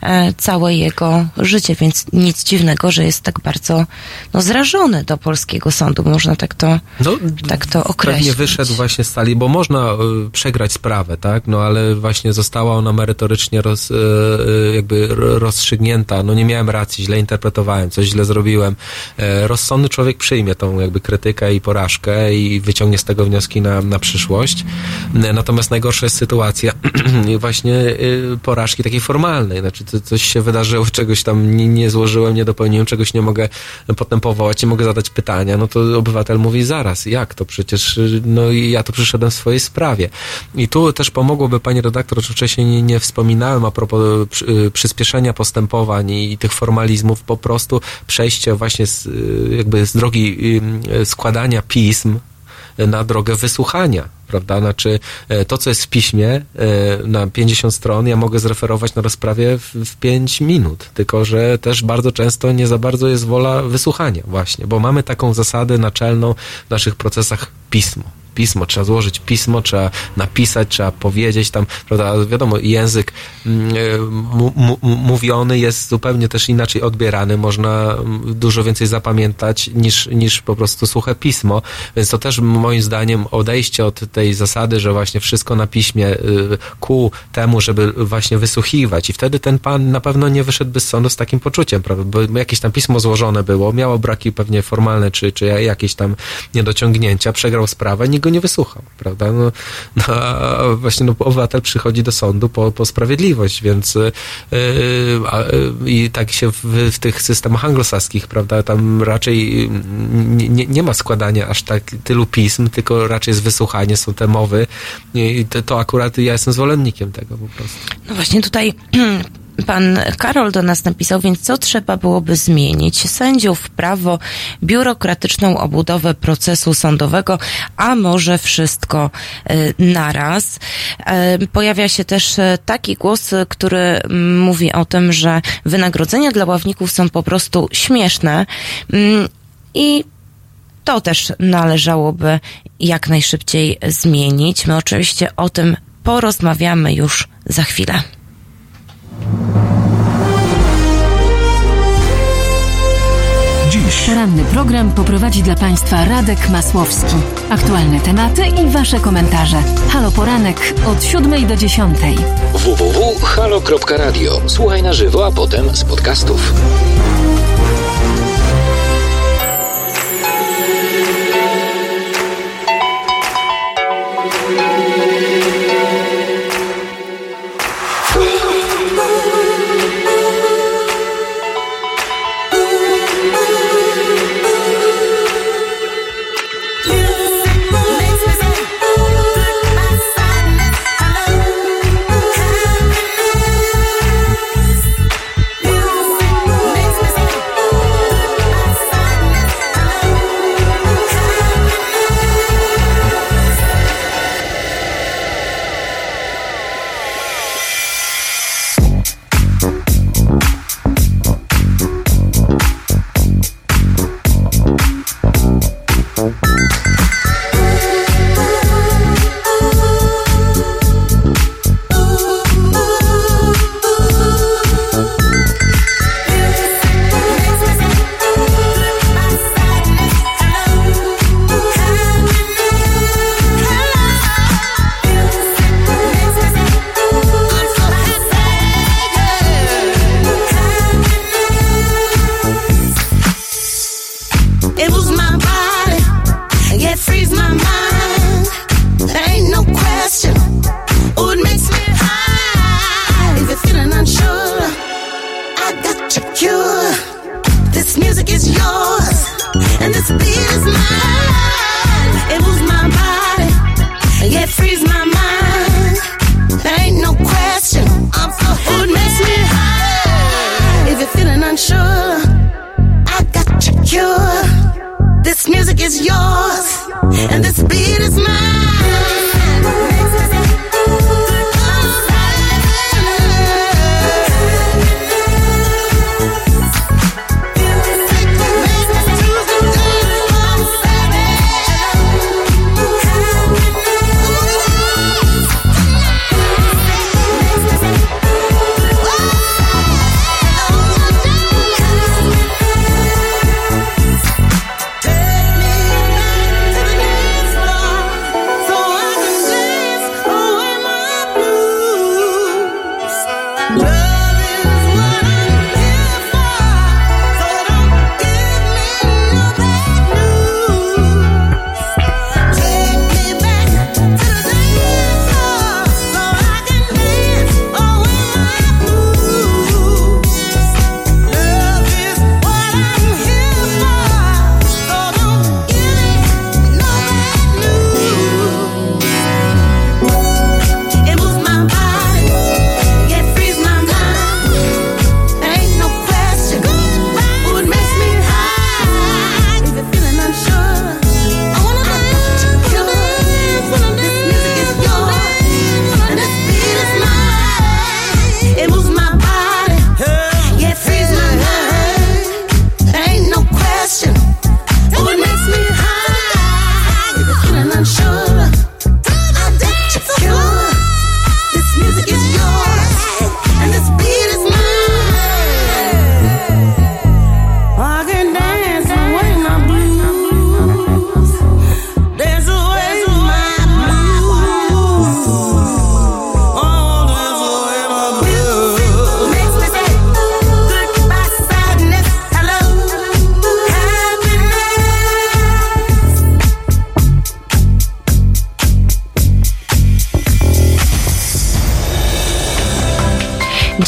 e, całe jego życie, więc nic dziwnego, że jest tak bardzo no, zrażony do polskiego sądu, można tak to, no, tak to określić. Pewnie wyszedł właśnie z stali, bo można y, przegrać sprawę, tak, no ale właśnie została ona merytorycznie roz, y, jakby rozstrzygnięta, no nie miałem racji, źle interpretowałem, coś źle zrobiłem. E, rozsądny człowiek przyjmie tą jakby krytykę i porażkę i wyciągnie z tego wnioski na, na przyszłość. E, natomiast najgorsza jest sytuacja właśnie y, porażki takiej formalnej. Znaczy coś się wydarzyło, czegoś tam nie, złożyłem, nie dopełniłem, czegoś nie mogę potem powołać, nie mogę zadać pytania. No to obywatel mówi zaraz, jak to przecież, no ja tu przyszedłem w swojej sprawie. I tu też pomogłoby pani redaktor, o czym wcześniej nie, nie wspominałem a propos przy, przyspieszenia postępowań i tych formalizmów, po prostu przejście właśnie z, y, jakby z drogi y, składania pism na drogę wysłuchania, prawda? Znaczy, e, to, co jest w piśmie e, na 50 stron, ja mogę zreferować na rozprawie w, w 5 minut, tylko że też bardzo często nie za bardzo jest wola wysłuchania właśnie, bo mamy taką zasadę naczelną w naszych procesach pismo pismo, trzeba złożyć pismo, trzeba napisać, trzeba powiedzieć tam, prawda, wiadomo, język mm, mówiony jest zupełnie też inaczej odbierany, można mm, dużo więcej zapamiętać niż, niż po prostu suche pismo, więc to też moim zdaniem odejście od tej zasady, że właśnie wszystko na piśmie y, ku temu, żeby właśnie wysłuchiwać. I wtedy ten pan na pewno nie wyszedłby z sądu z takim poczuciem, prawda, bo jakieś tam pismo złożone było, miało braki pewnie formalne, czy, czy jakieś tam niedociągnięcia, przegrał sprawę, nikt nie wysłuchał, prawda? No, no a właśnie no, obywatel przychodzi do sądu po, po sprawiedliwość, więc yy, yy, i tak się w, w, tych systemach anglosaskich, prawda, tam raczej nie, nie ma składania aż tak tylu pism, tylko raczej jest wysłuchanie, są te mowy i to, to akurat ja jestem zwolennikiem tego po prostu. No właśnie tutaj Pan Karol do nas napisał, więc co trzeba byłoby zmienić? Sędziów, prawo, biurokratyczną obudowę procesu sądowego, a może wszystko y, naraz. Y, pojawia się też y, taki głos, który mówi o tym, że wynagrodzenia dla ławników są po prostu śmieszne mm, i to też należałoby jak najszybciej zmienić. My oczywiście o tym porozmawiamy już za chwilę. Dziś. Poranny program poprowadzi dla Państwa Radek Masłowski. Aktualne tematy i Wasze komentarze. Halo Poranek od 7 do 10. www.halo.radio. Słuchaj na żywo, a potem z podcastów. got your cure. This music is yours, and this beat is mine. It moves my body, yeah, frees my mind. There ain't no question, I'm makes me high. If you're feeling unsure, I got your cure. This music is yours, and this beat is mine.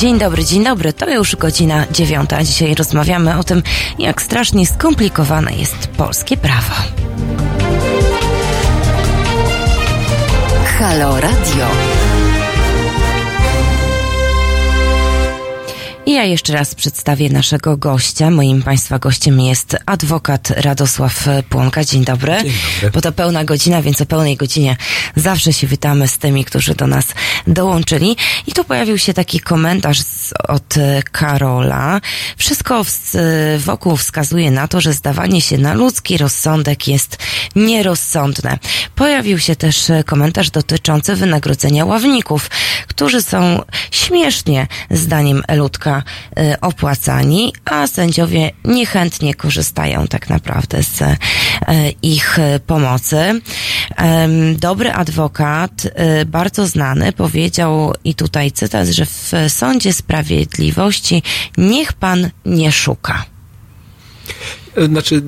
Dzień dobry, dzień dobry. To już godzina dziewiąta. Dzisiaj rozmawiamy o tym, jak strasznie skomplikowane jest polskie prawo. Halo Radio. I ja jeszcze raz przedstawię naszego gościa. Moim Państwa gościem jest adwokat Radosław Płonka. Dzień dobry. Dzień dobry. Bo to pełna godzina, więc o pełnej godzinie zawsze się witamy z tymi, którzy do nas dołączyli. I tu pojawił się taki komentarz z, od e, Karola. Wszystko w, wokół wskazuje na to, że zdawanie się na ludzki rozsądek jest nierozsądne. Pojawił się też e, komentarz dotyczący wynagrodzenia ławników, którzy są śmiesznie, zdaniem Elutka, e, opłacani, a sędziowie niechętnie korzystają tak naprawdę z e, ich pomocy. Dobry adwokat, bardzo znany, powiedział, i tutaj cytat, że w sądzie sprawiedliwości niech pan nie szuka. Znaczy,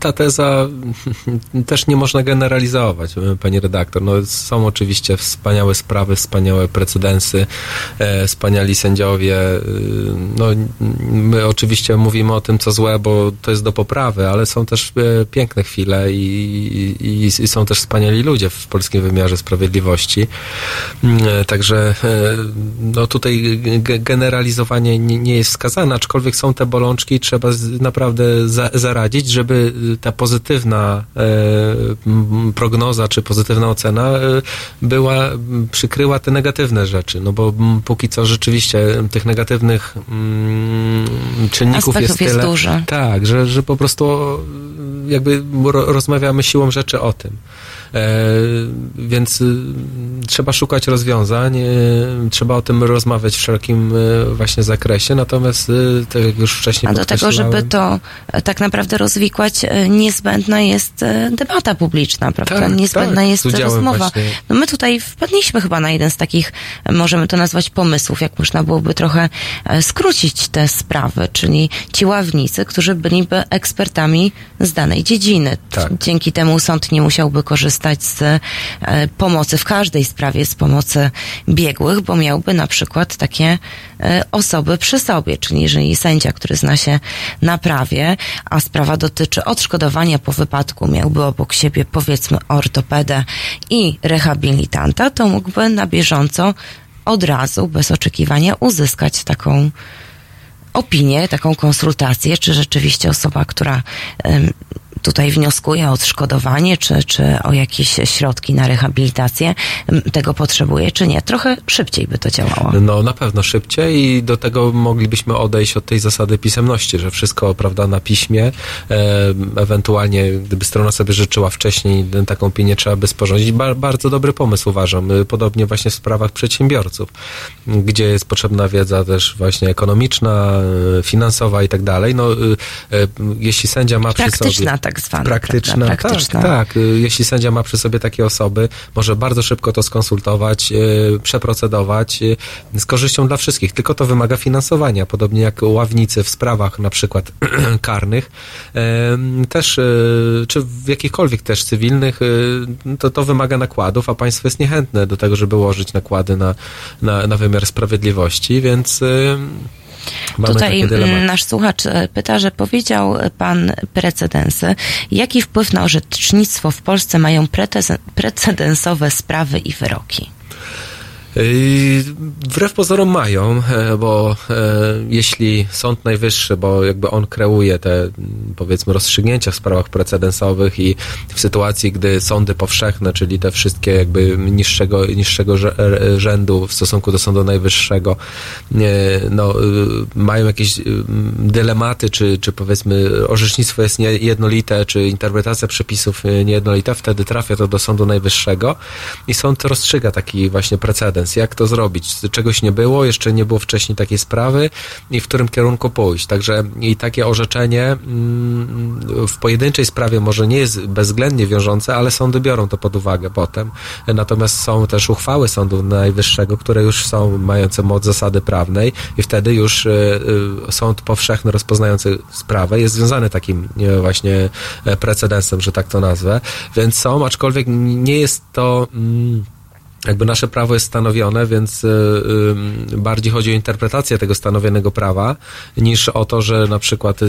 ta teza też nie można generalizować, pani redaktor. No, są oczywiście wspaniałe sprawy, wspaniałe precedensy, e, wspaniali sędziowie. e, No, my oczywiście mówimy o tym, co złe, bo to jest do poprawy, ale są też e, piękne chwile i, i, i są też wspaniali ludzie w polskim wymiarze sprawiedliwości. Mm, e, Także e, no, tutaj ge- generalizowanie nie, nie jest wskazane, aczkolwiek są te bolączki i trzeba naprawdę za, zaradzić, żeby y, ta pozytywna e, prognoza czy pozytywna ocena e, była, przykryła te negatywne rzeczy, no bo póki co rzeczywiście tych negatywnych mm, czynników Aspektów jest tyle. Tak, że, że po prostu jakby ro, rozmawiamy siłą rzeczy o tym. E, więc y, trzeba szukać rozwiązań, e, trzeba o tym rozmawiać w wszelkim e, właśnie zakresie, natomiast y, tak jak już wcześniej A do tego, żeby to e, tak naprawdę rozwikłać, e, niezbędna jest debata publiczna, prawda? Tak, niezbędna tak, jest rozmowa. właśnie- No my tutaj wpadliśmy chyba na jeden z takich, możemy to nazwać pomysłów, jak można byłoby trochę skrócić te sprawy, czyli ci ławnicy, którzy byliby ekspertami z danej dziedziny. Tak. Dzięki temu sąd nie musiałby korzystać korzystać z e, pomocy w każdej sprawie, z pomocy biegłych, bo miałby na przykład takie e, osoby przy sobie, czyli jeżeli sędzia, który zna się na prawie, a sprawa dotyczy odszkodowania po wypadku, miałby obok siebie powiedzmy ortopedę i rehabilitanta, to mógłby na bieżąco od razu, bez oczekiwania, uzyskać taką opinię, taką konsultację, czy rzeczywiście osoba, która tutaj wnioskuje o odszkodowanie, czy, czy o jakieś środki na rehabilitację, tego potrzebuje, czy nie. Trochę szybciej by to działało. No na pewno szybciej i do tego moglibyśmy odejść od tej zasady pisemności, że wszystko prawda na piśmie, e, ewentualnie gdyby strona sobie życzyła wcześniej taką opinię trzeba by sporządzić. Ba, bardzo dobry pomysł uważam, E, podobnie właśnie w sprawach przedsiębiorców, gdzie jest potrzebna wiedza też właśnie ekonomiczna, e, finansowa i tak dalej. No, e, jeśli sędzia ma przy sobie... Praktyczna tak zwana. Praktyczna, prawda? Praktyczna. tak, tak. Jeśli sędzia ma przy sobie takie osoby, może bardzo szybko to skonsultować, y, przeprocedować y, z korzyścią dla wszystkich. Tylko to wymaga finansowania, podobnie jak ławnicy w sprawach na przykład karnych, em, też, czy w jakichkolwiek też cywilnych, to, to wymaga nakładów, a państwo jest niechętne do tego, żeby łożyć nakłady na, na, na wymiar sprawiedliwości, więc mamy Tutaj mm, nasz słuchacz e, pyta, że powiedział pan precedensy. Jaki wpływ na orzecznictwo w Polsce mają precedensowe sprawy i wyroki? Yy, Wbrew pozorom mają, e, bo e, jeśli Sąd Najwyższy, bo jakby on kreuje te powiedzmy rozstrzygnięcia w sprawach precedensowych i w sytuacji, gdy sądy powszechne, czyli te wszystkie jakby niższego, niższego e, rzędu w stosunku do Sądu Najwyższego, e, no, mają jakieś dylematy, czy, czy powiedzmy orzecznictwo jest niejednolite, czy interpretacja przepisów niejednolita, wtedy trafia to do Sądu Najwyższego i sąd rozstrzyga taki właśnie precedens. Jak to zrobić? Czegoś nie było, jeszcze nie było wcześniej takiej sprawy i w którym kierunku pójść. Także i takie orzeczenie mm, w pojedynczej sprawie może nie jest bezwzględnie wiążące, ale sądy biorą to pod uwagę potem. Natomiast są też uchwały Sądu Najwyższego, które już są mające moc zasady prawnej i wtedy już e, e, sąd powszechny rozpoznający sprawę jest związany takim e, właśnie precedensem, że tak to nazwę. Więc są, aczkolwiek nie jest to... Mm, jakby nasze prawo jest stanowione, więc y, y, bardziej chodzi o interpretację tego stanowionego prawa, niż o to, że na przykład y,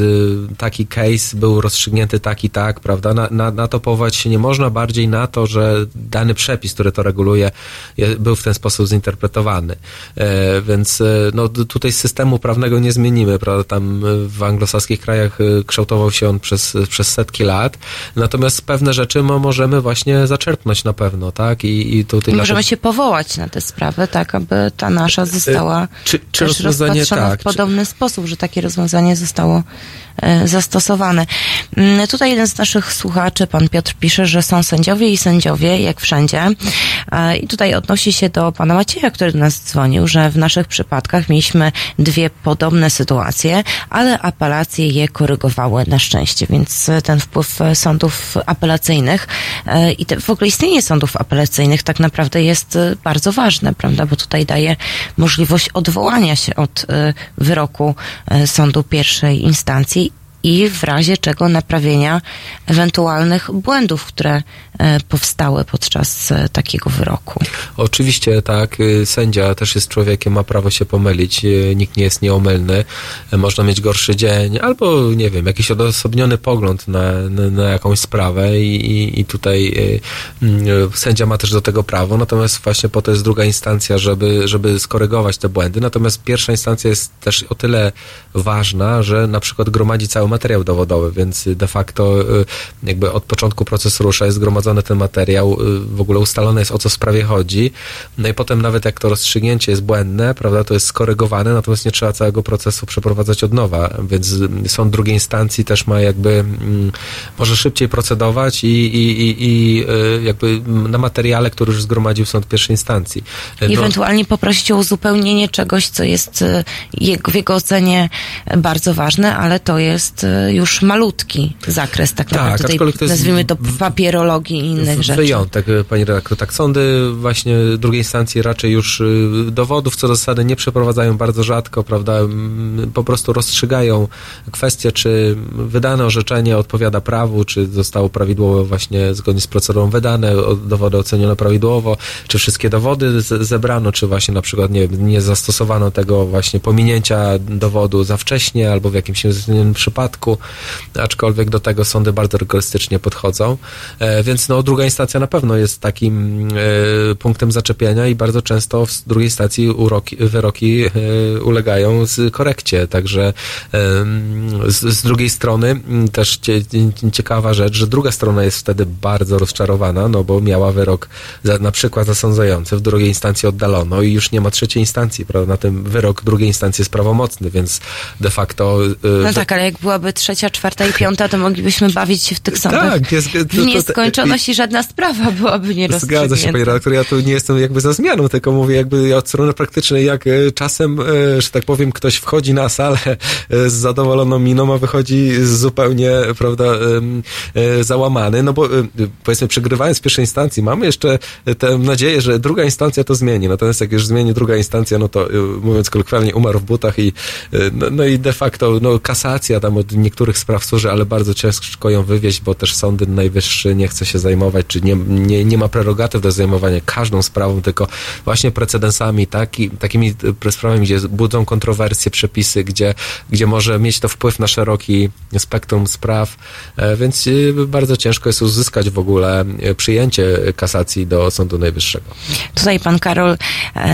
taki case był rozstrzygnięty tak i tak, prawda? Na, na, na to powołać się nie można, bardziej na to, że dany przepis, który to reguluje, je, był w ten sposób zinterpretowany. E, więc e, no, tutaj systemu prawnego nie zmienimy, prawda? Tam e, w anglosaskich krajach kształtował się on przez, przez setki lat, natomiast pewne rzeczy mo, możemy właśnie zaczerpnąć na pewno, tak? I, i tutaj Możemy się powołać na tę sprawę, tak, aby ta nasza została czy, czy też rozpatrzona tak, w podobny sposób, że takie rozwiązanie zostało e, zastosowane. Mm, Tutaj jeden z naszych słuchaczy, pan Piotr, pisze, że są sędziowie i sędziowie, jak wszędzie. E, I tutaj odnosi się do pana Macieja, który do nas dzwonił, że w naszych przypadkach mieliśmy dwie podobne sytuacje, ale apelacje je korygowały na szczęście, więc e, ten wpływ e, sądów apelacyjnych e, i w ogóle istnienie sądów apelacyjnych tak naprawdę jest e, bardzo ważne, prawda, bo tutaj daje możliwość odwołania się od e, wyroku e, sądu pierwszej instancji i w razie czego naprawienia ewentualnych błędów, które e, powstały podczas e, takiego wyroku. Oczywiście tak, y, sędzia też jest człowiekiem, ma prawo się pomylić, y, nikt nie jest nieomylny, y, można mieć gorszy dzień, albo nie wiem, jakiś odosobniony pogląd na, na, na jakąś sprawę i, i, tutaj y, y, sędzia ma też do tego prawo, natomiast właśnie po to jest druga instancja, żeby, żeby skorygować te błędy, natomiast pierwsza instancja jest też o tyle ważna, że na przykład gromadzi cały materiał dowodowy, więc de facto y, jakby od początku procesu rusza, jest zgromadzony ten materiał, y, w ogóle ustalone jest o co w sprawie chodzi, no i potem nawet jak to rozstrzygnięcie jest błędne, prawda, to jest skorygowane, natomiast nie trzeba całego procesu przeprowadzać od nowa, więc y, sąd drugiej instancji też ma jakby, mm, może szybciej procedować i, i, i, i y, jakby na materiale, który już zgromadził sąd pierwszej instancji. No, ewentualnie poprosić o uzupełnienie czegoś, co jest w jego ocenie bardzo ważne, ale to jest jest e, już malutki zakres tak Tak, naprawdę aczkolwiek to jest nazwijmy to papierologii i innych rzeczy. Wyjątek, y, pani redaktor. Tak, sądy właśnie drugiej instancji raczej już y, dowodów co do zasady nie przeprowadzają bardzo rzadko, prawda? Po prostu rozstrzygają kwestię, czy wydane orzeczenie odpowiada prawu, czy zostało prawidłowo właśnie zgodnie z procedurą wydane, dowody oceniono prawidłowo, czy wszystkie dowody zebrano, czy właśnie na przykład nie, nie zastosowano tego właśnie pominięcia dowodu za wcześnie albo w jakimś innym przypadku, aczkolwiek do tego sądy bardzo rygorystycznie podchodzą. E, więc no, druga instancja na pewno jest takim e, punktem zaczepienia i bardzo często w drugiej instancji uroki, wyroki e, ulegają z korekcie. Także z, z drugiej strony też cie, ciekawa rzecz, że druga strona jest wtedy bardzo rozczarowana, no bo miała wyrok za, na przykład zasądzający, w drugiej instancji oddalono i już nie ma trzeciej instancji, prawda? Na tym wyrok drugiej instancji jest prawomocny, więc de facto... No tak, ale jak byłaby trzecia, czwarta i piąta, to moglibyśmy bawić się w tych sądach Tak, jest- to- w to- nieskończoność i żadna sprawa byłaby nie Zgadza się, panie redaktor. Ja tu nie jestem jakby za zmianą, tylko mówię jakby od strony praktycznej, jak e, czasem, e, że tak powiem, ktoś wchodzi na salę e, z zadowoloną miną, a wychodzi zupełnie, prawda, załamany, no bo powiedzmy, przegrywając w pierwszej instancji, mamy jeszcze tę nadzieję, że druga instancja to zmieni. Natomiast jak już zmieni druga instancja, no to mówiąc kolokwialnie, umarł w butach i no, no i de facto, no kasacja tam od niektórych spraw służy, ale bardzo ciężko ją wywieźć, bo też sądy najwyższy nie chce się zajmować, czy nie, nie, nie ma prerogatyw do zajmowania każdą sprawą, tylko właśnie precedensami, taki, takimi e, sprawami, gdzie budzą kontrowersje, przepisy, gdzie, gdzie może mieć to wpływ na szeroki spektrum spraw, e, więc e, bardzo ciężko jest uzyskać w ogóle przyjęcie kasacji do Sądu Najwyższego. Tutaj pan Karol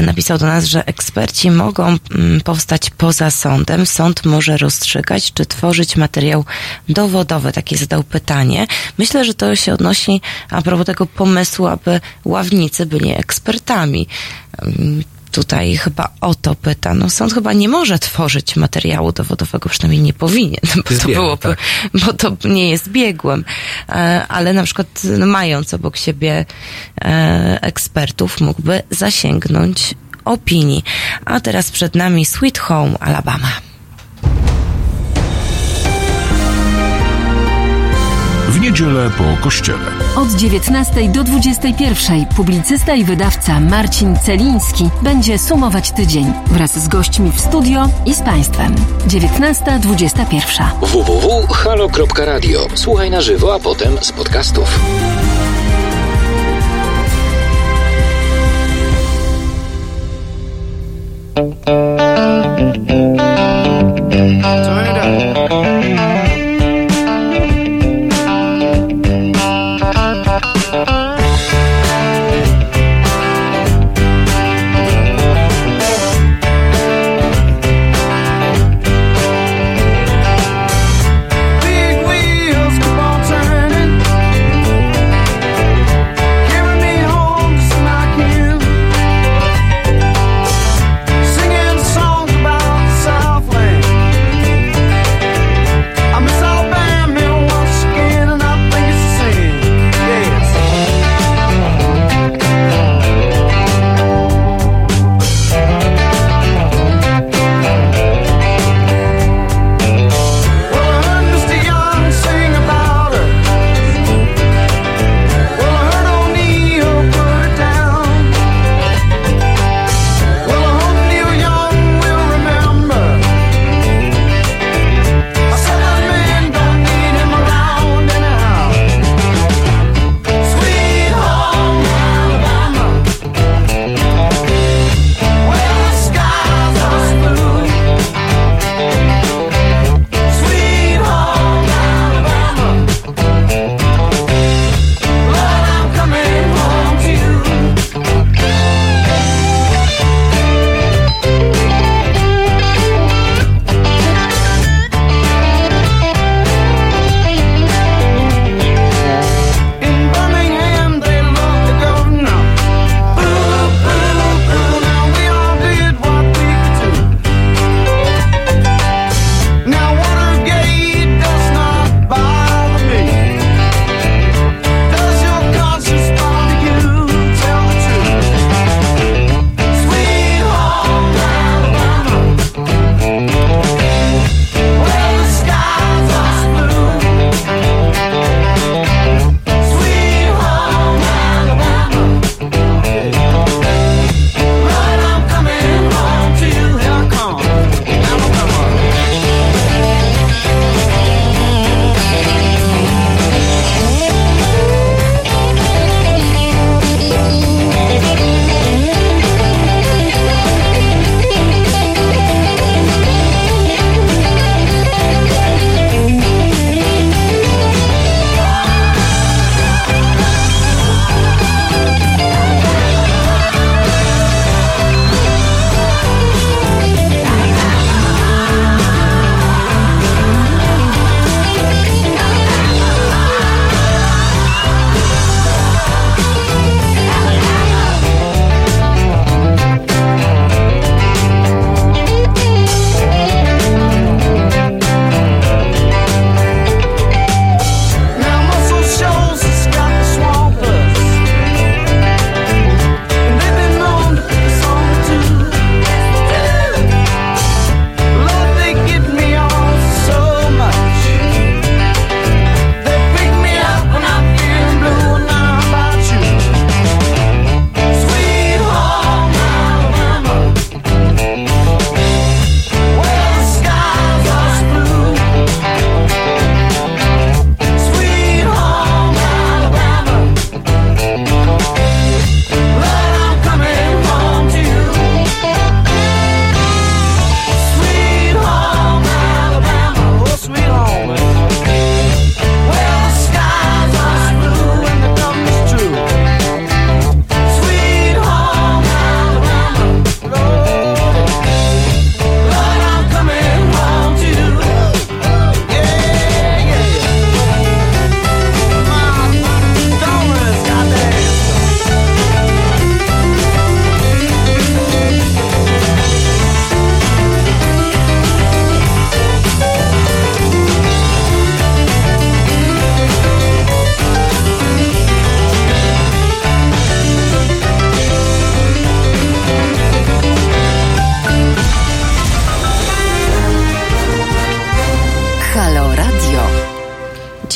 napisał do nas, że eksperci mogą mm, powstać poza sądem. Sąd może rozstrzygać czy tworzyć materiał dowodowy. Takie zadał pytanie. Myślę, że to się odnosi a propos tego pomysłu, aby ławnicy byli ekspertami. Tutaj chyba o to pyta. No sąd chyba nie może tworzyć materiału dowodowego, przynajmniej nie powinien, bo to byłoby, tak. bo to nie jest biegłym. E, Ale na przykład no, mając obok siebie e, ekspertów, mógłby zasięgnąć opinii. A teraz przed nami Sweet Home Alabama. Niedzielę po kościele. Od 19 do 21 publicysta i wydawca Marcin Celiński będzie sumować tydzień wraz z gośćmi w studio i z Państwem. 19.21. www.halo.radio. Słuchaj na żywo, a potem z podcastów. Big wheels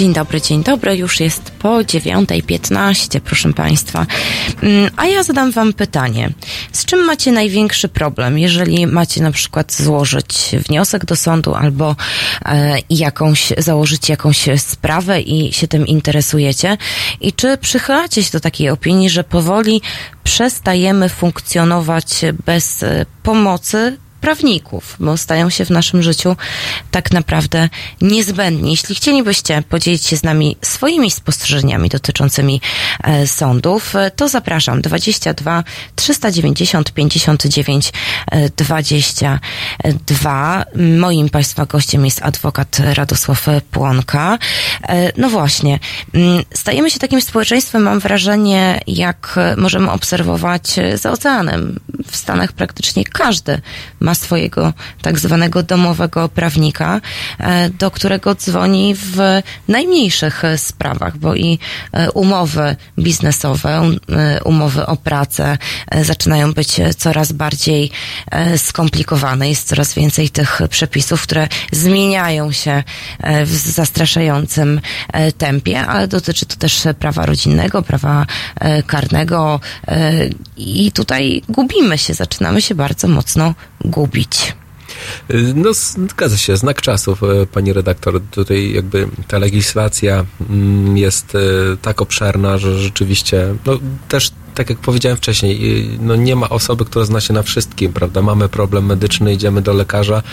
Dzień dobry, dzień dobry. Już jest po 9.15, proszę Państwa. Mm, A ja zadam Wam pytanie. Z czym macie największy problem, jeżeli macie na przykład złożyć wniosek do sądu albo e, jakąś, założyć jakąś sprawę i się tym interesujecie? I czy przychylacie się do takiej opinii, że powoli przestajemy funkcjonować bez e, pomocy prawników, bo stają się w naszym życiu tak naprawdę niezbędni. Jeśli chcielibyście podzielić się z nami swoimi spostrzeżeniami dotyczącymi e, sądów, e, to zapraszam 22 390 59 e, 22. Moim Państwa gościem jest adwokat Radosław Płonka. E, No właśnie, mm, stajemy się takim społeczeństwem, mam wrażenie, jak możemy obserwować za oceanem. W Stanach praktycznie każdy ma swojego tak zwanego domowego prawnika, e, do którego dzwoni w najmniejszych sprawach, bo i e, umowy biznesowe, um, e, umowy o pracę zaczynają być coraz bardziej skomplikowane. Jest coraz więcej tych przepisów, które zmieniają się w zastraszającym tempie, ale dotyczy to też prawa rodzinnego, prawa karnego i tutaj gubimy się, zaczynamy się bardzo mocno gubić. No, zgadza się, znak czasów, e, pani redaktor. Tutaj jakby ta legislacja mm, jest e, tak obszerna, że rzeczywiście, no też tak jak powiedziałem wcześniej, y, no nie ma osoby, która zna się na wszystkim, prawda? Mamy problem medyczny, idziemy do lekarza,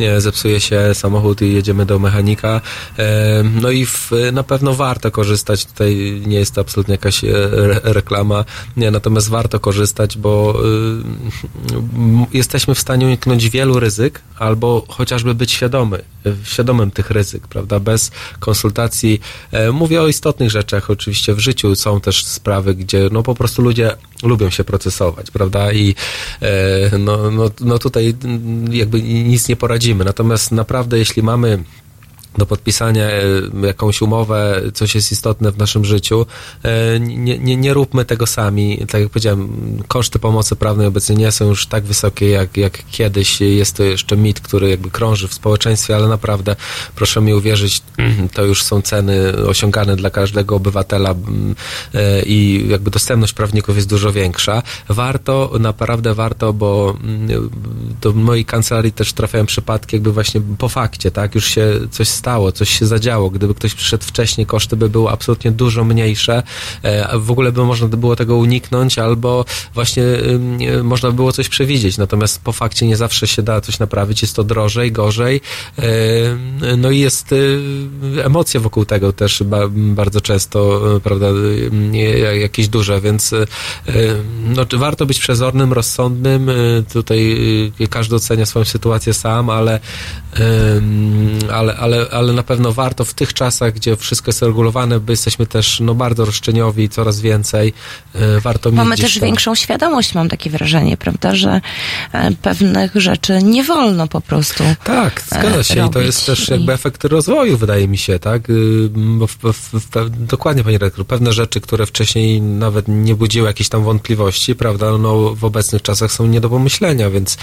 e, zepsuje się samochód i jedziemy do mechanika. E, No i w, na pewno warto korzystać. Tutaj nie jest to absolutnie jakaś re- reklama, nie, natomiast warto korzystać, bo y, jesteśmy w stanie uniknąć wielu ryzyk, albo chociażby być świadomy, świadomym tych ryzyk, prawda? Bez konsultacji. E, Mówię o istotnych rzeczach oczywiście w życiu. Są też sprawy, gdzie no po prostu ludzie lubią się procesować, prawda? I e, no, no, no tutaj jakby nic nie poradzimy. Natomiast naprawdę, jeśli mamy do podpisania e, jakąś umowę, coś jest istotne w naszym życiu, e, nie, nie, nie róbmy tego sami. Tak jak powiedziałem, koszty pomocy prawnej obecnie nie są już tak wysokie jak, jak kiedyś. Jest to jeszcze mit, który jakby krąży w społeczeństwie, ale naprawdę proszę mi uwierzyć, to już są ceny osiągane dla każdego obywatela e, i jakby dostępność prawników jest dużo większa. Warto, naprawdę warto, bo do mojej kancelarii też trafiają przypadki jakby właśnie po fakcie, tak? Już się coś stało, coś się zadziało. Gdyby ktoś przyszedł wcześniej, koszty by były absolutnie dużo mniejsze. E, w ogóle by można było tego uniknąć, albo właśnie można by było coś przewidzieć. Natomiast po fakcie nie zawsze się da coś naprawić. Jest to drożej, gorzej. E, no i jest y, emocje wokół tego też ba, bardzo często, y, prawda, y, jakieś duże, więc no, warto być przezornym, rozsądnym. Tutaj każdy ocenia swoją sytuację sam, ale, ale, ale, ale na pewno warto w tych czasach, gdzie wszystko jest regulowane, bo jesteśmy też no, bardzo roszczeniowi, coraz więcej, y, warto mieć Mamy też tam- większą świadomość, mam takie wrażenie, prawda, że e, pewnych rzeczy nie wolno po prostu. Tak, zgadza się. I to robić. jest też jakby efekt rozwoju, wydaje mi się, tak? Y, Bo w, w, w, dokładnie, panie redaktor, pewne rzeczy, które wcześniej nawet nie budziły jakichś tam wątpliwości, prawda, no w obecnych czasach są nie do pomyślenia, więc y,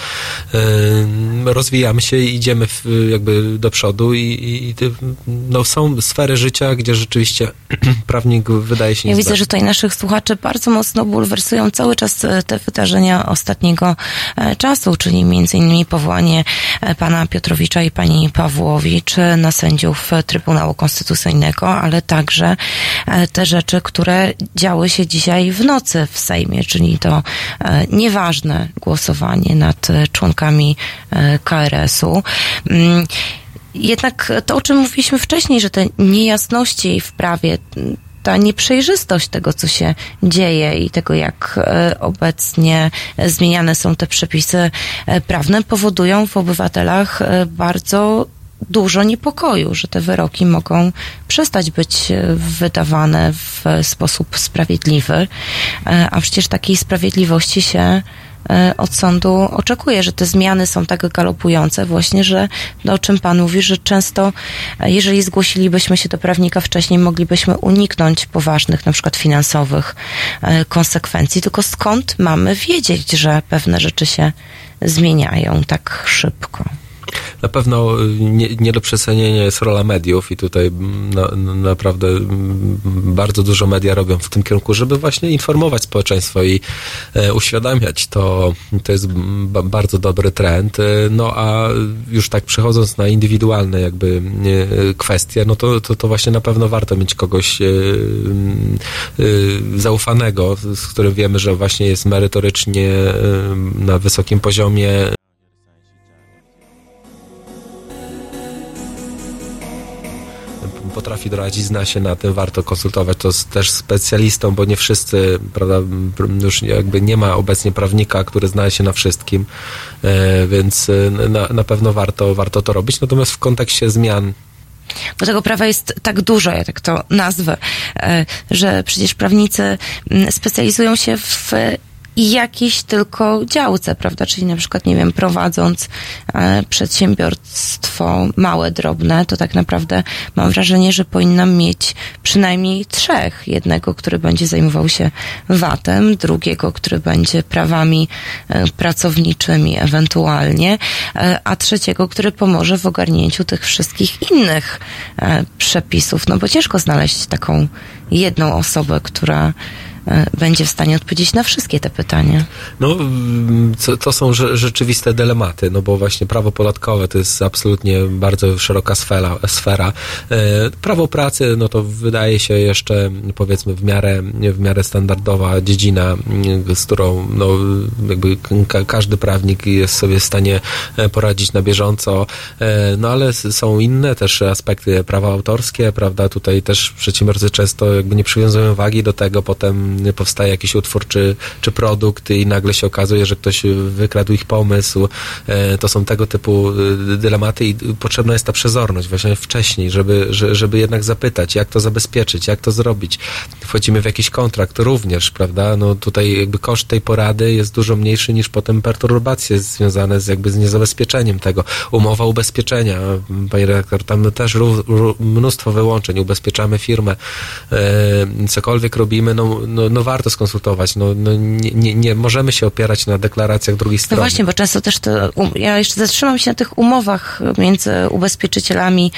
rozwijamy się i idziemy jakby do przodu i, i, no, są sfery życia, gdzie rzeczywiście prawnik wydaje się Ja widzę, że tutaj naszych słuchaczy bardzo mocno bulwersują cały czas e, te wydarzenia ostatniego e, czasu, czyli między innymi powołanie e, pana Piotrowicza i pani Pawłowicz na sędziów Trybunału Konstytucyjnego, ale także te rzeczy, które działy się dzisiaj w nocy w Sejmie, czyli to nieważne głosowanie nad członkami KRS-u. Jednak to, o czym mówiliśmy wcześniej, że te niejasności w prawie, ta nieprzejrzystość tego, co się dzieje i tego, jak e, obecnie zmieniane są te przepisy e, prawne, powodują w obywatelach e, bardzo dużo niepokoju, że te wyroki mogą przestać być wydawane w sposób sprawiedliwy, a przecież takiej sprawiedliwości się od sądu oczekuje, że te zmiany są tak galopujące właśnie, że no, o czym Pan mówi, że często e, jeżeli zgłosilibyśmy się do prawnika wcześniej, moglibyśmy uniknąć poważnych, na przykład finansowych e, konsekwencji, tylko skąd mamy wiedzieć, że pewne rzeczy się zmieniają tak szybko? Na pewno y, nie, nie do przecenienia jest rola mediów i tutaj mm, na, na, naprawdę mm, bardzo dużo media robią w tym kierunku, żeby właśnie informować społeczeństwo i e, uświadamiać. To, to jest ba, bardzo dobry trend. E, No a już tak przechodząc na indywidualne jakby e, kwestie, no to, to, to właśnie na pewno warto mieć kogoś e, mm, e, zaufanego, z którym wiemy, że właśnie jest merytorycznie e, na wysokim poziomie potrafi doradzić, zna się na tym, warto konsultować to z też specjalistą, bo nie wszyscy, prawda, już jakby nie ma obecnie prawnika, który zna się na wszystkim, e, więc e, na, na pewno warto, warto to robić. Natomiast w kontekście zmian Bo tego prawa jest tak dużo, ja tak to nazwę, e, że przecież prawnicy mm, specjalizują się w jakiejś tylko działce, prawda? Czyli na przykład, nie wiem, prowadząc e, przedsiębiorstwo małe, drobne, to tak naprawdę mam wrażenie, że powinnam mieć przynajmniej trzech. Jednego, który będzie zajmował się VAT-em, drugiego, który będzie prawami e, pracowniczymi ewentualnie, e, a trzeciego, który pomoże w ogarnięciu tych wszystkich innych e, przepisów. No bo ciężko znaleźć taką jedną osobę, która będzie w stanie odpowiedzieć na wszystkie te pytania. No, mm, to są rze- rzeczywiste dylematy, no bo właśnie prawo podatkowe to jest absolutnie bardzo szeroka sfera. sfera. E, Prawo pracy, no to wydaje się jeszcze powiedzmy w miarę, w miarę standardowa dziedzina, mm, z którą no, jakby ka- każdy prawnik jest sobie w stanie e, poradzić na bieżąco, E, no ale są inne też aspekty prawa autorskie, prawda, tutaj też przedsiębiorcy często jakby nie przywiązują wagi do tego, potem powstaje jakiś utwór czy, czy produkt i nagle się okazuje, że ktoś wykradł ich pomysł. E, To są tego typu y, dylematy i potrzebna jest ta przezorność właśnie wcześniej, żeby, że- żeby jednak zapytać, jak to zabezpieczyć, jak to zrobić. Wchodzimy w jakiś kontrakt również, prawda? No tutaj jakby koszt tej porady jest dużo mniejszy niż potem perturbacje związane z jakby z niezabezpieczeniem tego. Umowa ubezpieczenia, panie redaktor, tam też mnóstwo wyłączeń, ubezpieczamy firmę, e, cokolwiek robimy, no, no, no warto skonsultować, no, no nie, nie, nie możemy się opierać na deklaracjach drugiej No strony. właśnie, bo często też to, um, ja jeszcze zatrzymam się na tych umowach między ubezpieczycielami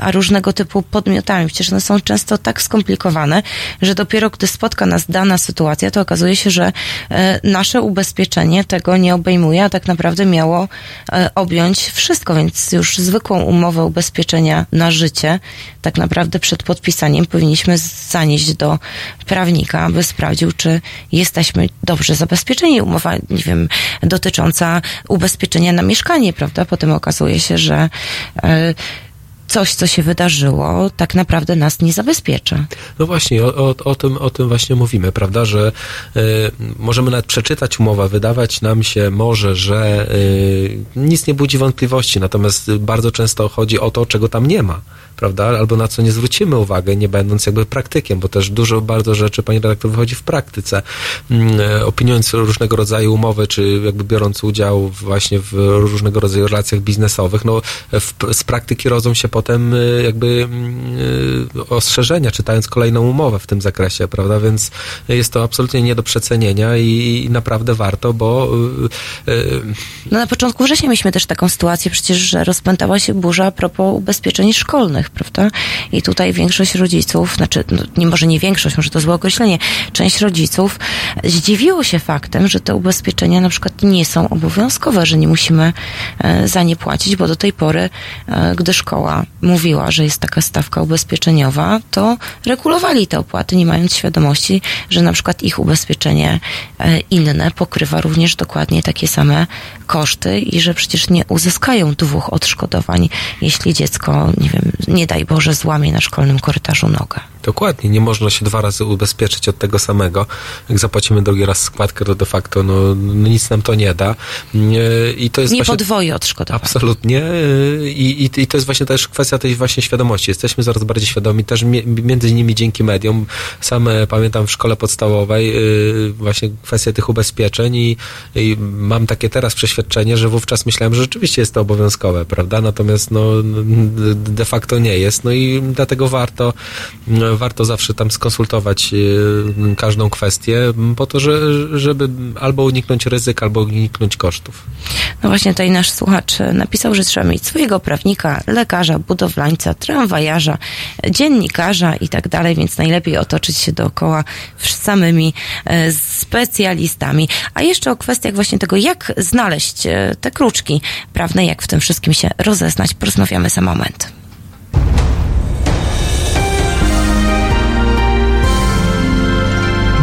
a różnego typu podmiotami. Przecież one są często tak skomplikowane, że dopiero gdy spotka nas dana sytuacja, to okazuje się, że e, nasze ubezpieczenie tego nie obejmuje, a tak naprawdę miało e, objąć wszystko, więc już zwykłą umowę ubezpieczenia na życie, tak naprawdę przed podpisaniem powinniśmy zanieść do prawnika, aby sprawdził, czy jesteśmy dobrze zabezpieczeni. Umowa, nie wiem, dotycząca ubezpieczenia na mieszkanie, prawda? Potem okazuje się, że e, coś, co się wydarzyło, tak naprawdę nas nie zabezpiecza. No właśnie, o, o, o, tym, o tym właśnie mówimy, prawda, że y, możemy nawet przeczytać umowę, wydawać nam się może, że y, nic nie budzi wątpliwości, natomiast bardzo często chodzi o to, czego tam nie ma, prawda, albo na co nie zwrócimy uwagę, nie będąc jakby praktykiem, bo też dużo bardzo rzeczy, pani redaktor, wychodzi w praktyce. Mm, e, Opiniując różnego rodzaju umowy, czy jakby biorąc udział właśnie w różnego rodzaju relacjach biznesowych, no w, z praktyki rodzą się potem y, jakby y, ostrzeżenia, czytając kolejną umowę w tym zakresie, prawda? Więc jest to absolutnie nie do przecenienia i, i naprawdę warto, bo No na początku września mieliśmy też taką sytuację przecież, że rozpętała się burza a propos ubezpieczeń szkolnych, prawda? I tutaj większość rodziców, znaczy no, nie może nie większość, może to złe określenie, część rodziców zdziwiło się faktem, że te ubezpieczenia na przykład nie są obowiązkowe, że nie musimy e, za nie płacić, bo do tej pory, e, gdy szkoła mówiła, że jest taka stawka ubezpieczeniowa, to regulowali te opłaty, nie mając świadomości, że na przykład ich ubezpieczenie e, inne pokrywa również dokładnie takie same koszty i że przecież nie uzyskają dwóch odszkodowań, jeśli dziecko, nie wiem, nie daj Boże, złamie na szkolnym korytarzu nogę. Dokładnie, nie można się dwa razy ubezpieczyć od tego samego. Jak zapłacimy drugi raz składkę, to de facto no, no nic nam to nie da. Nie, I to jest Nie właśnie... podwoi odszkodowań. Absolutnie. I, i, I to jest właśnie też kwestia tej właśnie świadomości. Jesteśmy coraz bardziej świadomi, też mi, między innymi dzięki mediom. Sam pamiętam w szkole podstawowej y, właśnie kwestię tych ubezpieczeń i, i mam takie teraz przeświadczenie, że wówczas myślałem, że rzeczywiście jest to obowiązkowe, prawda? Natomiast no, de facto nie jest. No i dlatego warto warto zawsze tam skonsultować y, każdą kwestię, po to, że, żeby albo uniknąć ryzyk, albo uniknąć kosztów. No właśnie tutaj nasz słuchacz e, napisał, że trzeba mieć swojego prawnika, lekarza, budowlańca, tramwajarza, e, dziennikarza i tak dalej, więc najlepiej otoczyć się dookoła samymi e, specjalistami. A jeszcze o kwestiach właśnie tego, jak znaleźć e, te kruczki prawne, jak w tym wszystkim się rozeznać, porozmawiamy za moment.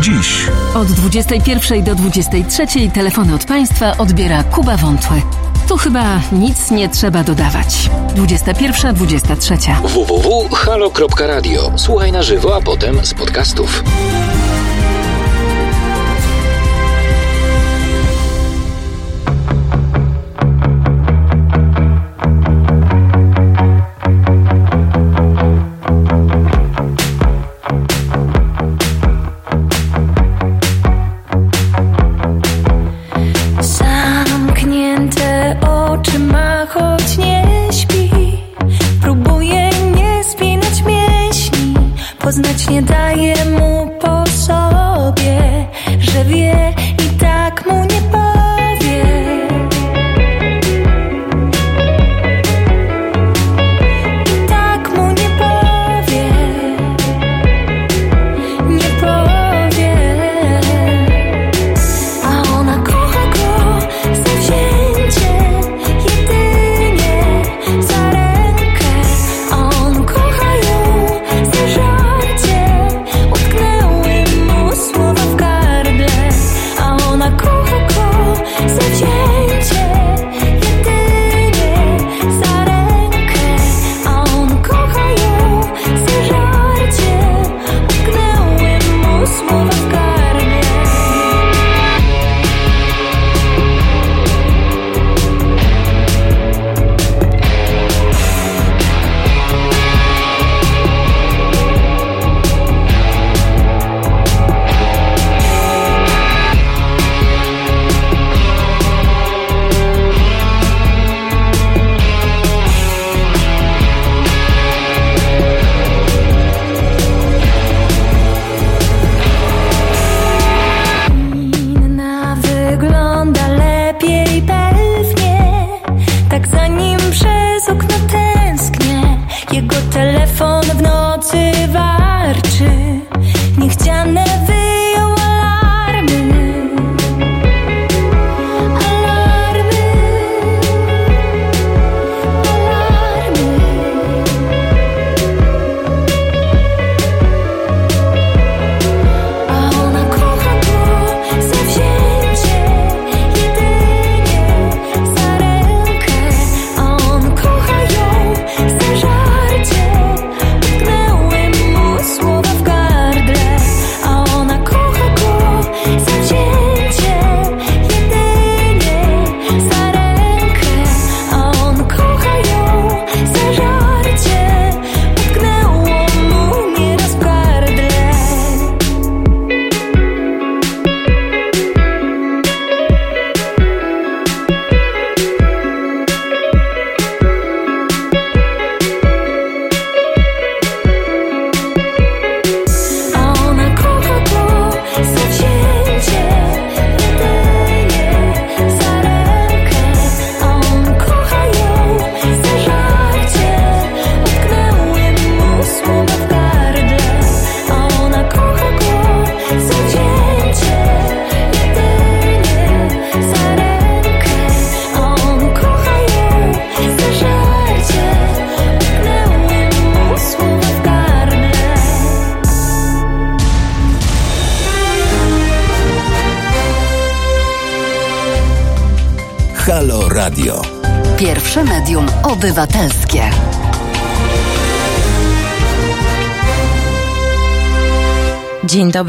Dziś Od 21 do 23 telefony od Państwa odbiera Kuba Wątły. Tu chyba nic nie trzeba dodawać. 21, 23. www.halo.radio. Słuchaj na żywo, a potem z podcastów. Poznać nie daje mu po sobie, że wie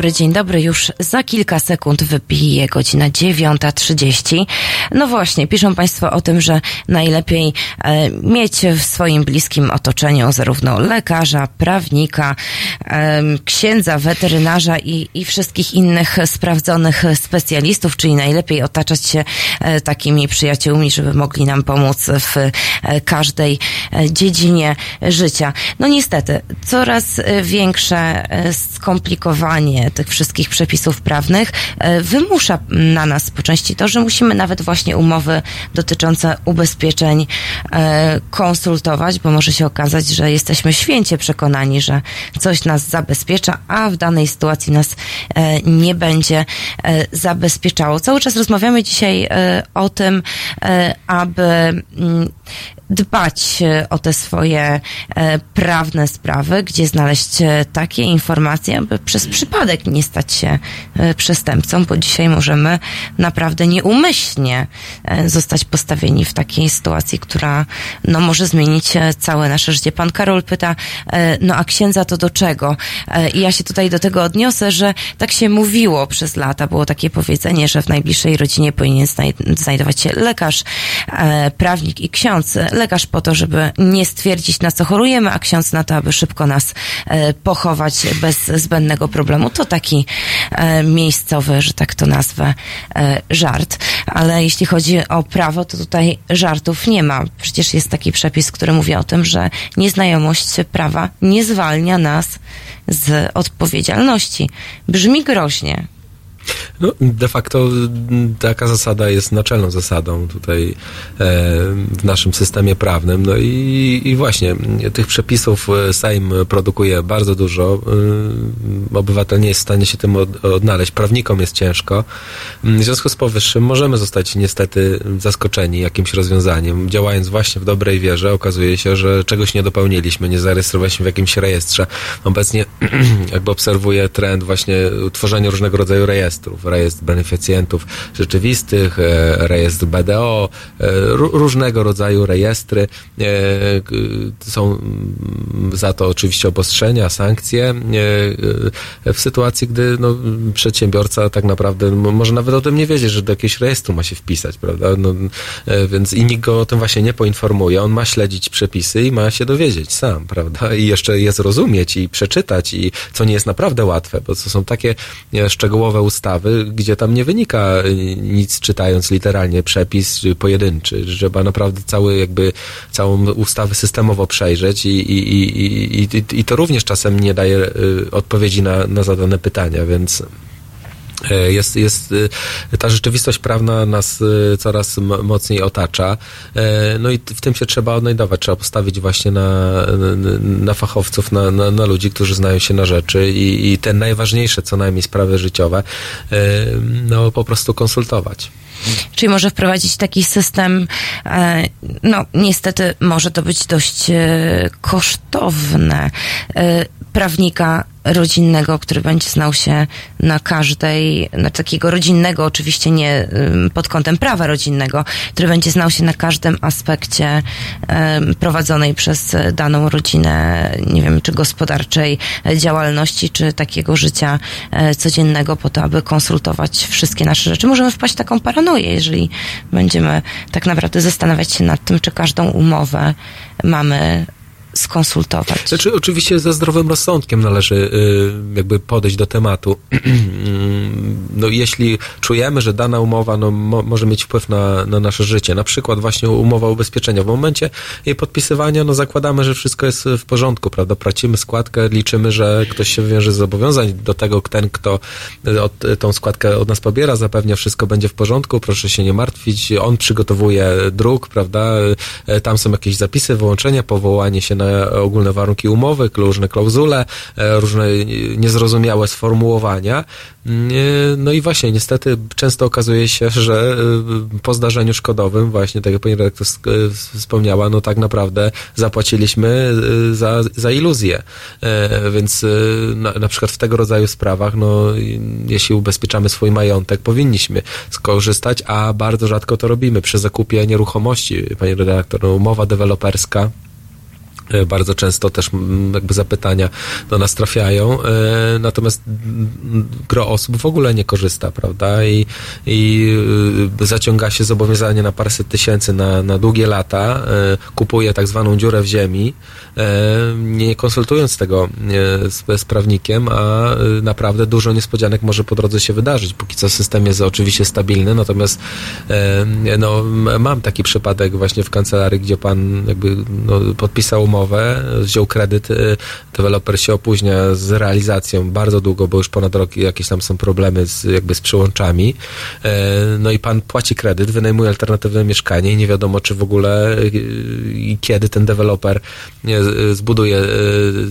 dobry, dzień dobry. Już za kilka sekund wybije godzina 9.30. No właśnie, piszą Państwo o tym, że najlepiej e, mieć w swoim bliskim otoczeniu zarówno lekarza, prawnika, e, księdza, weterynarza i, i wszystkich innych sprawdzonych specjalistów, czyli najlepiej otaczać się e, takimi przyjaciółmi, żeby mogli nam pomóc w e, każdej e, dziedzinie życia. No niestety, coraz większe e, skomplikowanie tych wszystkich przepisów prawnych e, wymusza na nas po części to, że musimy nawet właśnie umowy dotyczące ubezpieczeń e, konsultować, bo może się okazać, że jesteśmy święcie przekonani, że coś nas zabezpiecza, a w danej sytuacji nas e, nie będzie zabezpieczało. Cały czas rozmawiamy dzisiaj o tym, aby mm, dbać e, o te swoje e, prawne sprawy, gdzie znaleźć e, takie informacje, aby przez przypadek nie stać się przestępcą, bo dzisiaj możemy naprawdę nieumyślnie zostać postawieni w takiej sytuacji, która no, może zmienić całe nasze życie. Pan Karol pyta, no a księdza to do czego? I ja się tutaj do tego odniosę, że tak się mówiło przez lata, było takie powiedzenie, że w najbliższej rodzinie powinien znaj- znajdować się lekarz, prawnik i ksiądz. Lekarz po to, żeby nie stwierdzić, na co chorujemy, a ksiądz na to, aby szybko nas e, pochować bez zbędnego problemu. To taki e, miejscowy, że tak to nazwę, e, żart. Ale jeśli chodzi o prawo, to tutaj żartów nie ma. Przecież jest taki przepis, który mówi o tym, że nieznajomość prawa nie zwalnia nas z odpowiedzialności. Brzmi groźnie. No, de facto taka zasada jest naczelną zasadą tutaj e, w naszym systemie prawnym. No i, i właśnie tych przepisów e, Sejm produkuje bardzo dużo. E, Obywatel nie jest w stanie się tym od, odnaleźć. Prawnikom jest ciężko. W związku z powyższym możemy zostać niestety zaskoczeni jakimś rozwiązaniem. Działając właśnie w dobrej wierze, okazuje się, że czegoś nie dopełniliśmy, nie zarejestrowaliśmy w jakimś rejestrze. Obecnie jakby obserwuję trend właśnie tworzenia różnego rodzaju rejestrów. Rejestr beneficjentów rzeczywistych, e, rejestr BDO, e, ró- różnego rodzaju rejestry. E, Są mm, za to oczywiście obostrzenia, sankcje w sytuacji, gdy no, przedsiębiorca tak naprawdę może nawet o tym nie wiedzieć, że do jakiegoś rejestru ma się wpisać, prawda? No, więc i nikt go o tym właśnie nie poinformuje. On ma śledzić przepisy i ma się dowiedzieć sam, prawda? I jeszcze je zrozumieć i przeczytać i co nie jest naprawdę łatwe, bo to są takie szczegółowe ustawy, gdzie tam nie wynika e, nic czytając literalnie przepis e, pojedynczy. Trzeba naprawdę cały jakby całą ustawę systemowo przejrzeć i, i, i, i, i, to również czasem nie daje e, odpowiedzi na, na zadane pytania, więc Jest, jest, e, ta rzeczywistość prawna nas e, coraz mocniej otacza. E, No i w tym się trzeba odnajdować. Trzeba postawić właśnie na, na fachowców, na, na, na ludzi, którzy znają się na rzeczy i, i te najważniejsze co najmniej sprawy życiowe e, no po prostu konsultować. Czyli może wprowadzić taki system, e, no niestety może to być dość e, kosztowne, e, prawnika rodzinnego, który będzie znał się na każdej, na takiego rodzinnego, oczywiście nie pod kątem prawa rodzinnego, który będzie znał się na każdym aspekcie prowadzonej przez daną rodzinę, nie wiem, czy gospodarczej działalności, czy takiego życia e, codziennego po to, aby konsultować wszystkie nasze rzeczy. Możemy wpaść w taką paranoję, jeżeli będziemy tak naprawdę zastanawiać się nad tym, czy każdą umowę mamy skonsultować. Znaczy, oczywiście ze zdrowym rozsądkiem należy y, jakby podejść do tematu. no, jeśli czujemy, że dana umowa no, mo, może mieć wpływ na, na nasze życie, na przykład właśnie umowa ubezpieczenia, w momencie jej podpisywania no, zakładamy, że wszystko jest w porządku, prawda? Płacimy składkę, liczymy, że ktoś się wywiąże z zobowiązań do tego, ten, kto od, tą składkę od nas pobiera, zapewnia wszystko będzie w porządku, proszę się nie martwić, on przygotowuje druk, prawda? E, Tam są jakieś zapisy, wyłączenia, powołanie się na ogólne warunki umowy, różne klauzule, e, różne niezrozumiałe sformułowania. Mm, e, No i właśnie, niestety często okazuje się, że e, po zdarzeniu szkodowym, właśnie tak jak pani redaktor wspomniała, no tak naprawdę zapłaciliśmy za, za iluzję. Więc na, na przykład w tego rodzaju sprawach, no jeśli ubezpieczamy swój majątek, powinniśmy skorzystać, a bardzo rzadko to robimy przy zakupie nieruchomości, pani redaktor. No, umowa deweloperska Bardzo często też jakby zapytania do nas trafiają, e, natomiast gro osób w ogóle nie korzysta, prawda? I, i y, zaciąga się zobowiązanie na paręset tysięcy na, na długie lata, e, kupuje tak zwaną dziurę w ziemi, e, nie konsultując tego e, z, z prawnikiem, a naprawdę dużo niespodzianek może po drodze się wydarzyć. Póki co system jest oczywiście stabilny, natomiast e, no, mam taki przypadek właśnie w kancelarii, gdzie pan jakby no, podpisał umowę, wziął kredyt, e, deweloper się opóźnia z realizacją bardzo długo, bo już ponad rok jakieś tam są problemy z, jakby z przyłączami. E, No i pan płaci kredyt, wynajmuje alternatywne mieszkanie i nie wiadomo, czy w ogóle e, i kiedy ten deweloper zbuduje e,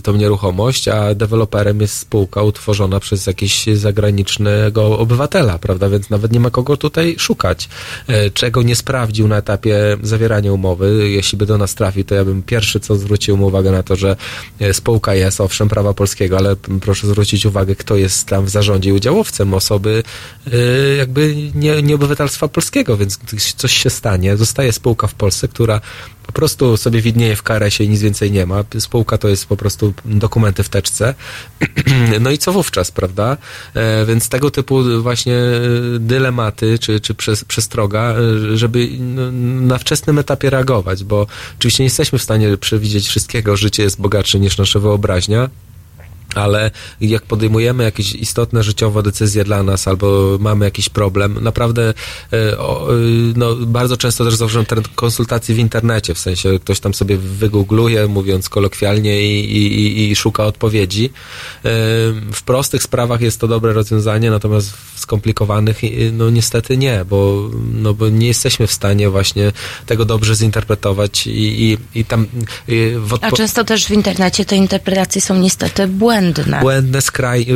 tą nieruchomość, a deweloperem jest spółka utworzona przez jakiegoś zagranicznego obywatela, prawda? Więc nawet nie ma kogo tutaj szukać. E, Czego nie sprawdził na etapie zawierania umowy. Jeśli by do nas trafił, to ja bym pierwszy co zwrócił mu uwagę na to, że e, spółka jest owszem prawa polskiego, ale proszę zwrócić uwagę, kto jest tam w zarządzie i udziałowcem osoby e, jakby nie, nie obywatelstwa polskiego, więc coś się stanie, zostaje spółka w Polsce, która prostu sobie widnieje w KRS-ie i nic więcej nie ma. Spółka to jest po prostu dokumenty w teczce. No i co wówczas, prawda? E, więc tego typu właśnie e, dylematy, czy, czy przestroga, e, żeby no, na wczesnym etapie reagować, bo oczywiście nie jesteśmy w stanie przewidzieć wszystkiego. Życie jest bogatsze niż nasza wyobraźnia ale jak podejmujemy jakieś istotne życiowo decyzje dla nas albo mamy jakiś problem, naprawdę e, e, no, bardzo często też zauważam trend konsultacji w internecie, w sensie ktoś tam sobie wygoogluje, mówiąc kolokwialnie i, i, i- szuka odpowiedzi. E, W prostych sprawach jest to dobre rozwiązanie, natomiast w skomplikowanych no niestety nie, bo, no, bo nie jesteśmy w stanie właśnie tego dobrze zinterpretować i, i, i tam i A często też w internecie te interpretacje są niestety błędne. Błędne. Skraj. y,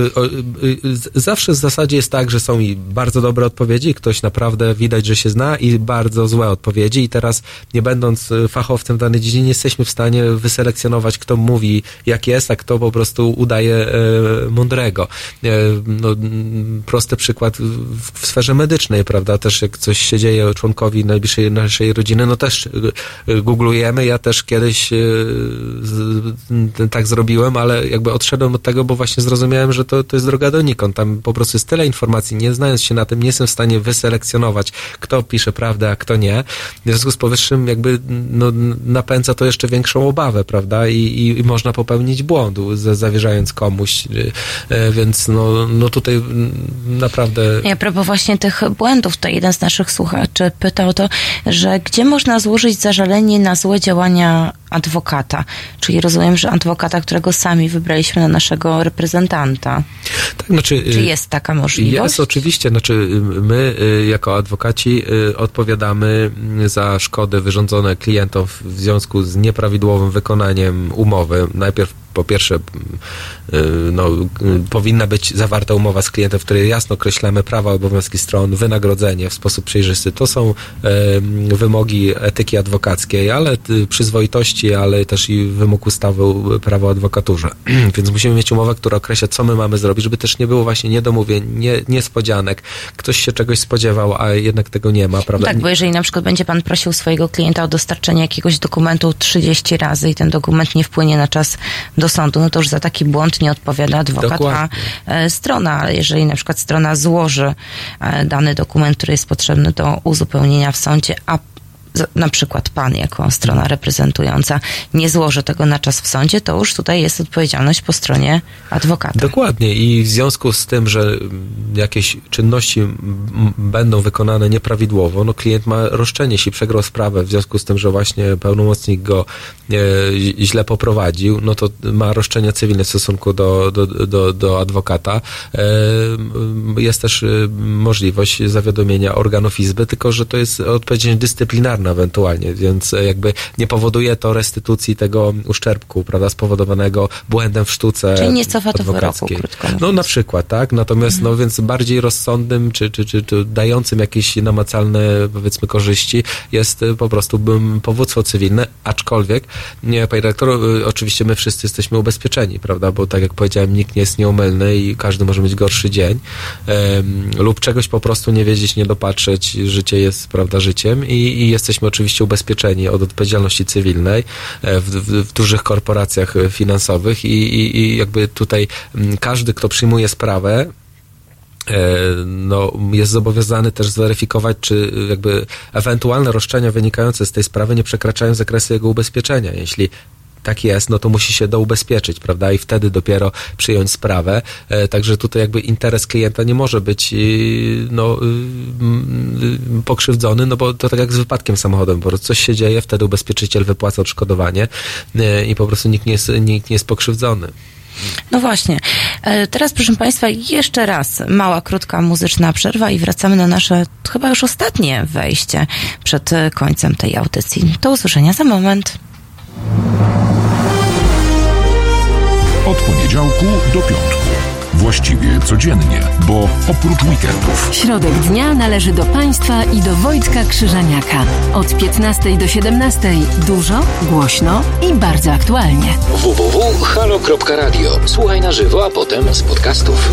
y, y, Zawsze w zasadzie jest tak, że są i bardzo dobre odpowiedzi, ktoś naprawdę widać, że się zna i bardzo złe odpowiedzi. I teraz nie będąc fachowcem w danej dziedzinie jesteśmy w stanie wyselekcjonować, kto mówi jak jest, a kto po prostu udaje e, mądrego. E, no, prosty przykład w, sferze medycznej, prawda, też jak coś się dzieje członkowi najbliższej naszej rodziny, no też googlujemy, ja też kiedyś tak zrobiłem, ale jakby odszedłem od tego, bo właśnie zrozumiałem, że to, to jest droga donikąd. Tam po prostu jest tyle informacji, nie znając się na tym, nie jestem w stanie wyselekcjonować, kto pisze prawdę, a kto nie. W związku z powyższym jakby no, napędza to jeszcze większą obawę, prawda? I, i, i można popełnić błąd, za- zawierzając komuś. y, y, Więc no, no tutaj naprawdę I a propos właśnie tych błędów, to jeden z naszych słuchaczy pytał to, że gdzie można złożyć zażalenie na złe działania adwokata? Czyli rozumiem, że adwokata, którego sami wybraliśmy na naszego reprezentanta. tak, znaczy, Czy y, jest taka możliwość? Jest oczywiście, znaczy y, my y, jako adwokaci odpowiadamy y, za szkody wyrządzone klientom w związku z nieprawidłowym wykonaniem umowy. Najpierw po pierwsze y, no, y, powinna być zawarta umowa z klientem, w której jasno określamy prawa, obowiązki stron, wynagrodzenie w sposób przejrzysty. To są wymogi etyki adwokackiej, ale y, przyzwoitości, ale też i wymóg ustawy prawo o adwokaturze. Więc musimy mieć umowę, która określa, co my mamy zrobić, żeby też nie było właśnie niedomówień, nie, niespodzianek. Ktoś się czegoś spodziewał, a jednak tego nie ma, prawda? Tak, bo jeżeli na przykład będzie pan prosił swojego klienta o dostarczenie jakiegoś dokumentu 30 razy i ten dokument nie wpłynie na czas do sądu, no to już za taki błąd nie odpowiada adwokat, a Dokładnie. e, strona. Ale jeżeli na przykład strona złoży e, dany dokument, który jest potrzebny do uzupełnienia w sądzie, a na przykład pan jako strona reprezentująca nie złoży tego na czas w sądzie, to już tutaj jest odpowiedzialność po stronie adwokata. Dokładnie i w związku z tym, że jakieś czynności będą wykonane nieprawidłowo, no klient ma roszczenie, jeśli przegrał sprawę w związku z tym, że właśnie pełnomocnik go e, źle poprowadził, no to ma roszczenie cywilne w stosunku do, do, do, do adwokata. E, jest też e, możliwość zawiadomienia organów izby, tylko że to jest odpowiedzialność dyscyplinarna ewentualnie, więc e, jakby nie powoduje to restytucji tego uszczerbku, prawda, spowodowanego błędem w sztuce Czyli nie cofa to krótko No na przykład, tak? Natomiast no więc bardziej rozsądnym, czy, czy, czy, czy dającym jakieś namacalne powiedzmy korzyści jest y, po prostu bym, powództwo cywilne, aczkolwiek nie, panie redaktor, y, oczywiście my wszyscy jesteśmy ubezpieczeni, prawda? Bo tak jak powiedziałem, nikt nie jest nieomylny i każdy może mieć gorszy dzień em, lub czegoś po prostu nie wiedzieć, nie dopatrzeć, życie jest, prawda, życiem i, i jesteś jesteśmy oczywiście ubezpieczeni od odpowiedzialności cywilnej e, w, w, w dużych korporacjach e, finansowych i, i, i jakby tutaj każdy, kto przyjmuje sprawę, e, no, jest zobowiązany też zweryfikować, czy jakby ewentualne roszczenia wynikające z tej sprawy nie przekraczają zakresu jego ubezpieczenia. Jeśli tak jest, no to musi się doubezpieczyć, prawda? I wtedy dopiero przyjąć sprawę. E, Także tutaj jakby interes klienta nie może być y, no, y, pokrzywdzony, no bo to tak jak z wypadkiem samochodem, po prostu coś się dzieje, wtedy ubezpieczyciel wypłaca odszkodowanie e, i po prostu nikt nie jest, nikt nie jest pokrzywdzony. No właśnie. E, Teraz, proszę Państwa, jeszcze raz mała, krótka muzyczna przerwa i wracamy na nasze chyba już ostatnie wejście przed e, końcem tej audycji. Do usłyszenia za moment. Od poniedziałku do piątku. Właściwie codziennie, bo oprócz weekendów. Środek dnia należy do Państwa i do Wojtka Krzyżaniaka. Od 15 do 17 dużo, głośno i bardzo aktualnie. www.halo.radio. Słuchaj na żywo, a potem z podcastów.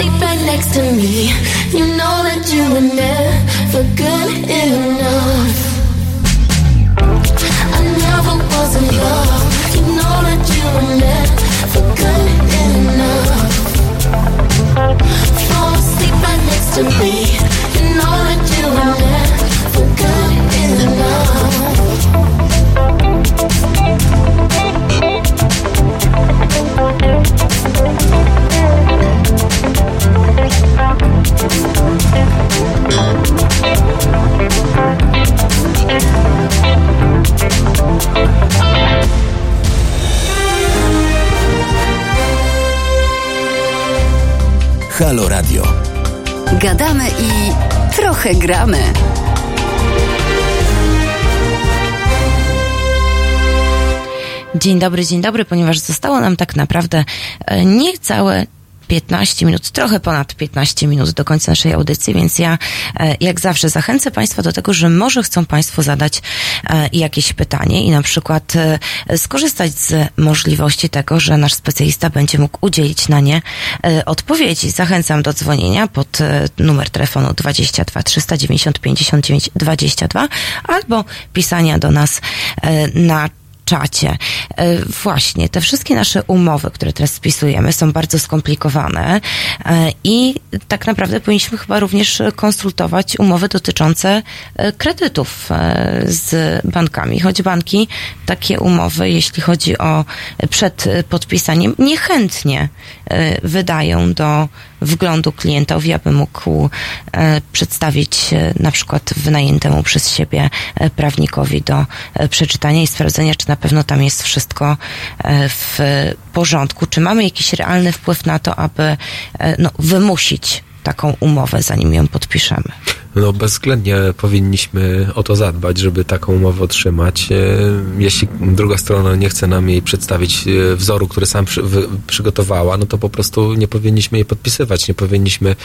Fall asleep right next to me. You know that you were never good enough. I never was in love. You know that you were never good enough. Fall asleep right next to me. You know that you were never Halo Radio. Gadamy i trochę gramy. Dzień dobry, dzień dobry, ponieważ zostało nam tak naprawdę e, niecałe 15 minut, trochę ponad 15 minut do końca naszej audycji, więc ja e, jak zawsze zachęcę Państwa do tego, że może chcą Państwo zadać e, jakieś pytanie i na przykład e, skorzystać z możliwości tego, że nasz specjalista będzie mógł udzielić na nie odpowiedzi. Zachęcam do dzwonienia pod numer telefonu 22 390 59 22 albo pisania do nas na czacie. E, Właśnie, te wszystkie nasze umowy, które teraz spisujemy, są bardzo skomplikowane e, i tak naprawdę powinniśmy chyba również konsultować umowy dotyczące e, kredytów z bankami, choć banki takie umowy, jeśli chodzi o przed podpisaniem, niechętnie wydają do wglądu klientowi, aby mógł e, przedstawić e, na przykład wynajętemu przez siebie e, prawnikowi do e, przeczytania i sprawdzenia, czy na pewno tam jest wszystko e, w porządku, czy mamy jakiś realny wpływ na to, aby e, no, wymusić taką umowę, zanim ją podpiszemy. No bezwzględnie powinniśmy o to zadbać, żeby taką umowę otrzymać. E, Jeśli druga strona nie chce nam jej przedstawić e, wzoru, który sam przy, przygotowała, no to po prostu nie powinniśmy jej podpisywać. Nie powinniśmy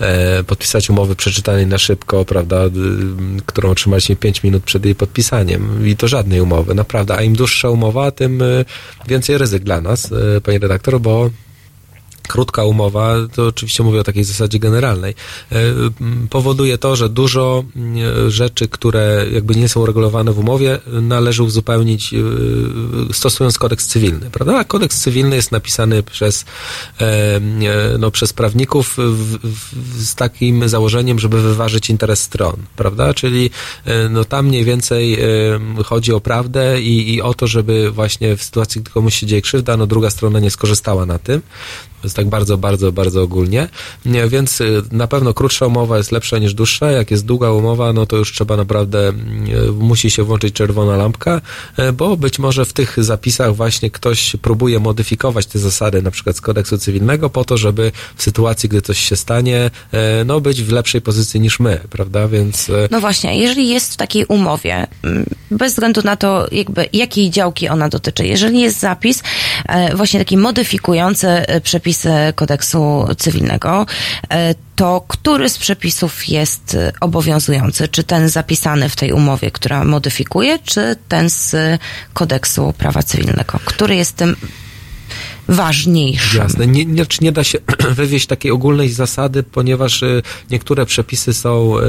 e, podpisać umowy przeczytanej na szybko, prawda, którą otrzymaliśmy 5 minut przed jej podpisaniem. I to żadnej umowy, naprawdę. A im dłuższa umowa, tym e, więcej ryzyk dla nas, panie redaktor, bo krótka umowa, to oczywiście mówię o takiej zasadzie generalnej, e, powoduje to, że dużo m, rzeczy, które jakby nie są uregulowane w umowie, należy uzupełnić e, stosując kodeks cywilny, prawda? A kodeks cywilny jest napisany przez, e, e, no, przez prawników w, w, z takim założeniem, żeby wyważyć interes stron, prawda? Czyli e, no, tam mniej więcej e, chodzi o prawdę i, i o to, żeby właśnie w sytuacji, gdy komuś się dzieje krzywda, no druga strona nie skorzystała na tym. Jest tak bardzo, bardzo, bardzo ogólnie. Nie, Więc y, na pewno krótsza umowa jest lepsza niż dłuższa. Jak jest długa umowa, no to już trzeba naprawdę, y, musi się włączyć czerwona lampka, y, bo być może w tych zapisach właśnie ktoś próbuje modyfikować te zasady, na przykład z kodeksu cywilnego, po to, żeby w sytuacji, gdy coś się stanie, no być w lepszej pozycji niż my, prawda? Więc No właśnie, jeżeli jest w takiej umowie, mm, bez względu na to, jakby jakiej działki ona dotyczy, jeżeli jest zapis właśnie taki modyfikujący e, przepisy kodeksu cywilnego, e, to który z przepisów jest obowiązujący? Czy ten zapisany w tej umowie, która modyfikuje, czy ten z kodeksu prawa cywilnego? Który jest tym ważniejszym? Jasne. Nie, nie, nie da się wywieźć takiej ogólnej zasady, ponieważ y, niektóre przepisy są, y,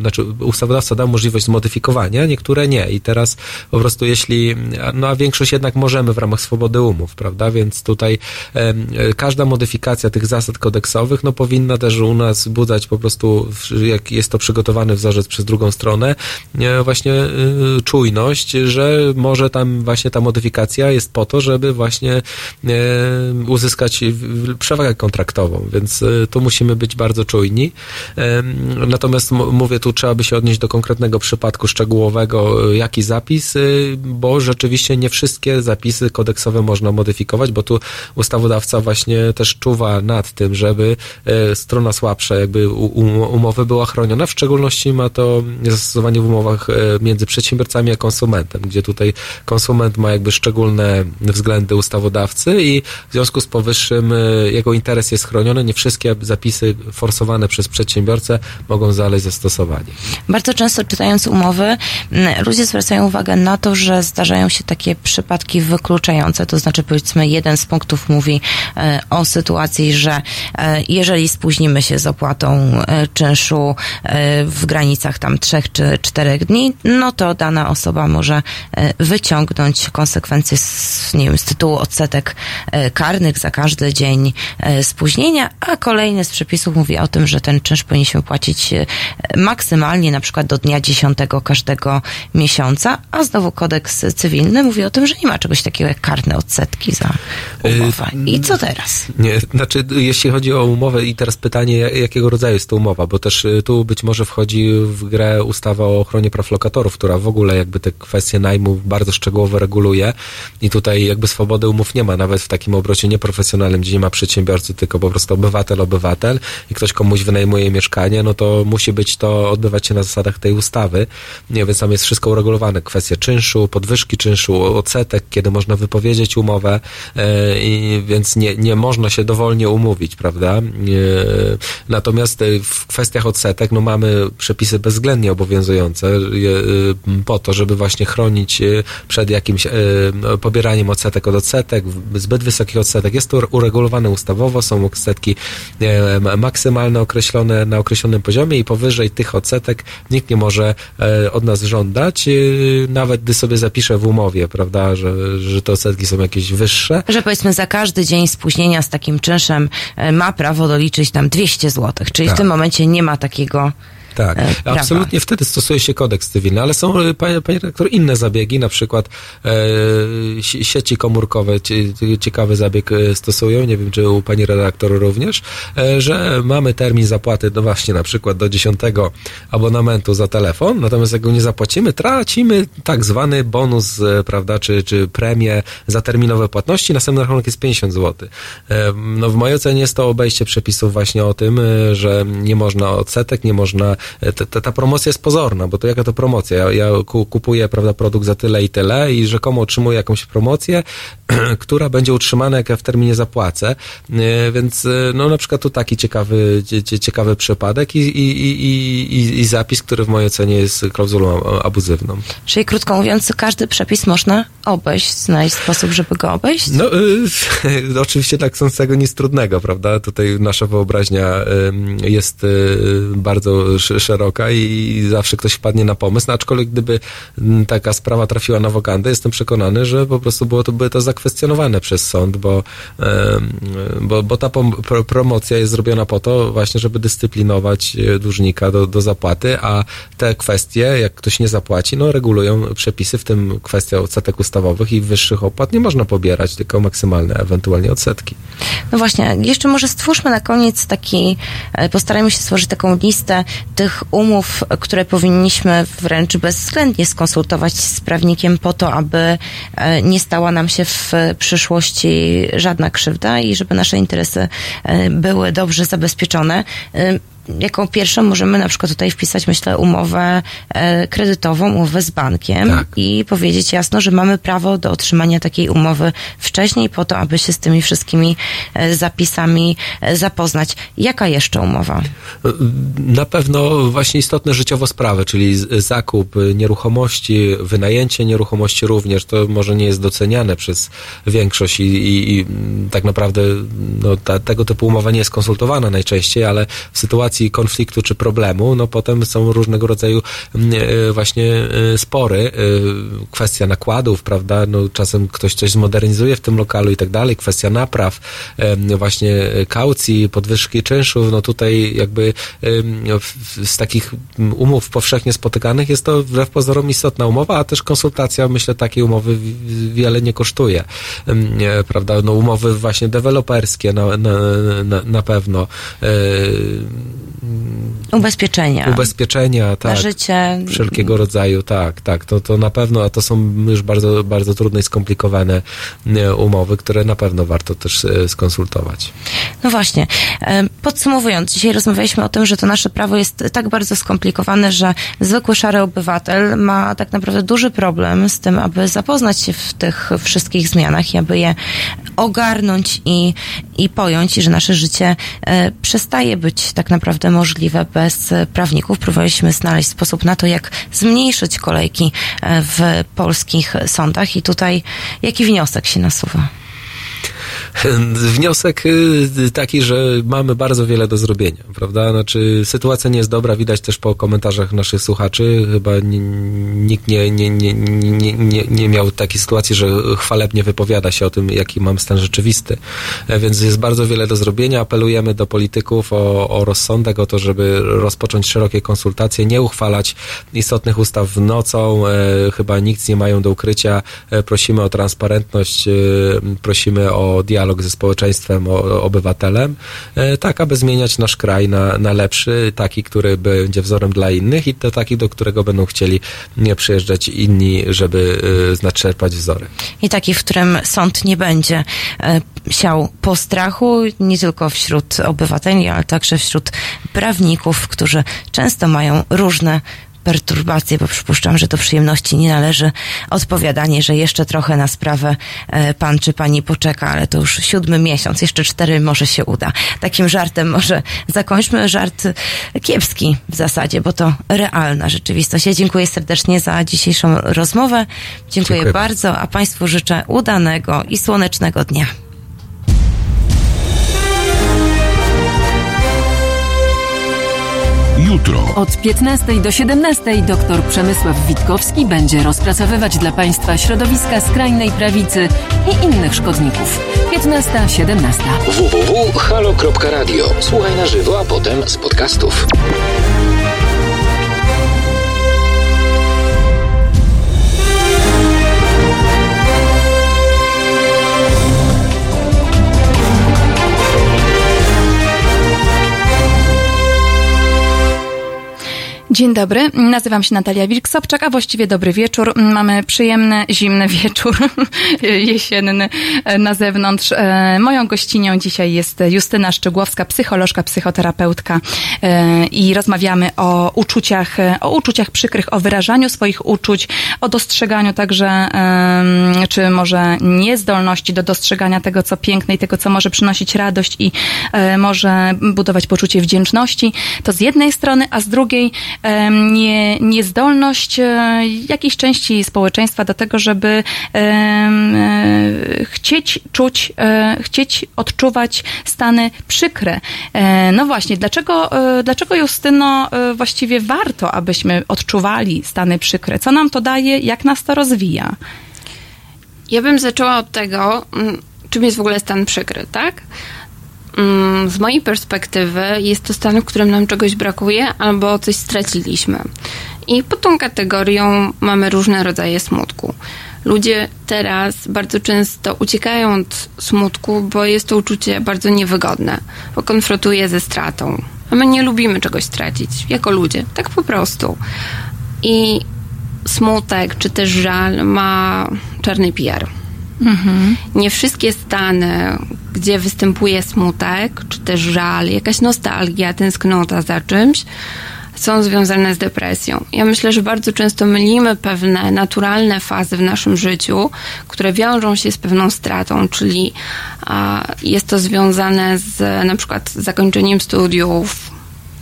znaczy ustawodawca dał możliwość zmodyfikowania, niektóre nie. I teraz po prostu jeśli, no a większość jednak możemy w ramach swobody umów, prawda? Więc tutaj y, każda modyfikacja tych zasad kodeksowych, no powinna też u nas budzać po prostu, jak jest to przygotowany wzorzec przez drugą stronę, właśnie czujność, że może tam właśnie ta modyfikacja jest po to, żeby właśnie uzyskać w- przewagę kontraktową, więc e, tu musimy być bardzo czujni. Natomiast mówię, tu trzeba by się odnieść do konkretnego przypadku szczegółowego, e, jaki zapis, e, bo rzeczywiście nie wszystkie zapisy kodeksowe można modyfikować, bo tu ustawodawca właśnie też czuwa nad tym, żeby e, strona słabsza, jakby umowy była chroniona. W szczególności ma to zastosowanie w umowach e, między przedsiębiorcami a konsumentem, gdzie tutaj konsument ma jakby szczególne względy ustawodawcy i w związku z powyższym e, jego interes jest chroniony. Nie wszystkie zapisy forsowane przez przedsiębiorcę mogą znaleźć zastosowanie. Bardzo często czytając umowy, ludzie zwracają uwagę na to, że zdarzają się takie przypadki wykluczające, to znaczy powiedzmy jeden z punktów mówi e, o sytuacji, że e, jeżeli spóźnimy się z opłatą czynszu w granicach tam trzech czy czterech dni, no to dana osoba może wyciągnąć konsekwencje z, nie wiem, z tytułu odsetek karnych za każdy dzień e, spóźnienia, a kolejny z przepisów mówi o tym, że ten czynsz powinniśmy płacić e, maksymalnie na przykład do dnia 10 każdego miesiąca, a znowu kodeks cywilny mówi o tym, że nie ma czegoś takiego jak karne odsetki za umowę. I co teraz? Nie, znaczy, jeśli chodzi o umowę i teraz pytanie, ja- jakiego rodzaju jest to umowa, bo też tu być może wchodzi w grę ustawa o ochronie praw lokatorów, która w ogóle jakby te kwestie najmu bardzo szczegółowo reguluje i tutaj jakby swobody umów nie ma, nawet nawet w takim obrocie nieprofesjonalnym, gdzie nie ma przedsiębiorcy, tylko po prostu obywatel, obywatel i ktoś komuś wynajmuje mieszkanie, no to musi być to odbywać się na zasadach tej ustawy. Nie, więc tam jest wszystko uregulowane. Kwestie czynszu, podwyżki czynszu, odsetek, kiedy można wypowiedzieć umowę, e, i więc nie, nie można się dowolnie umówić, prawda? E, natomiast e, w kwestiach odsetek, no mamy przepisy bezwzględnie obowiązujące po to, żeby właśnie chronić przed jakimś pobieraniem odsetek od odsetek, zbyt wysokich odsetek. Jest to uregulowane ustawowo, są odsetki ma- maksymalne określone na określonym poziomie i powyżej tych odsetek nikt nie może e, od nas żądać, e, nawet gdy sobie zapiszę w umowie, prawda, że, że te odsetki są jakieś wyższe. Że powiedzmy za każdy dzień spóźnienia z takim czynszem e, ma prawo doliczyć tam 200 zł, czyli Tak. w tym momencie nie ma takiego Tak, e, prawa. absolutnie wtedy stosuje się kodeks cywilny, ale są, e, panie, panie redaktor, inne zabiegi, na przykład e, si- sieci komórkowe cie- ciekawy zabieg e, stosują, nie wiem, czy u pani redaktor również, e, że mamy termin zapłaty, no właśnie, na przykład do 10 abonamentu za telefon, natomiast jak go nie zapłacimy, tracimy tak zwany bonus, prawda, czy, czy premię za terminowe płatności, następny rachunek jest 50 zł. E, No w mojej ocenie jest to obejście przepisów właśnie o tym, że nie można odsetek, nie można, ta, ta, ta promocja jest pozorna, bo to jaka to promocja? Ja, ja ku- kupuję, prawda, produkt za tyle i tyle i rzekomo otrzymuję jakąś promocję, która będzie utrzymana, jak ja w terminie zapłacę, E, więc e, no na przykład tu taki ciekawy, cie- cie- ciekawy przypadek i, i, i, i, zapis, który w mojej ocenie jest klauzulą abuzywną. Czyli krótko mówiąc, każdy przepis można obejść, znaleźć sposób, żeby go obejść? No, y, oczywiście dla chcącego nic trudnego, prawda? Tutaj nasza wyobraźnia y, jest y, bardzo szeroka i zawsze ktoś wpadnie na pomysł, no, aczkolwiek gdyby taka sprawa trafiła na wokandę, jestem przekonany, że po prostu było to, by to zakwestionowane przez sąd, bo, bo, bo ta promocja jest zrobiona po to właśnie, żeby dyscyplinować y, dłużnika do, do zapłaty, a te kwestie, jak ktoś nie zapłaci, no regulują przepisy, w tym kwestia odsetek ustawowych i wyższych opłat nie można pobierać, tylko maksymalne ewentualnie odsetki. No właśnie, jeszcze może stwórzmy na koniec taki, e, postarajmy się stworzyć taką listę tych umów, które powinniśmy wręcz bezwzględnie skonsultować z prawnikiem po to, aby e, nie stała nam się w przyszłości żadna krzywda i żeby nasze interesy e, były dobrze zabezpieczone. Jaką pierwszą możemy na przykład tutaj wpisać, myślę, umowę e, kredytową, umowę z bankiem Tak. i powiedzieć jasno, że mamy prawo do otrzymania takiej umowy wcześniej po to, aby się z tymi wszystkimi e, zapisami e, zapoznać. Jaka jeszcze umowa? Na pewno właśnie istotne życiowo sprawy, czyli zakup nieruchomości, wynajęcie nieruchomości również, to może nie jest doceniane przez większość i, i, i mm, tak naprawdę no, ta, tego typu umowa nie jest konsultowana najczęściej, ale w sytuacji konfliktu czy problemu, no potem są różnego rodzaju mm, e, właśnie e, spory, e, kwestia nakładów, prawda, no czasem ktoś coś zmodernizuje w tym lokalu i tak dalej, kwestia napraw, właśnie kaucji, podwyżki czynszów, no tutaj jakby z takich umów powszechnie spotykanych jest to wbrew pozorom istotna umowa, a też konsultacja, myślę, takiej umowy wi- wiele nie kosztuje, prawda, no umowy właśnie deweloperskie na, na, na, na pewno, Ubezpieczenia. ubezpieczenia, tak. Na życie. Wszelkiego rodzaju, tak, tak. To, to na pewno, a to są już bardzo, bardzo trudne i skomplikowane e, umowy, które na pewno warto też e, skonsultować. No właśnie. Podsumowując, dzisiaj rozmawialiśmy o tym, że to nasze prawo jest tak bardzo skomplikowane, że zwykły szary obywatel ma tak naprawdę duży problem z tym, aby zapoznać się w tych wszystkich zmianach i aby je ogarnąć i, i pojąć, i że nasze życie e, przestaje być tak naprawdę możliwe bez e, prawników. Próbowaliśmy znaleźć sposób na to, jak zmniejszyć kolejki e, w polskich sądach i tutaj jaki wniosek się nasuwa? Wniosek y, taki, że mamy bardzo wiele do zrobienia, prawda? Znaczy, sytuacja nie jest dobra, widać też po komentarzach naszych słuchaczy. Chyba ni- nikt nie, nie, nie, nie, nie, nie miał takiej sytuacji, że chwalebnie wypowiada się o tym, jaki mam stan rzeczywisty. E, Więc jest bardzo wiele do zrobienia. Apelujemy do polityków o, o rozsądek, o to, żeby rozpocząć szerokie konsultacje, nie uchwalać istotnych ustaw nocą. E, chyba nikt nie mają do ukrycia. E, prosimy o transparentność, prosimy o dialog dialog ze społeczeństwem, o, obywatelem, e, tak aby zmieniać nasz kraj na, na lepszy, taki, który będzie wzorem dla innych i to taki, do którego będą chcieli przyjeżdżać inni, żeby e, naczerpać wzory. I taki, w którym sąd nie będzie e, siał postrachu, nie tylko wśród obywateli, ale także wśród prawników, którzy często mają różne perturbacje, bo przypuszczam, że do przyjemności nie należy odpowiadanie, że jeszcze trochę na sprawę e, pan czy pani poczeka, ale to już siódmy miesiąc, jeszcze cztery może się uda. Takim żartem może zakończmy żart kiepski w zasadzie, bo to realna rzeczywistość. Ja dziękuję serdecznie za dzisiejszą rozmowę. Dziękuję, Dziękuję bardzo, a państwu życzę udanego i słonecznego dnia. Od 15 do 17 dr Przemysław Witkowski będzie rozpracowywać dla Państwa środowiska skrajnej prawicy i innych szkodników. 15-17. www.halo.radio. Słuchaj na żywo, a potem z podcastów. Dzień dobry, nazywam się Natalia Wilk-Sobczak, a właściwie dobry wieczór. Mamy przyjemny, zimny wieczór jesienny na zewnątrz. E, Moją gościnią dzisiaj jest Justyna Szczygłowska, psycholożka, psychoterapeutka e, i rozmawiamy o uczuciach, o uczuciach przykrych, o wyrażaniu swoich uczuć, o dostrzeganiu także, czy może niezdolności do dostrzegania tego, co piękne i tego, co może przynosić radość i e, może budować poczucie wdzięczności. To z jednej strony, a z drugiej nie, niezdolność e, jakiejś części społeczeństwa do tego, żeby e, chcieć czuć, e, chcieć odczuwać stany przykre. No właśnie, dlaczego, dlaczego Justyno właściwie warto, abyśmy odczuwali stany przykre? Co nam to daje? Jak nas to rozwija? Ja bym zaczęła od tego, mm, czym jest w ogóle stan przykry, tak? Mm, Z mojej perspektywy jest to stan, w którym nam czegoś brakuje albo coś straciliśmy. I pod tą kategorią mamy różne rodzaje smutku. Ludzie teraz bardzo często uciekają od smutku, bo jest to uczucie bardzo niewygodne, bo konfrontuje ze stratą. A my nie lubimy czegoś stracić, jako ludzie, tak po prostu. I smutek czy też żal ma czarny PR. Nie wszystkie stany, gdzie występuje smutek, czy też żal, jakaś nostalgia, tęsknota za czymś, są związane z depresją. Ja myślę, że bardzo często mylimy pewne naturalne fazy w naszym życiu, które wiążą się z pewną stratą, czyli a, jest to związane z na przykład zakończeniem studiów,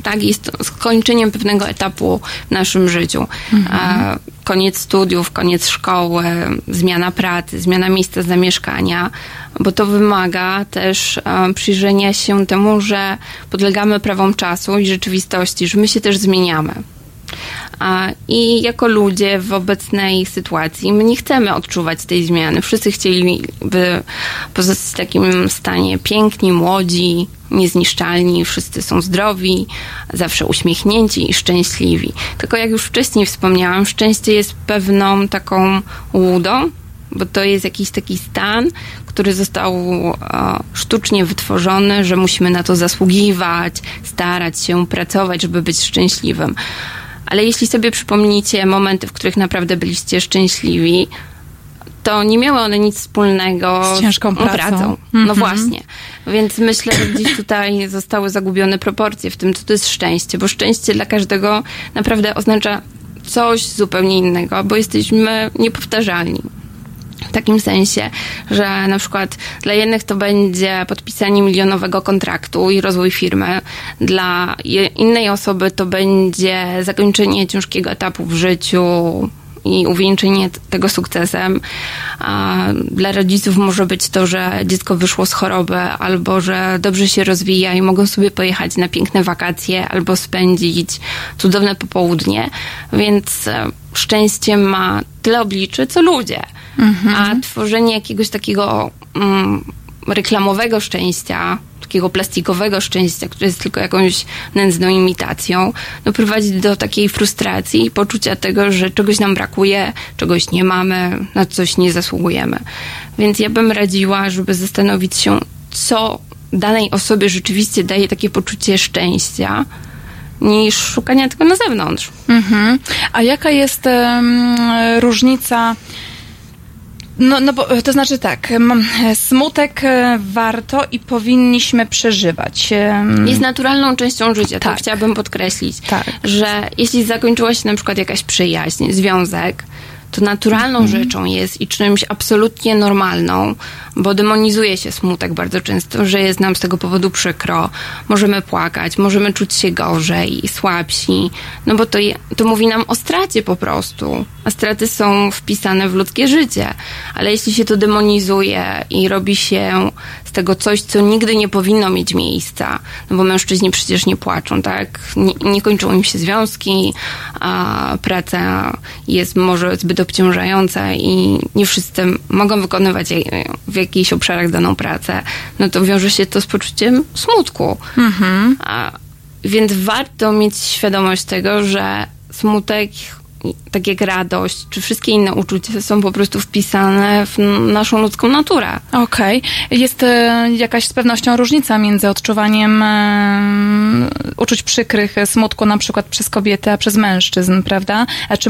tak, jest to skończeniem pewnego etapu w naszym życiu. A, koniec studiów, koniec szkoły, zmiana pracy, zmiana miejsca zamieszkania, bo to wymaga też e, przyjrzenia się temu, że podlegamy prawom czasu i rzeczywistości, że my się też zmieniamy. I jako ludzie w obecnej sytuacji my nie chcemy odczuwać tej zmiany. Wszyscy chcieliby pozostać w takim stanie piękni, młodzi, niezniszczalni, wszyscy są zdrowi, zawsze uśmiechnięci i szczęśliwi. Tylko jak już wcześniej wspomniałam, szczęście jest pewną taką łudą, bo to jest jakiś taki stan, który został e, sztucznie wytworzony, że musimy na to zasługiwać, starać się, pracować, żeby być szczęśliwym. Ale jeśli sobie przypomnicie momenty, w których naprawdę byliście szczęśliwi, to nie miały one nic wspólnego Z ciężką pracą. No Mhm. właśnie. Więc myślę, że gdzieś tutaj zostały zagubione proporcje w tym, co to jest szczęście, bo szczęście dla każdego naprawdę oznacza coś zupełnie innego, bo jesteśmy niepowtarzalni. W takim sensie, że na przykład dla jednych to będzie podpisanie milionowego kontraktu i rozwój firmy, dla innej osoby to będzie zakończenie ciężkiego etapu w życiu i uwieńczenie tego sukcesem. Dla rodziców może być to, że dziecko wyszło z choroby, albo że dobrze się rozwija i mogą sobie pojechać na piękne wakacje, albo spędzić cudowne popołudnie. Więc e, szczęście ma tyle obliczy, co ludzie. A tworzenie jakiegoś takiego mm, reklamowego szczęścia, takiego plastikowego szczęścia, które jest tylko jakąś nędzną imitacją, no prowadzi do takiej frustracji i poczucia tego, że czegoś nam brakuje, czegoś nie mamy, na coś nie zasługujemy. Więc ja bym radziła, żeby zastanowić się, co danej osobie rzeczywiście daje takie poczucie szczęścia, niż szukania tego na zewnątrz. Mhm. A jaka jest różnica? No, no bo to znaczy tak, mam- smutek e, warto i powinniśmy przeżywać. Jest naturalną częścią życia, Tak. to chciałabym podkreślić, Tak. że jeśli zakończyła się na przykład jakaś przyjaźń, związek, to naturalną Mhm. rzeczą jest i czymś absolutnie normalną, bo demonizuje się smutek bardzo często, że jest nam z tego powodu przykro, możemy płakać, możemy czuć się gorzej, słabsi, no bo to, to mówi nam o stracie po prostu, a straty są wpisane w ludzkie życie, ale jeśli się to demonizuje i robi się z tego coś, co nigdy nie powinno mieć miejsca, no bo mężczyźni przecież nie płaczą, tak? Nie, nie kończą im się związki, a praca jest może zbyt obciążająca i nie wszyscy mogą wykonywać je- w jakichś obszarach daną pracę, no to wiąże się to z poczuciem smutku. Mhm. A, więc warto mieć świadomość tego, że smutek, tak jak radość, czy wszystkie inne uczucia są po prostu wpisane w naszą ludzką naturę. Okej. Jest e, jakaś z pewnością różnica między odczuwaniem e, uczuć przykrych, e, smutku na przykład przez kobiety, a przez mężczyzn, prawda? A czy